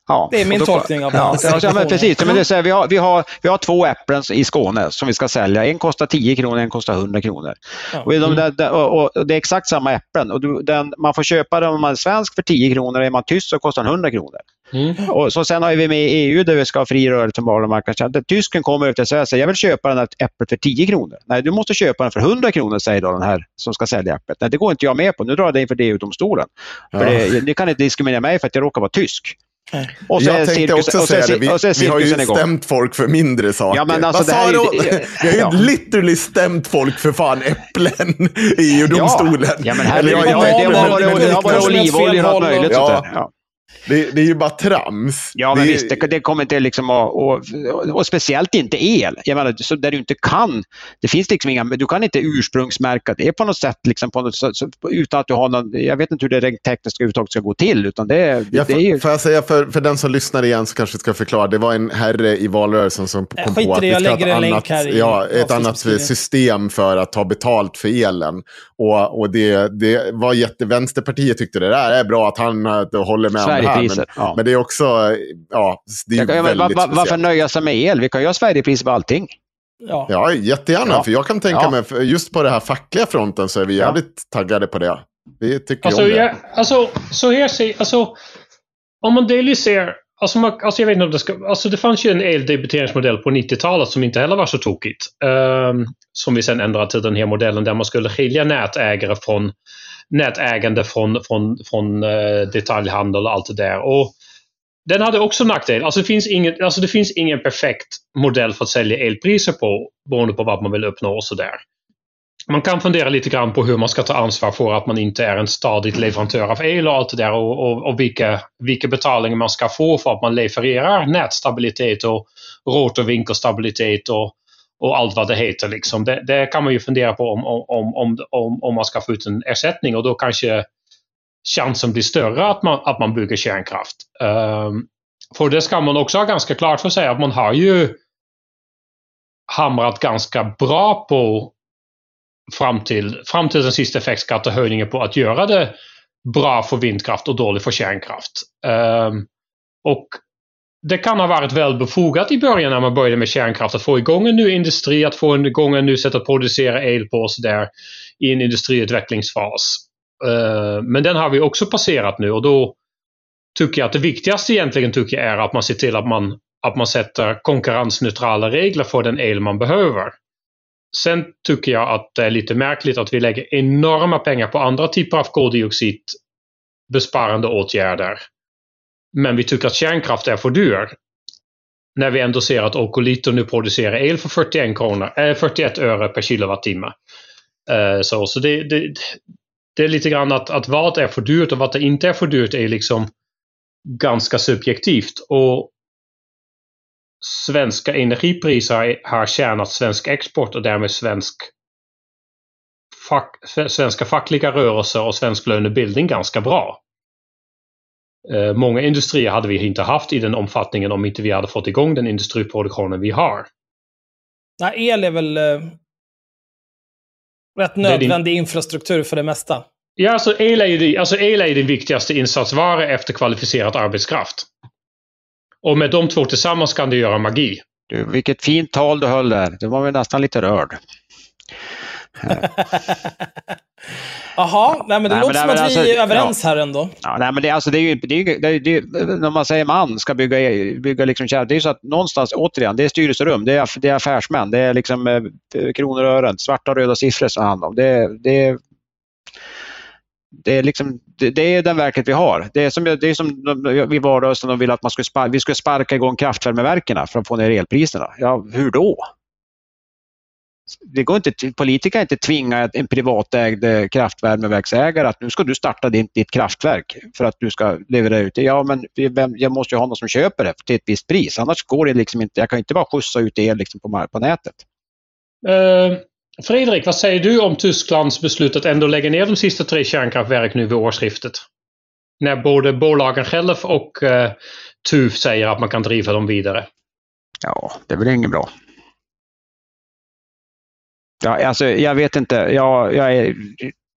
Ja, Det är min då- tolkning av ja, ja, men precis. Men det här, vi, har, vi, har, vi har två äpplen i Skåne som vi ska sälja. En kostar 10 kronor, en kostar 100 kronor. Ja. Och, de där, där- och, och det är exakt samma äpplen. Och du, den, man får köpa den om man är svensk för 10 kronor, är man tysk så kostar den 100 kronor. Mm. Och så sen har vi med i EU där vi ska ha fri rörelse varumarknaden. Tysken kommer ut och säger att jag vill köpa den här äpplet för 10 kronor. Nej, du måste köpa den för 100 kronor, säger då den här som ska sälja äpplet. Nej, det går inte jag med på. Nu drar jag det inför EU-domstolen. För Ja. det, ni kan inte diskriminera mig för att jag råkar vara tysk. Och så är Jag tänkte cirkus- också och så är säga det. cir- och så är Vi, vi har ju igång. stämt folk för mindre saker. Ja, men alltså, Vad det här sa du? Vi har ju ja. literally stämt folk för fan äpplen i EU-domstolen. Ja, men Eller herregud, jag- det har- jag- det har men- varit- men- det har varit olivolja och allt fel möjligt. sånt Ja. Det, det är ju bara trams. Ja, men det, visst, det, det kommer inte liksom att, och, och speciellt inte el. Jag menar, så där du inte kan, det finns liksom inga, du kan inte ursprungsmärka det på något sätt liksom på något, så, utan att du har någon, jag vet inte hur det rent tekniskt överhuvudtaget ska gå till, utan det, Ja, det är ju... får, jag säga för, för den som lyssnar igen så kanske jag ska förklara. Det var en herre i valrörelsen som Äh, kom skit på att det, vi jag ska ha lägger ett en länk annat, ja, ett annat system för att ta betalt för elen. Och, och det, det var jätte... Vänsterpartiet tyckte det där är bra att han håller med om här. Men, Sverigepriser, ja. men det är också, ja, det är kan- väldigt va- va- varför nöja sig med el? Vi kan ju ha Sverigepriser på allting. Ja. Ja, jättegärna. Ja. För jag kan tänka Ja. mig, just på det här fackliga fronten så är vi Ja. jävligt taggade på det. Vi tycker Alltså, om det. jag, alltså, så här ser, alltså, om man delvis ser, alltså, man, alltså jag vet inte om det ska, alltså det fanns ju en eldebiteringsmodell på 90-talet som inte heller var så tokigt. ehm, som vi sen ändrade till den här modellen där man skulle skilja nätägare från nätägande från, från, från eh, detaljhandel och allt det där. Och den hade också nackdel. Alltså det, finns ingen, alltså det finns ingen perfekt modell för att sälja elpriser på beroende på vad man vill uppnå och sådär. Man kan fundera lite grann på hur man ska ta ansvar för att man inte är en stadigt leverantör av el och allt det där och, och, och vilka, vilka betalningar man ska få för att man levererar nätstabilitet och rotorvinkelstabilitet och, och allt vad det heter. Liksom. Det, det kan man ju fundera på om, om, om, om, om man ska få ut en ersättning och då kanske chansen blir större att man, att man bygger kärnkraft. Um, för det ska man också ha ganska klart för sig att man har ju hamrat ganska bra på fram till, fram till den sista effektskattehöjningen på att göra det bra för vindkraft och dåligt för kärnkraft. Um, och det kan ha varit väl befogat i början när man började med kärnkraft att få igång en ny industri, att få igång en ny sätt att producera el på och där i en industriutvecklingsfas. Eh, men den har vi också passerat nu och då tycker jag att det viktigaste egentligen tycker jag är att man ser till att man, att man sätter konkurrensneutrala regler för den el man behöver. Sen tycker jag att det är lite märkligt att vi lägger enorma pengar på andra typer av koldioxidbesparande åtgärder. Men vi tycker att kärnkraft är för dyr. När vi ändå ser att Okolito nu producerar el för 41, kronor, äh, 41 öre per kilowattimme. Uh, så så det, det, det, är lite grann att, att vad är för dyrt och vad det inte är för dyrt är liksom ganska subjektivt. Och svenska energipriser har tjänat svensk export och därmed svensk fack, svenska fackliga rörelser och svensk lönebildning ganska bra. Eh, många industrier hade vi inte haft i den omfattningen om inte vi hade fått igång den industriproduktionen vi har. Nej, el är väl eh, rätt nödvändig din... infrastruktur för det mesta. Ja, alltså el är ju alltså el är den viktigaste insatsvara efter kvalificerad arbetskraft. Och med de två tillsammans kan du göra magi. Du, vilket fint tal du höll där. Det var väl nästan lite rörd. Jaha, nej men det nej, låter men, som att alltså, vi är överens ja. här ändå. Ja, nej, men det, alltså, det är ju, det är, det är, det är, när man säger man ska bygga, bygga liksom det är ju så att någonstans, återigen, det är styrelserum, det är, det är affärsmän, det är liksom eh, kronor och ören, svarta och röda siffror som handlar om. Det, det, det är, liksom, det, det, är den verklighet vi har. Det är som, det är som vi valrörelsen och ville att man skulle sparka, vi skulle sparka igång kraftvärmeverken för att få ner elpriserna. Ja, hur då? Det går inte, politiker kan inte tvinga en privatägd eh, kraftvärmeverksägare att nu ska du starta ditt, ditt kraftverk för att du ska leverera ut det. Ja, men jag måste ju ha någon som köper det till ett visst pris. Annars går det liksom inte. Jag kan inte bara skjutsa ut el liksom på, på nätet. Uh, Fredrik, vad säger du om Tysklands beslut att ändå lägga ner de sista tre kärnkraftverk nu vid årsskiftet? När både bolagen själva och uh, TUF säger att man kan driva dem vidare. Ja, det är väl inget bra. Ja, alltså, jag vet inte. Jag, jag är,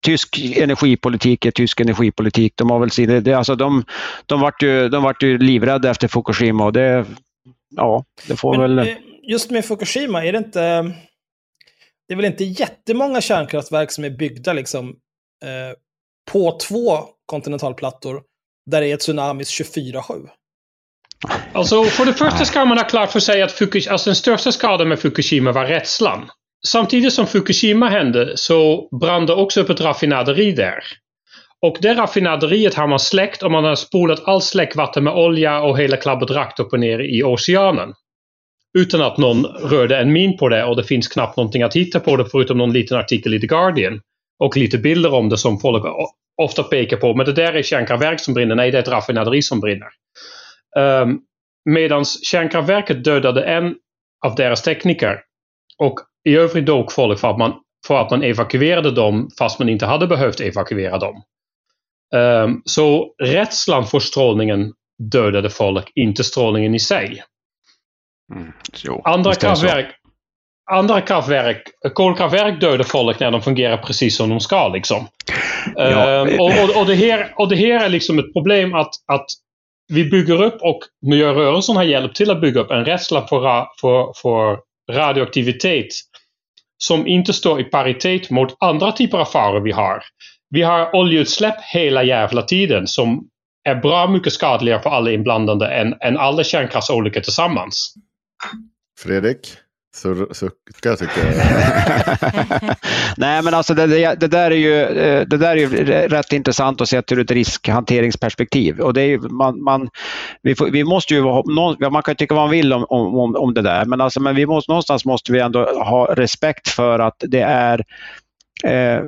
tysk energipolitik är tysk energipolitik. De har väl sina, det, alltså de, de, vart ju, de vart ju livrädda efter Fukushima och det, ja, det får Men, väl... Eh, just med Fukushima, är det inte det är väl inte jättemånga kärnkraftverk som är byggda liksom, eh, på två kontinentalplattor där det är tsunamis 24-7. Alltså, för det första ska man ha klart för sig att Fukushima, alltså den största skadan med Fukushima var rädslan. Samtidigt som Fukushima hände så brann det också upp ett raffinaderi där. Och det raffinaderiet har man släckt och man har spolat allt släckvatten med olja och hela klabbet rakt upp och ner i oceanen utan att någon rörde en min på det och det finns knappt någonting att hitta på det förutom någon liten artikel i The Guardian. Och lite bilder om det som folk ofta pekar på. Men det där är kärnkraftverk som brinner. Nej, det är ett raffinaderi som brinner. Ehm, um, Medan kärnkraftverket dödade en av deras tekniker. Och i övrigt folk för att, man, för att man evakuerade dem fast man inte hade behövt evakuera dem. Um, så rädslan för strålningen dödade folk, inte strålningen i sig. Mm. Jo, andra kraftverk, andra kraftverk, kolkraftverk dödar folk när de fungerar precis som de ska. Liksom. Ja. Uh, och, och, och, det här, och det här är liksom ett problem att, att vi bygger upp och miljörörelsen har hjälpt till att bygga upp en rädsla för, för, för radioaktivitet som inte står i paritet mot andra typer av faror vi har. Vi har oljeutsläpp hela jävla tiden som är bra mycket skadligare för alla inblandade än, än alla kärnkraftsolyckor tillsammans. Fredrik? Sucka, tycker jag. Nej, men alltså det, det, det, där är ju, eh, det där är ju rätt intressant att se ur ett riskhanteringsperspektiv. Och det är man, man, vi, får, vi måste ju, man kan tycka vad man vill om, om, om det där, men, alltså, men vi måste, någonstans måste vi ändå ha respekt för att det är eh,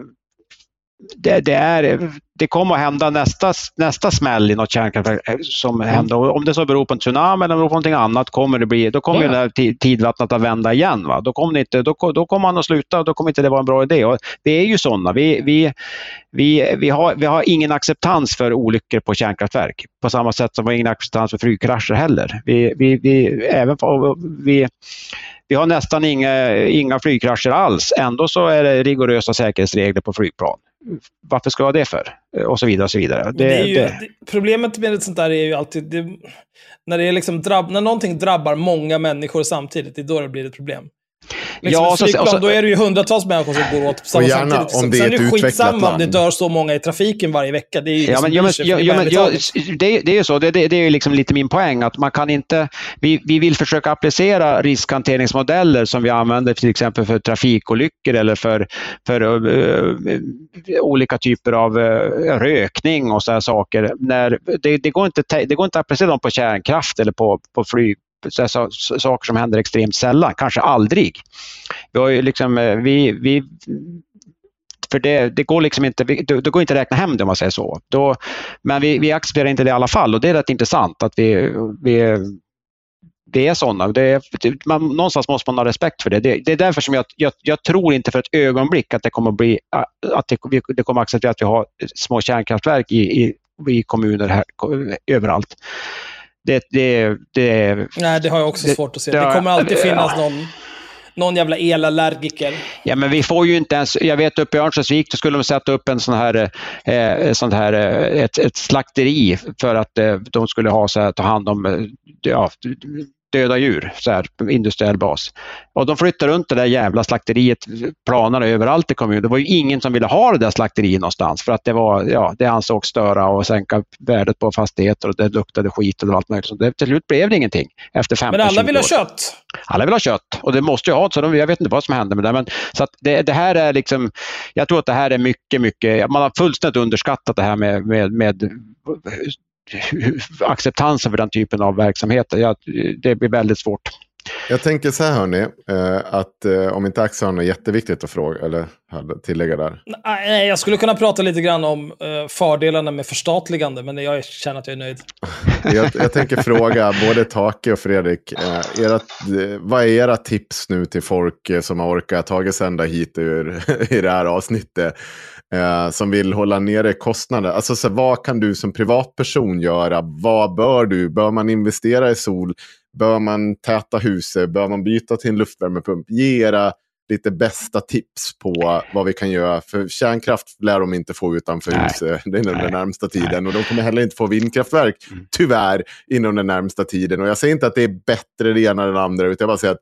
det, det, är, det kommer att hända nästa, nästa smäll i något kärnkraftverk eh, som Mm. händer. Och Om det så beror på en tsunami eller på någonting annat, kommer det bli, då kommer Ja. det här ti- tidvattnet att vända igen. Va? Då, kommer inte, då, då kommer man att sluta och då kommer inte det vara en bra idé. Och vi är ju sådana. Vi, vi, vi, vi, har, vi har ingen acceptans för olyckor på kärnkraftverk. På samma sätt som vi har ingen acceptans för flygkrascher heller. Vi, vi, vi, även vi, vi har nästan inga, inga flygkrascher alls. Ändå så är det rigorösa säkerhetsregler på flygplan. Varför ska jag ha det för? Och så vidare. Och så vidare. Det, Det ju, det, problemet med ett sånt där är ju alltid, när, det är liksom drabb, när någonting drabbar många människor samtidigt, det är då det blir ett problem. Liksom Ja, ett så- flygplan, och så- då är det ju hundratals människor som går åt på samma gärna samtidigt. om det är Sen är det skitsamma om det dör så många i trafiken varje vecka. Det är ju Ja, ingen men, ja, men, ja, men, ja, det, det är ju så. Det, det, det är liksom lite min poäng att man kan inte... Vi, vi vill försöka applicera riskhanteringsmodeller som vi använder till exempel för trafikolyckor eller för, för eh, olika typer av eh, rökning och sådana saker. När, det, det, går inte, te- det går inte att applicera dem på kärnkraft eller på, på flyg så, så, så, saker som händer extremt sällan, kanske aldrig. Vi har ju liksom, eh, vi, vi, för det, det går liksom inte, det, det går inte att räkna hem det om man säger så. Då, men vi, vi accepterar inte det i alla fall och det är rätt intressant att vi, vi, det är sådana. Det är, man, någonstans måste man ha respekt för det. Det, det är därför som jag, jag, jag tror inte för ett ögonblick att det kommer att bli, att det, det kommer att acceptera att vi har små kärnkraftverk i, i, i kommuner här, överallt. Det, det, det, Nej, det har jag också Det- svårt att se. det Det, kommer alltid ja. finnas någon, någon jävla elallergiker. Ja, men vi får ju inte ens, jag vet uppe i Örnsköldsvik, då skulle de sätta upp en sån här, eh, sånt här eh, ett, ett slakteri för att eh, de skulle ha så här, ta hand om eh, ja, döda djur, så här, industriell bas. Och de flyttar runt det där jävla slakteriet, planar överallt i kommunen. Det var ju ingen som ville ha det där slakteriet någonstans för att det var, ja, det ansågs störa och sänka värdet på fastigheter och det luktade skit och allt möjligt. Så det, till slut blev det ingenting efter 15 Men alla vill ha kött. Alla vill ha kött och det måste ju ha så de, jag vet inte vad som hände med det. Men, så det, det här är liksom, jag tror att det här är mycket, mycket, man har fullständigt underskattat det här med, med, med acceptansen för den typen av verksamheter. Det blir väldigt svårt. Jag tänker så här hörni, eh, att eh, om inte Axel har något jätteviktigt att fråga eller tillägga där. Nej, jag skulle kunna prata lite grann om eh, fördelarna med förstatligande, men jag känner att jag är nöjd. Jag, jag tänker fråga både Take och Fredrik, eh, vad är era tips nu till folk som har orkat tagit sig ända hit ur, i det här avsnittet? Som vill hålla nere kostnader. Alltså så, vad kan du som privatperson göra? Vad bör du? Bör man investera i sol? Bör man täta huset? Bör man byta till en luftvärmepump? Ge era lite bästa tips på vad vi kan göra. För kärnkraft lär de inte få utanför Nej. huset nog den närmsta tiden. Och de kommer heller inte få vindkraftverk, Mm. tyvärr, inom den närmsta tiden. Och jag säger inte att det är bättre det ena än det andra, utan jag bara säger att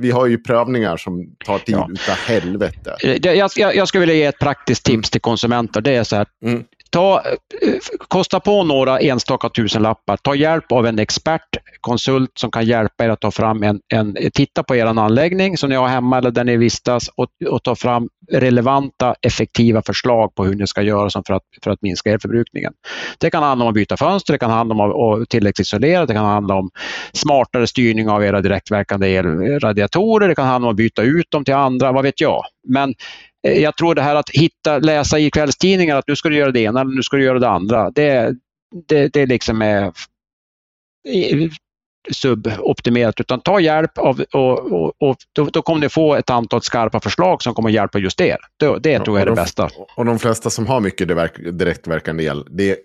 vi har ju prövningar som tar tid Ja. utav helvete. Jag, jag, jag skulle vilja ge ett praktiskt tips till konsumenter. Det är så här, Mm ta, eh, kosta på några enstaka tusenlappar. Ta hjälp av en expert, konsult som kan hjälpa er att ta fram en, en titta på er anläggning som ni har hemma eller där ni vistas och, och ta fram relevanta, effektiva förslag på hur ni ska göra för, att, för att minska elförbrukningen. Det kan handla om att byta fönster, det kan handla om att tilläggsisolera, det kan handla om smartare styrning av era direktverkande elradiatorer, det kan handla om att byta ut dem till andra, vad vet jag. Men jag tror det här att hitta, läsa i kvällstidningar att nu ska du göra det ena eller nu ska du göra det andra, det, det, det liksom är i- suboptimerat. Utan ta hjälp av, och, och, och då, då kommer ni få ett antal skarpa förslag som kommer hjälpa just er. Det, det tror jag är det och de, bästa. Och de flesta som har mycket direkt- direktverkande el, det,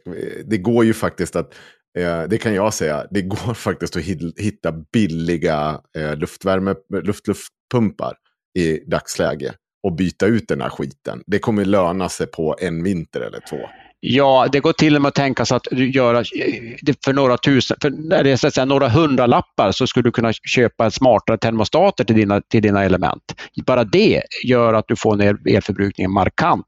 det går ju faktiskt att, eh, det kan jag säga, det går faktiskt att hitta billiga eh, luftvärme, luft-luftpumpar i dagsläge och byta ut den här skiten. Det kommer löna sig på en vinter eller två. Ja, det går till och med att tänka sig att göra det för några tusen, för när det är så att säga, några hundra lappar så skulle du kunna köpa smartare termostater till dina, till dina element. Bara det gör att du får ner elförbrukningen markant,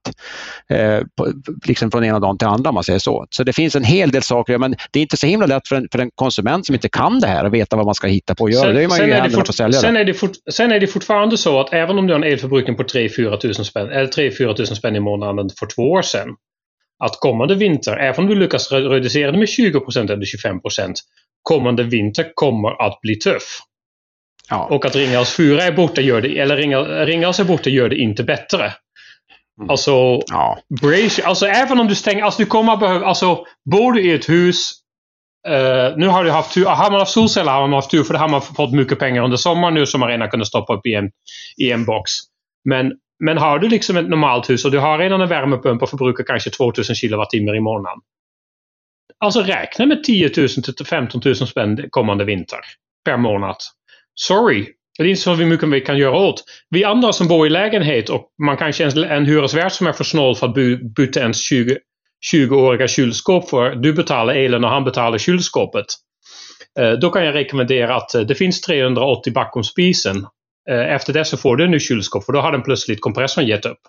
eh, på, liksom från ena dagen till andra om man säger så. Så det finns en hel del saker, men det är inte så himla lätt för en, för en konsument som inte kan det här och veta vad man ska hitta på att göra. det är man ju är det fort- sen, är det fort, sen är det fortfarande så att även om du har en elförbrukning på 3-4 tusen spänn, eller 3-4 tusen spänn i månaden för två år sedan. Att kommande vinter, även om du lyckas re- reducera det med 20% eller 25% kommande vinter kommer att bli tuff. Ja. Och att Ringhals 4 är borta gör det, eller Ringhals, är borta gör det inte bättre. Alltså, brace, alltså även om du stänger, alltså du kommer behöva, alltså bor du i ett hus eh, nu har du haft tur, har man haft solceller har man haft tur för det har man fått mycket pengar under sommaren nu som man redan kunde stoppa upp i en, i en box. Men, men har du liksom ett normalt hus och du har redan en värmepump och förbrukar kanske 2000 kilowattimmar i månaden. Alltså räkna med 10 000 till 15 000 spänn kommande vinter per månad. Sorry, det är inte så mycket vi kan göra åt. Vi andra som bor i lägenhet och man kanske en, en hyresvärd som är för snål för att byta ens 20, 20-åriga kylskåp för. Du betalar elen och han betalar kylskåpet. Eh, då kan jag rekommendera att eh, det finns 380 bakom spisen. Eh, efter det så får du en ny kylskåp för då har den plötsligt kompressorn gett upp.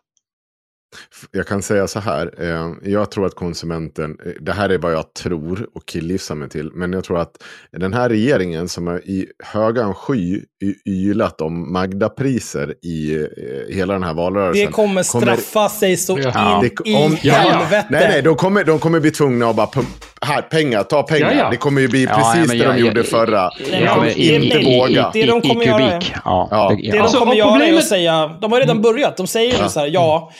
Jag kan säga så här. Eh, jag tror att konsumenten, eh, det här är vad jag tror och killgissar mig till. Men jag tror att den här regeringen som har i högan sky ylat om Magda-priser i eh, hela den här valrörelsen. Det kommer straffa sig så in Det- i om- helvete. Nej, nej, de kommer, de kommer bli tvungna att bara pump, här, pengar, ta pengar. Ja, ja. Det kommer ju bli Ja, precis ja, det de gjorde förra. Nej, De kommer inte i- våga. Det de kommer göra är- Ja, Ja. det- Det ja. de kommer och göra är problemet- att säga, de har redan börjat, de säger ju så här, ja,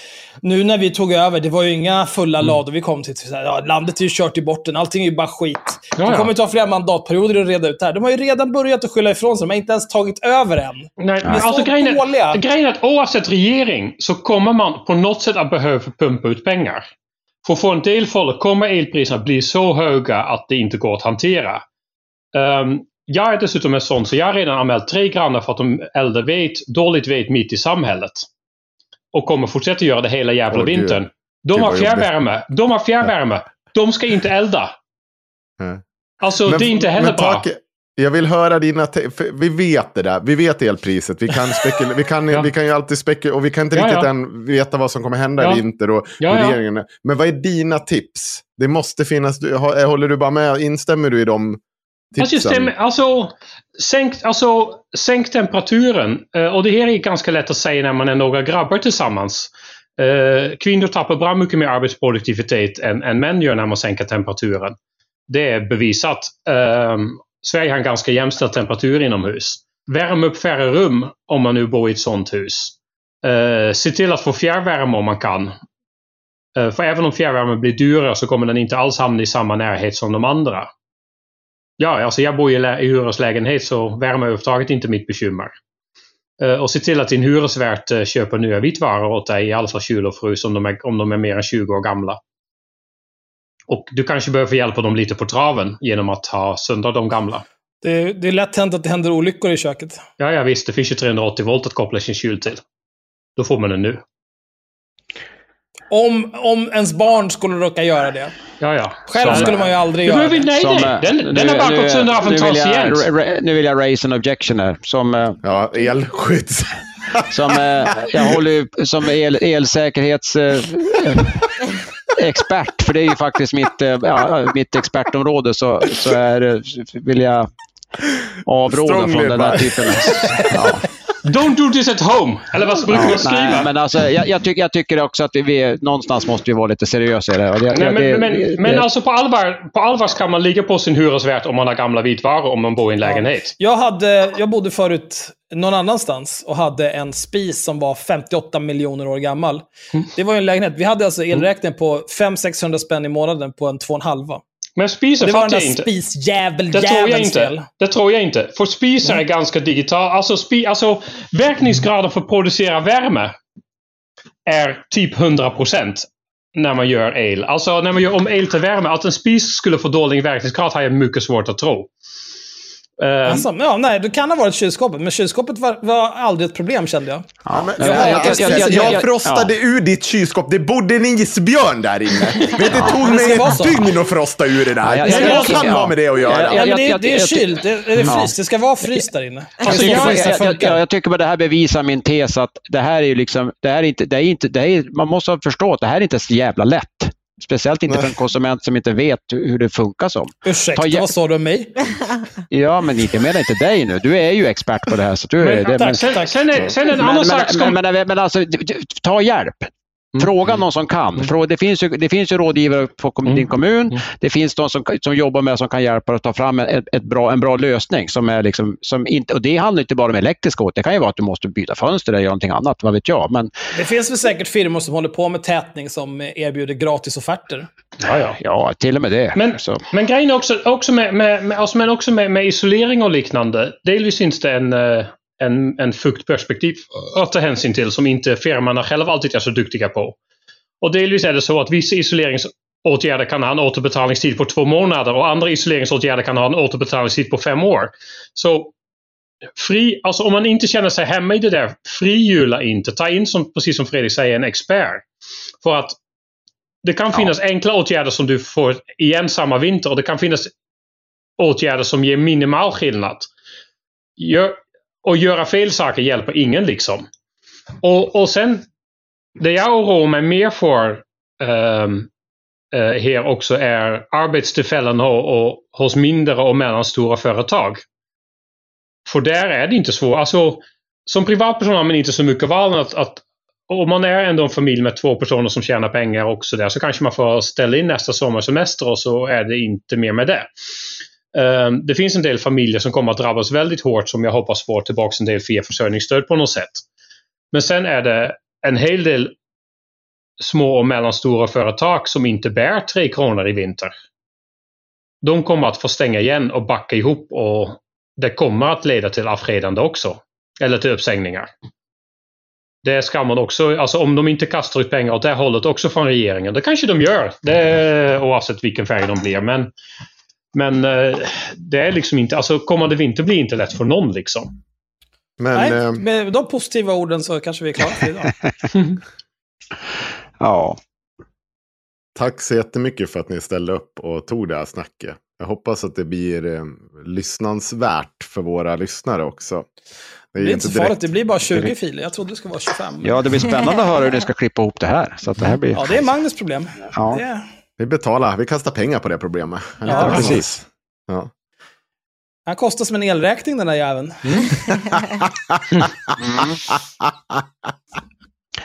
nu när vi tog över, det var ju inga fulla lador vi kom till. Så här, ja, landet är ju kört i botten, allting är ju bara skit. Ja, Det kommer ta flera mandatperioder att reda ut det här. De har ju redan börjat att skylla ifrån sig, de har inte ens tagit över än. Nej, är alltså så grejen är, grejen är att oavsett regering så kommer man på något sätt att behöva pumpa ut pengar. För för en del folk kommer elpriserna bli så höga att det inte går att hantera. Ehm, jag är dessutom en sån, så jag har redan anmält tre grannar för att de äldre vet, dåligt vet mitt i samhället. Och kommer fortsätta göra det hela jävla gud. vintern. Gud, De har fjärrvärme. De har fjärrvärme. De ska inte elda. Alltså, det är inte heller men bra. Take, jag vill höra dina... Vi vet det där. Vi vet elpriset. Vi kan, spekula, vi kan, Ja. vi kan ju alltid spekulera. Och vi kan inte Ja, riktigt ja. än veta vad som kommer hända Ja. i vinter. Och Ja, ja. regeringen, men vad är dina tips? Det måste finnas... Du, håller du bara med? Instämmer du i Alltså, tipsen? stäm, alltså, sänk, alltså, sänk temperaturen. Eh, och det här är ganska lätt att säga när man är några grabbar tillsammans. Eh, kvinnor tappar bra mycket mer arbetsproduktivitet än, än män gör när man sänker temperaturen. Det är bevisat. Eh, Sverige har en ganska jämställd temperatur inomhus. Värm upp färre rum om man nu bor i ett sånt hus. Eh, se till att få fjärrvärme om man kan. Eh, för även om fjärrvärme blir dyrare så kommer den inte alls hamna i samma närhet som de andra. Ja, alltså jag bor i, lä- i hyreslägenhet så värme är överhuvudtaget inte mitt bekymmer. Eh, och se till att din hyresvärd eh, köper nya vitvaror åt dig, i alla fall kyl och frys om de, är, om de är mer än 20 år gamla. Och du kanske behöver hjälpa dem lite på traven genom att ha sönder de gamla. Det, det är lätt hänt att det händer olyckor i köket. Ja, ja visst, det finns ju 380 volt att koppla sin kyl till. Då får man den nu. Om, om ens barn skulle råka göra det. Ja, ja. Själv Som- skulle man ju aldrig göra det. nej, Som, nej. eh, Den, nu- den har bara nu- gått sönder av en vill ra- Nu vill jag raise an objection här. Som, eh, Ja, elskydds... som, eh, jag håller ju som el, elsäkerhets... eh, eh, expert, för det är ju faktiskt mitt, eh, ja, mitt expertområde, så, så är, vill jag avråda från den här advised. typen av... Ja. Don't do this at home! Eller vad brukar man skriva? nej, men alltså, jag, jag, tycker, jag tycker också att vi, vi någonstans måste vi vara lite seriösa i det. det, Nej, det- men, men, det- men det- alltså på allvar, på allvar ska man ligga på sin hyresvärd om man har gamla vitvaror om man bor i en lägenhet. Jag, hade, jag bodde förut någon annanstans och hade en spis som var 58 miljoner år gammal. Mm. Det var ju en lägenhet. Vi hade alltså elräkning på 500-600 spänn i månaden på en 2,5. Men spisen Det fattar jag inte. spisjävel Det tror jag inte. Det tror jag inte. För spisar är ganska digital. Alltså, spi, alltså verkningsgraden för att producera värme är typ 100% när man gör el. Alltså när man gör om el till värme. Att en spis skulle få dålig verkningsgrad har jag mycket svårt att tro. Ehm, Alltså, ja, nej, det kan ha varit kylskåpet, men kylskåpet var, var aldrig ett problem kände jag. Ja, men, Ja, jag, jag- jag- jag- jag- jag- frostade ur ditt kylskåp. Det bodde en isbjörn där inne. Vet, det tog mig ett dygn att frosta ur det där. Ja, jag- kan jag- ha med det att göra. Ja, Ja, men det, jag- det är kylt, det, det är Ja. fryst. Det ska vara fryst där inne. Alltså, så jag, frysar jag, jag, funkar. jag, jag tycker bara det här bevisar min tes att det här är ju liksom, det här är inte, det är inte, det är, man måste förstå att det här är inte så jävla lätt. Speciellt inte för en konsument som inte vet hur det funkar som. Ursäkta, Ta vad sa du om mig? Ja, men inte menar inte dig nu. Du är ju expert på det här. Så du, Men, det, tack, sen, sen, är, sen en annan sak. Men, men, men, men alltså, ta hjälp. Fråga någon som kan. Frå- Det finns ju, det finns ju rådgivare på kom, din kommun. Det finns de som, som jobbar med som kan hjälpa dig att ta fram ett, ett bra, en bra lösning. Som är liksom, som inte, och det handlar inte bara om elektriska åtgärder. Det kan ju vara att du måste byta fönster eller göra någonting annat. Vad vet jag. Men, Det finns väl säkert firmor som håller på med tätning som erbjuder gratisofferter. Ja, ja. ja, till och med det. Men, men grejen är också, också, med, med, med, alltså, men också med, med isolering och liknande. Delvis finns det en, eh, en, en fuktperspektiv att ta hänsyn till som inte firmorna själva alltid är så duktiga på. Och delvis är det så att vissa isoleringsåtgärder kan ha en återbetalningstid på två månader och andra isoleringsåtgärder kan ha en återbetalningstid på fem år. Så fri, alltså om man inte känner sig hemma i det där, frihjula inte. Ta in, som, precis som Fredrik säger, en expert. För att det kan finnas enkla åtgärder som du får igen samma vinter och det kan finnas åtgärder som ger minimal skillnad. Gör, och göra fel saker hjälper ingen liksom. Och, och sen, det jag oroar mig mer för um, uh, här också är arbetstillfällen och, och, hos mindre och mellanstora företag. För där är det inte svårt. Alltså, som privatperson har man inte så mycket val än att, att om man är ändå en familj med två personer som tjänar pengar också där så kanske man får ställa in nästa sommarsemester och så är det inte mer med det. Ehm, det finns en del familjer som kommer att drabbas väldigt hårt som jag hoppas får tillbaka en del via försörjningsstöd på något sätt. Men sen är det en hel del små och mellanstora företag som inte bär tre kronor i vinter. De kommer att få stänga igen och backa ihop och det kommer att leda till avskedande också. Eller till uppsägningar. Det ska man också, alltså om de inte kastar ut pengar åt det hållet också från regeringen, det kanske de gör. Det, oavsett vilken färg de blir. Men, men eh, det är liksom inte, alltså kommande vinter blir inte lätt för någon liksom. Men, Nej, eh, med de positiva orden så kanske vi är klara för idag. ja. Tack så jättemycket för att ni ställde upp och tog det här snacket. Jag hoppas att det blir eh, lyssnansvärt för våra lyssnare också. Det blir inte så farligt, det blir bara 20 filer. Jag trodde det skulle vara 25. Ja, det blir spännande att höra hur ni ska klippa ihop det här. Så att det här blir... Ja, det är Magnus problem. Ja. Det... Vi betalar, vi kastar pengar på det problemet. Ja, precis. Ja. Han kostar som en elräkning den där jäveln.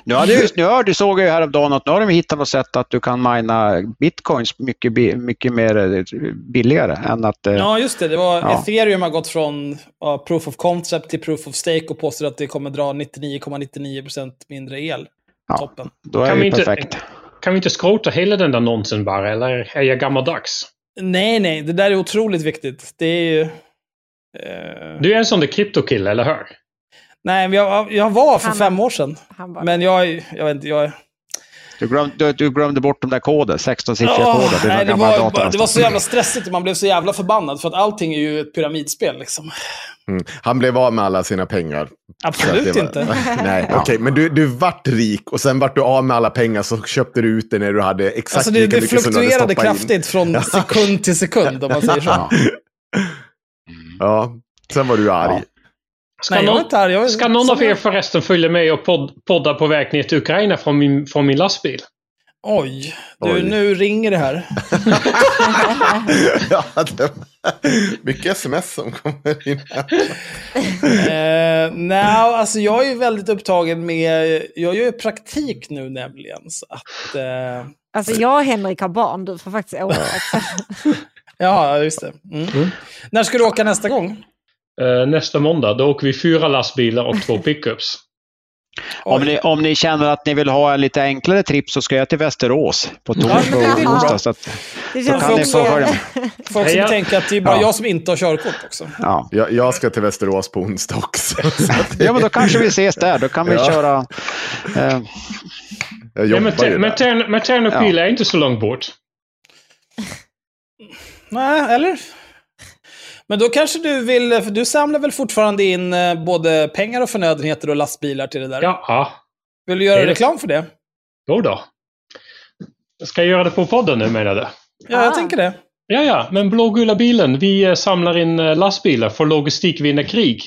Nu, hade ju, nu hörde, såg jag ju häromdagen att nu har de hittat något sätt att du kan mina bitcoins mycket, mycket mer eh, billigare än att... eh, Ja, just det. det var, Ja. Ethereum har gått från ja, proof of concept till proof of stake och påstår att det kommer dra 99,99% mindre el. Ja, Toppen. Då är Kan det vi ju inte- perfekt. Kan vi inte skrota hela den där nonsen bara, eller är jag gammaldags? Nej, nej, det där är otroligt viktigt. Det är ju... eh, Du är en sån där kryptokille, eller hur? Nej, men jag, jag var för Han- fem år sedan. Men jag, jag vet inte, jag... Du glömde, du, du glömde bort de där koder, 16-siffriga Åh, koder. nej, det, var, det var så jävla stressigt och man blev så jävla förbannad för att allting är ju ett pyramidspel liksom. Mm. Han blev av med alla sina pengar. Absolut det var- inte. Nej, okej. Men du, du vart rik och sen vart du av med alla pengar så köpte du ut det när du hade exakt Alltså det, lika det mycket som du hade fluktuerade stoppat in. kraftigt från sekund till sekund om man säger så. Ja. Ja, sen var du arg. Ja. Ska, Nej, jag någon, är jag är- ska någon av som- er förresten följa med och podd, podda på väg ner till Ukraina från min, från min lastbil? Oj, du, Oj. nu ringer det här. ja, det mycket sms som kommer in. här. eh, Nej, alltså jag är ju väldigt upptagen med, jag gör ju praktik nu nämligen. Så att, eh, alltså jag och Henrik har barn, du får faktiskt åka ja, just det. Mm. När ska du åka nästa gång? Eh, nästa måndag, då åker vi fyra lastbilar och två pickups. Om ni, om ni känner att ni vill ha en lite enklare tripp så ska jag till Västerås på Ja, torsdag och onsdag. Så att, så kan ni få följa med. Folk som Ja. tänker att det är bara Ja. jag som inte har körkort också. Ja. Jag, jag ska till Västerås på onsdag också. Ja, men då kanske vi ses där. Då kan vi Ja. köra... Eh, jag Ja, jobbar men, ju där. men Ternopil är inte så långt bort. Nej, eller? Men då kanske du vill, för du samlar väl fortfarande in eh, både pengar och förnödenheter och lastbilar till det där? Ja, Vill du göra Det reklam för det? jo då. Ska jag göra det på podden nu menar du? Ja, jag Ah. tänker det. Ja, ja, men blågula bilen. Vi eh, samlar in eh, lastbilar för logistik vinner krig.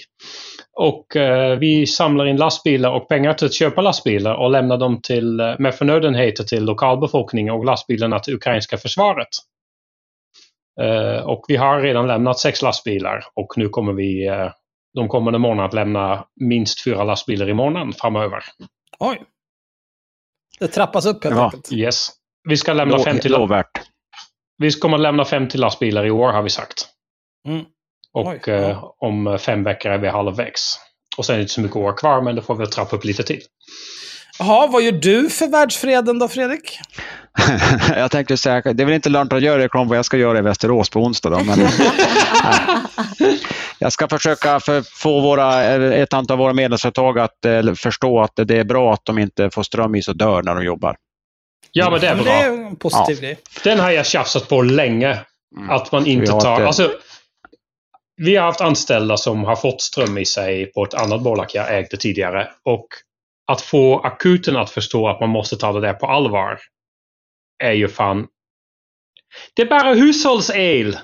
Och eh, vi samlar in lastbilar och pengar till att köpa lastbilar och lämnar dem till, med förnödenheter till lokalbefolkningen och lastbilarna till ukrainska försvaret. Eh, och vi har redan lämnat sex lastbilar och nu kommer vi eh, de kommande månaderna att lämna minst fyra lastbilar i månaden framöver. Oj. Det trappas upp helt Ja. enkelt. Yes. Vi ska lämna Lo- 50 lovvärt. Vi kommer att lämna 50 lastbilar i år har vi sagt. Mm. Och Oj, eh, om fem veckor är vi halvvägs. Och sen är det inte så mycket år kvar, men då får vi trappa upp lite till. Jaha, vad gör du för världsfreden då, Fredrik? jag tänkte säga, det är väl inte lönt att göra reklam vad jag ska göra i Västerås på onsdag. Då, men, jag ska försöka för, få våra, ett antal av våra medlemsföretag att eh, förstå att det är bra att de inte får ström i och dör när de jobbar. Ja, men det är bra. det är en positiv Ja. grej. Den har jag tjafsat på länge. Mm. Att man inte tar... ett- Alltså, vi har haft anställda som har fått ström i sig på ett annat bolag jag ägde tidigare. Och att få akuten att förstå att man måste ta det där på allvar är ju fan... Det är bara hushållsel!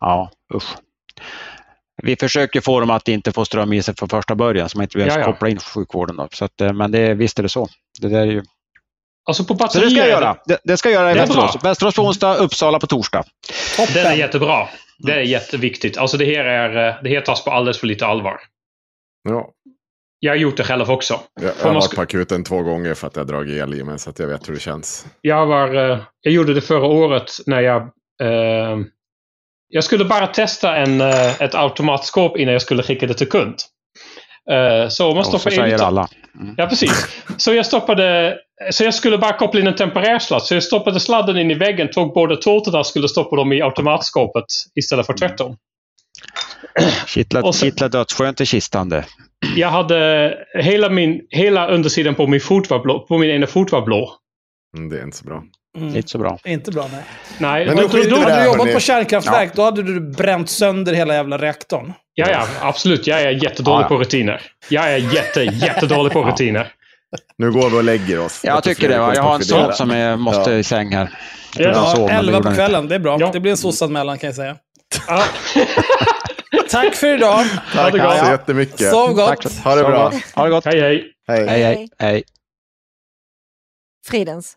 Ja, usch. Vi försöker få dem att inte få ström i sig från första början, så man inte behöver Ja, ja. koppla in sjukvården. Då. Så att, eh, men det, visst är det så. Det, där är ju... Alltså på så det ska batterier... jag göra. Det, det ska jag göra i Västerås. Västerås på onsdag, Uppsala på torsdag. Den är jättebra. Det är jätteviktigt. Alltså det här, är, eh, det här tas på alldeles för lite allvar. Ja. Jag har gjort det själv också. Jag, har varit på akuten två gånger för att jag har dragit el i mig, så att jag vet hur det känns. Jag, var, eh, jag gjorde det förra året när jag... Eh, jag skulle bara testa en, eh, ett automatskåp innan jag skulle skicka det till kund. Eh, så man stoppar in... alla. Ja, precis. Så jag stoppade... Så jag skulle bara koppla in en temporär sladd. Så jag stoppade sladden in i väggen, tog båda tårtorna och skulle stoppa dem i automatskåpet istället för tvärtom. Kittla, Och så- kittla dödsskönt i kistan det. Jag hade... Hela, min, hela undersidan på min, fot var blå, på min ena fot var blå. Mm, det är inte så bra. Mm. Inte så bra. Inte bra, nej. Nej, Men nu skiter då, Hade du jobbat på kärnkraftverk, då hade du bränt sönder hela jävla reaktorn. Ja, ja, absolut. Jag är jättedålig Ja, ja. på rutiner. Jag är jätte, jättedålig på rutiner. Nu går vi och lägger oss. Jag tycker det. Va? Jag har en son som är, måste Ja. i säng här. Ja, Ja, men det 11 gjorde på kvällen, det är bra. Ja. Det blir en sossanmälan kan jag säga. Ja, Tack för idag. Tack det gott. så jättemycket. Sov gott. Tack. Ha det Så bra. Ha det gott. hej, hej. Hej. Hej, hej. hej. Fridens.